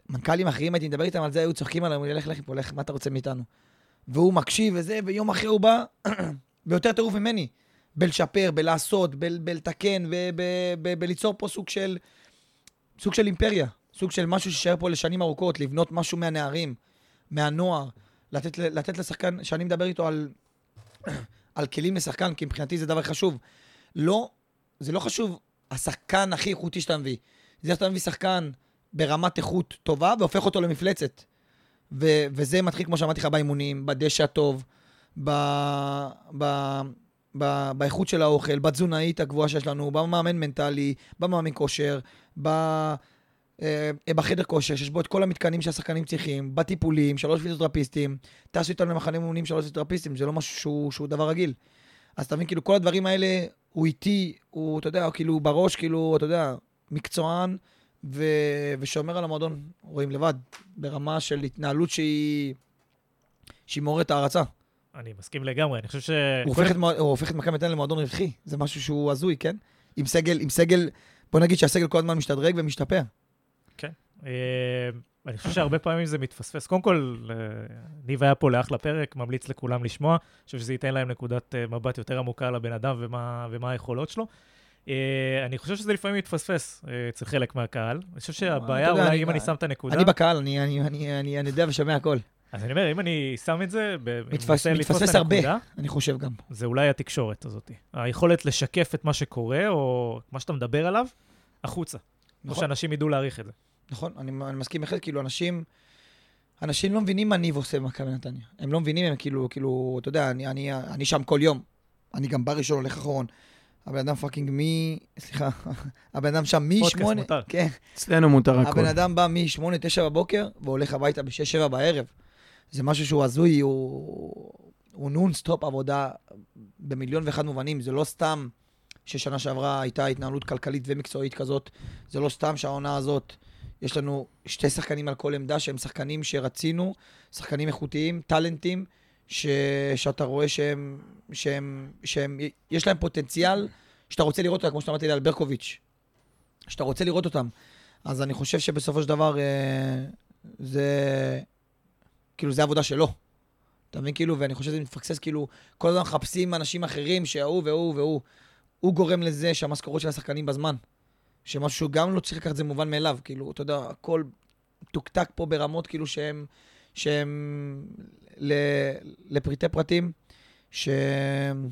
מנכ"לים אחרים הייתי מדבר איתם על זה, היו צוחקים עליהם, הוא ילך, לך פה, לך, מה אתה רוצה מאיתנו? והוא מקשיב וזה, ויום אחרי הוא בא, ביותר טירוף ממני. בלשפר, בלעשות, בלתקן, בליצור פה סוג של, סוג של אימפריה. סוג של משהו שישאר פה לשנים ארוכות, לבנות משהו מהנערים, מהנוער, לתת, לתת לשחקן, שאני מדבר איתו על, על כלים לשחקן, כי מבחינתי זה דבר חשוב. לא, זה לא חשוב השחקן הכי איכותי שאתה מביא. זה שאתה מביא שחקן ברמת איכות טובה והופך אותו למפלצת. ו- וזה מתחיל, כמו שאמרתי לך, באימונים, בדשא הטוב, ב- ב- ב- באיכות של האוכל, בתזונאית הגבוהה שיש לנו, במאמן מנטלי, במאמן כושר, ב- בחדר כושר, שיש בו את כל המתקנים שהשחקנים צריכים, בטיפולים, שלוש פיזיותרפיסטים, טסו איתנו למחנה אימונים שלוש פיזיותרפיסטים, זה לא משהו שהוא, שהוא דבר רגיל. אז אתה מבין, כאילו, כל הדברים האלה, הוא איטי, הוא, אתה יודע, כאילו, בראש, כאילו, אתה יודע, מקצוען, ו... ושומר על המועדון, רואים לבד, ברמה של התנהלות שהיא, שהיא מעוררת הערצה. אני מסכים לגמרי, אני חושב ש... הוא הופך, את, הוא הופך את מכבי נתניה למועדון רווחי, זה משהו שהוא הזוי, כן? עם סגל, עם סגל, בוא נגיד שהסגל כל הזמן משתדרג ומשתפר. כן. אה, אני חושב שהרבה פעמים זה מתפספס. קודם כל, אה, ניב היה פה לאחלה פרק, ממליץ לכולם לשמוע. אני חושב שזה ייתן להם נקודת אה, מבט יותר עמוקה על הבן אדם ומה, ומה היכולות שלו. אני חושב שזה לפעמים מתפספס אצל חלק מהקהל. אני חושב שהבעיה, אולי אם אני שם את הנקודה... אני בקהל, אני יודע ושומע הכל. אז אני אומר, אם אני שם את זה, מתפס, מתפספס הרבה, הנקודה, אני חושב גם. זה אולי התקשורת הזאת. היכולת לשקף את מה שקורה, או מה שאתה מדבר עליו, החוצה. נכון. או שאנשים ידעו להעריך את זה. נכון, אני, אני מסכים בהחלט, כאילו, אנשים... אנשים לא מבינים מה ניב עושה במכבי נתניה. הם לא מבינים, הם כאילו, כאילו, אתה יודע, אני, אני, אני שם כל יום. אני גם בא ראשון, הולך אחרון. הבן אדם fucking מ... סליחה, הבן אדם שם מ-8... פודקאסט מותר. כן. אצלנו מותר הכול. הבן אדם בא מ-8, 9 בבוקר, והולך הביתה ב-6, 7 בערב. זה משהו שהוא הזוי, הוא, הוא נונסטופ עבודה במיליון ואחד מובנים. זה לא סתם ששנה שעברה הייתה התנהלות כלכלית ומקצועית כזאת, זה לא סתם שהעונה הזאת, יש לנו שתי שחקנים על כל עמדה שהם שחקנים שרצינו, שחקנים איכותיים, טאלנטים, ש, שאתה רואה שהם, שהם, שהם, יש להם פוטנציאל, שאתה רוצה לראות אותם, כמו שאמרתי לי על ברקוביץ', שאתה רוצה לראות אותם. אז אני חושב שבסופו של דבר אה, זה, כאילו, זה עבודה שלו. אתה מבין? כאילו, ואני חושב שזה מתפקסס, כאילו, כל הזמן מחפשים אנשים אחרים שההוא והוא והוא. הוא גורם לזה שהמשכורות של השחקנים בזמן. שמשהו גם לא צריך לקחת את זה מובן מאליו. כאילו, אתה יודע, הכל תוקתק פה ברמות כאילו שהם, שהם לפריטי פרטים, שהם...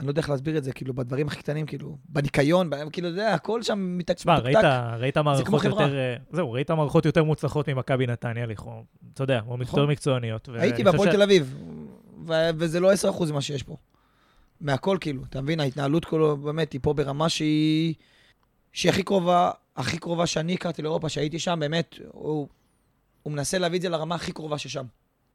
אני לא יודע איך להסביר את זה, כאילו, בדברים הכי קטנים, כאילו, בניקיון, כאילו, אתה יודע, הכל שם מתקתק. תשמע, ראית, ראית מערכות יותר... אה, זהו, ראית מערכות יותר מוצלחות ממכבי נתניה, לכאורה, אתה יודע, או יותר מקצועניות. הייתי בהפועל תל אביב, וזה לא 10% ממה שיש פה. מהכל, כאילו, אתה מבין? ההתנהלות כולו, באמת, היא פה ברמה שהיא... שהיא הכי קרובה, הכי קרובה שאני הכרתי לאירופה, שהייתי שם, באמת, הוא, הוא מנסה להביא את זה לרמה הכי קרובה ששם.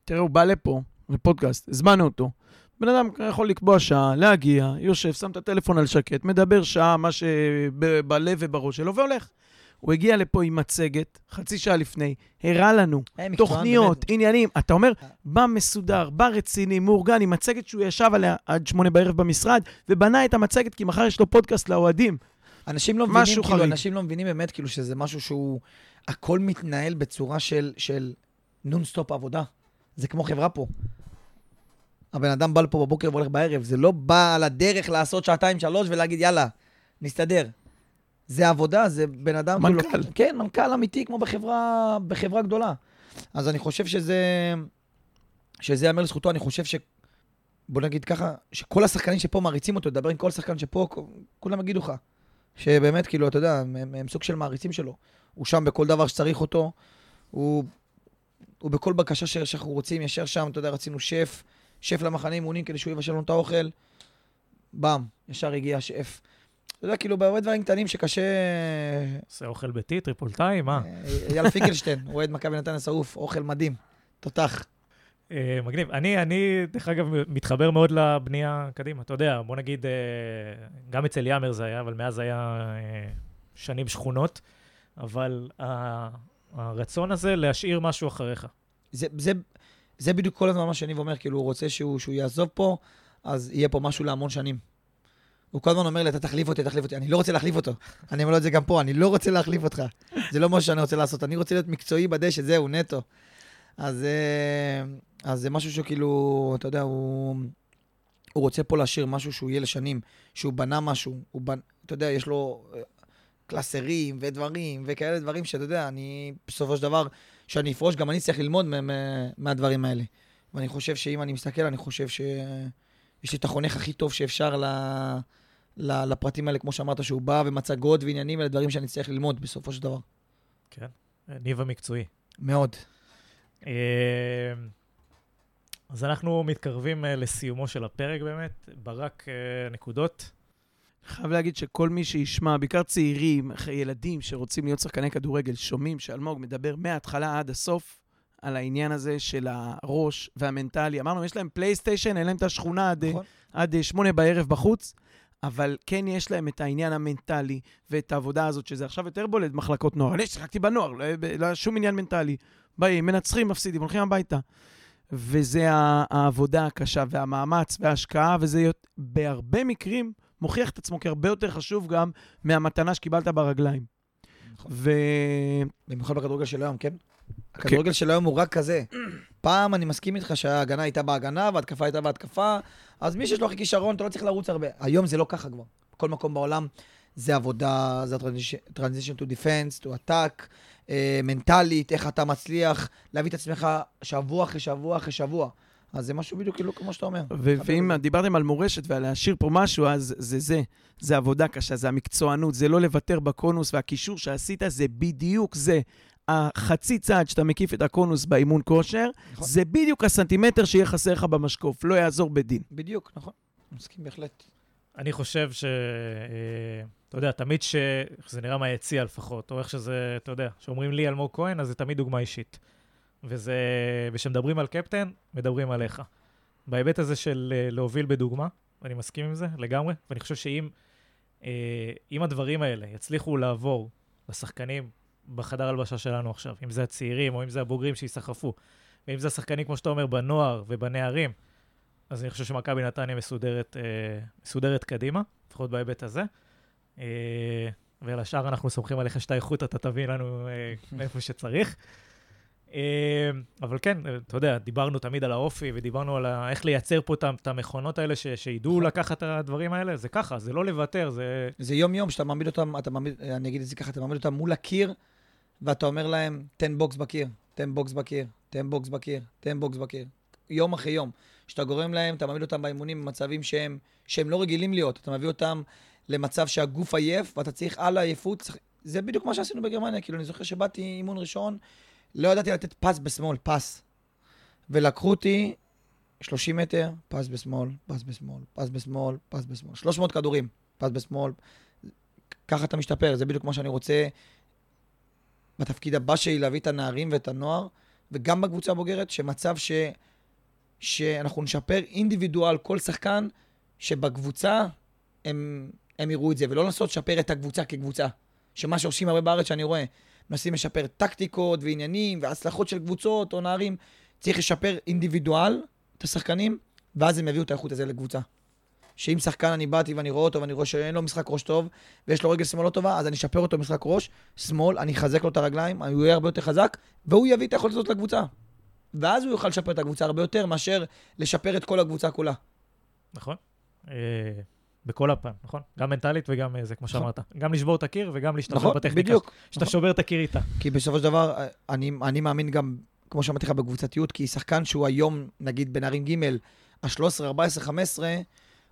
תראה, הוא בא לפה, לפודקאסט, הזמנו אותו. בן אדם יכול לקבוע שעה, להגיע, יושב, שם את הטלפון על שקט, מדבר שעה, מה שבלב ובראש שלו, והולך. הוא הגיע לפה עם מצגת, חצי שעה לפני, הראה לנו תוכניות, באמת. עניינים. אתה אומר, בא מסודר, בא רציני, מאורגן, עם מצגת שהוא ישב עליה עד שמונה בערב במשרד, ובנה את המצגת, כי מחר יש לו פודקאסט לאוהדים. אנשים לא מבינים, כאילו, אנשים לא מבינים באמת, כאילו, שזה משהו שהוא... הכל מתנהל בצורה של, של נונסטופ עבודה. זה כמו חברה פה. הבן אדם בא לפה בבוקר והולך בערב, זה לא בא על הדרך לעשות שעתיים, שלוש ולהגיד, יאללה, נסתדר. זה עבודה, זה בן אדם... מנכ"ל. כאילו, כן, מנכ"ל אמיתי, כמו בחברה, בחברה גדולה. אז אני חושב שזה... שזה ייאמר לזכותו, אני חושב ש... בוא נגיד ככה, שכל השחקנים שפה מעריצים אותו, דבר עם כל שחקן שפה, כולם יגידו לך. שבאמת, כאילו, אתה יודע, הם, הם סוג של מעריצים שלו. הוא שם בכל דבר שצריך אותו, הוא, הוא בכל בקשה ש, שאנחנו רוצים, ישר שם, אתה יודע, רצינו שף, שף למחנה אימונים כדי שהוא יבשל לנו את האוכל. באם, ישר הגיע שף. אתה יודע, כאילו, בהרבה דברים קטנים שקשה... עושה אוכל ביתי, טריפולטאי, מה? אה, אייל פינקלשטיין, אוהד מכבי נתניה שרוף, אוכל מדהים, תותח. אה, מגניב. אני, אני, דרך אגב, מתחבר מאוד לבנייה קדימה. אתה יודע, בוא נגיד, אה, גם אצל יאמר זה היה, אבל מאז היה שנים שכונות. אבל הרצון הזה להשאיר משהו אחריך. זה, זה, זה בדיוק כל הזמן מה שאני אומר, כאילו, הוא רוצה שהוא, שהוא יעזוב פה, אז יהיה פה משהו להמון שנים. הוא כל הזמן אומר לי, אתה תחליף אותי, תחליף אותי. אני לא רוצה להחליף אותו. אני אומר לו את זה גם פה, אני לא רוצה להחליף אותך. זה לא משהו שאני רוצה לעשות. אני רוצה להיות מקצועי בדשא, זהו, נטו. אז, אה, אז זה משהו שכאילו, אתה יודע, הוא, הוא רוצה פה להשאיר משהו שהוא יהיה לשנים, שהוא בנה משהו, הוא בנ... אתה יודע, יש לו אה, קלאסרים ודברים וכאלה דברים שאתה יודע, אני בסופו של דבר, כשאני אפרוש, גם אני צריך ללמוד מה- מה- מהדברים האלה. ואני חושב שאם אני מסתכל, אני חושב שיש לי את החונך הכי טוב שאפשר ל... ל... לפרטים האלה, כמו שאמרת, שהוא בא ומצגות ועניינים, אלה דברים שאני צריך ללמוד בסופו של דבר. כן. ניב המקצועי. מאוד. אה, אז אנחנו מתקרבים אה, לסיומו של הפרק באמת. ברק, אה, נקודות? חייב להגיד שכל מי שישמע, בעיקר צעירים, ילדים שרוצים להיות שחקני כדורגל, שומעים שאלמוג מדבר מההתחלה עד הסוף על העניין הזה של הראש והמנטלי. אמרנו, יש להם פלייסטיישן, אין להם את השכונה עד, נכון? עד שמונה בערב בחוץ, אבל כן יש להם את העניין המנטלי ואת העבודה הזאת, שזה עכשיו יותר בולט במחלקות נוער. אני שיחקתי בנוער, לא, לא היה שום עניין מנטלי. באים, מנצחים, מפסידים, הולכים הביתה. וזה העבודה הקשה והמאמץ וההשקעה, וזה בהרבה מקרים מוכיח את עצמו כהרבה יותר חשוב גם מהמתנה שקיבלת ברגליים. נכון. ו... במיוחד בכדורגל של היום, כן? הכדורגל של היום הוא רק כזה. פעם אני מסכים איתך שההגנה הייתה בהגנה וההתקפה הייתה בהתקפה, אז מי שיש לו הכי כישרון, אתה לא צריך לרוץ הרבה. היום זה לא ככה כבר. בכל מקום בעולם זה עבודה, זה transition to defense, to attack, אה, מנטלית, איך אתה מצליח להביא את עצמך שבוע אחרי שבוע אחרי שבוע. אז זה משהו בדיוק כאילו כמו שאתה אומר. ואם דיברתם על מורשת ועל להשאיר פה משהו, אז זה זה. זה עבודה קשה, זה המקצוענות, זה לא לוותר בקונוס, והקישור שעשית זה בדיוק זה. החצי צעד שאתה מקיף את הקונוס באימון כושר, נכון. זה בדיוק הסנטימטר שיהיה חסר לך במשקוף, לא יעזור בדין. בדיוק, נכון. מסכים בהחלט. אני חושב ש... אה, אתה יודע, תמיד ש... איך זה נראה מהיציע לפחות, או איך שזה, אתה יודע, שאומרים לי אלמוג כהן, אז זה תמיד דוגמה אישית. וזה... וכשמדברים על קפטן, מדברים עליך. בהיבט הזה של אה, להוביל בדוגמה, ואני מסכים עם זה לגמרי, ואני חושב שאם אה, אם הדברים האלה יצליחו לעבור לשחקנים בחדר הלבשה שלנו עכשיו, אם זה הצעירים או אם זה הבוגרים שיסחפו, ואם זה השחקנים, כמו שאתה אומר, בנוער ובנערים, אז אני חושב שמכבי נתניה מסודרת, אה, מסודרת קדימה, לפחות בהיבט הזה. אה, ועל השאר אנחנו סומכים עליך שאת האיכות אתה תביא לנו אה, מאיפה שצריך. אה, אבל כן, אה, אתה יודע, דיברנו תמיד על האופי ודיברנו על ה- איך לייצר פה את המכונות האלה ש- שידעו לקחת את הדברים האלה, זה ככה, זה לא לוותר, זה... זה יום-יום שאתה מעמיד אותם, אתה מעמיד, אני אגיד את זה ככה, אתה מעמיד אותם מול הקיר, ואתה אומר להם, תן בוקס בקיר, תן בוקס בקיר, תן בוקס בקיר, תן בוקס בקיר. יום אחרי יום. שאתה גורם להם, אתה מעמיד אותם באימונים במצבים שהם, שהם לא רגילים להיות. אתה מביא אותם למצב שהגוף עייף, ואתה צריך על העייפות. צריך... זה בדיוק מה שעשינו בגרמניה. כאילו, אני זוכר שבאתי אימון ראשון, לא ידעתי לתת פס בשמאל, פס. ולקחו אותי 30 מטר, פס בשמאל, פס בשמאל, פס בשמאל, פס בשמאל. 300 כדורים, פס בשמאל. ככה אתה משתפר, זה בדיוק מה שאני רוצה בתפקיד הבא שלי, להביא את הנערים ואת הנוער, וגם בקבוצה הבוגרת, שמצב ש... שאנחנו נשפר אינדיבידואל כל שחקן, שבקבוצה הם, הם יראו את זה, ולא לנסות לשפר את הקבוצה כקבוצה. שמה שעושים הרבה בארץ שאני רואה, מנסים לשפר טקטיקות ועניינים והצלחות של קבוצות או נערים, צריך לשפר אינדיבידואל את השחקנים, ואז הם יביאו את האיכות הזה לקבוצה. שאם שחקן אני באתי ואני רואה אותו ואני רואה שאין לו משחק ראש טוב ויש לו רגל שמאל לא טובה, אז אני אשפר אותו במשחק ראש, שמאל, אני אחזק לו את הרגליים, הוא יהיה הרבה יותר חזק, והוא יביא את היכולת הזאת לקבוצה. ואז הוא יוכל לשפר את הקבוצה הרבה יותר מאשר לשפר את כל הקבוצה כולה. נכון? אה, בכל הפעם, נכון? גם מנטלית וגם אה, זה, כמו נכון. שאמרת. גם לשבור את הקיר וגם להשתמש נכון, בטכניקה. בדיוק. שאתה נכון. שובר את הקיר איתה. כי בסופו של דבר, אני, אני מאמין גם, כמו שאמרתי לך, בקבוצתיות, כי שחקן שהוא היום, נגיד בנערים ג', ה-13, 14, 15,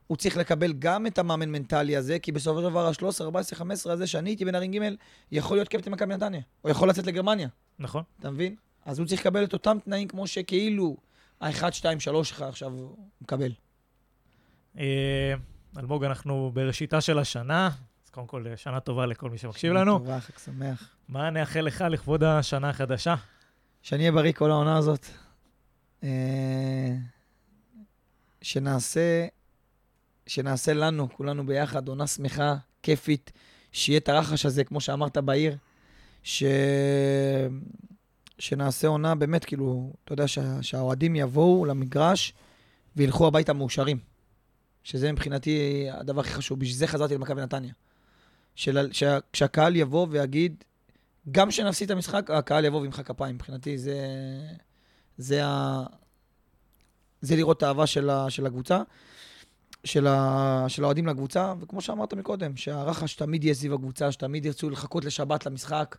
הוא צריך לקבל גם את המאמן מנטלי הזה, כי בסופו של דבר, ה-13, 14, 15 הזה, שאני הייתי בנערים ג', יכול להיות קפטן מכבי נתניה, או יכול לצאת לגרמניה, נכון? אתה מבין? אז הוא צריך לקבל את אותם תנאים כמו שכאילו ה-1, 2, 3 שלך עכשיו הוא מקבל. אה, אלמוג, אנחנו בראשיתה של השנה, אז קודם כל, אה, שנה טובה לכל מי שמקשיב לנו. טובה, חג שמח. מה נאחל לך לכבוד השנה החדשה? שאני אהיה בריא כל העונה הזאת. אה, שנעשה, שנעשה לנו, כולנו ביחד, עונה שמחה, כיפית, שיהיה את הרחש הזה, כמו שאמרת, בעיר, ש... שנעשה עונה באמת, כאילו, אתה יודע, שה... שהאוהדים יבואו למגרש וילכו הביתה מאושרים. שזה מבחינתי הדבר הכי חשוב, בשביל זה חזרתי למכבי נתניה. של... שה... כשהקהל יבוא ויגיד, גם כשנפסיד את המשחק, הקהל יבוא וימחא כפיים. מבחינתי זה... זה ה... זה לראות את האהבה של, ה... של הקבוצה. של, ה... של האוהדים לקבוצה, וכמו שאמרת מקודם, שהרחש תמיד יהיה סביב הקבוצה, שתמיד ירצו לחכות לשבת למשחק.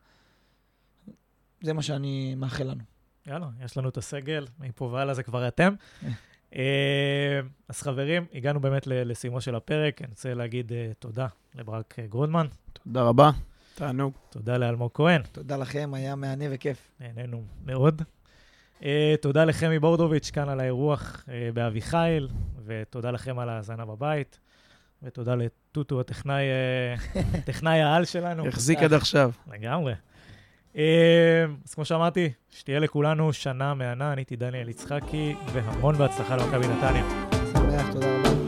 זה מה שאני מאחל לנו. יאללה, יש לנו את הסגל, מפה והלאה זה כבר אתם. אה, אז חברים, הגענו באמת לסיומו של הפרק. אני רוצה להגיד uh, תודה לברק גרודמן. תודה רבה, תענוג. תודה לאלמוג כהן. תודה לכם, היה מהנה וכיף. נהנינו מאוד. Uh, תודה לחמי בורדוביץ' כאן על האירוח uh, באביחיל, ותודה לכם על ההאזנה בבית, ותודה לטוטו, הטכנאי, הטכנאי העל שלנו. החזיק עד עכשיו. לגמרי. אז כמו שאמרתי, שתהיה לכולנו שנה מהנה, אני הייתי דניאל יצחקי, והמון בהצלחה למכבי נתניה. שמח, תודה רבה.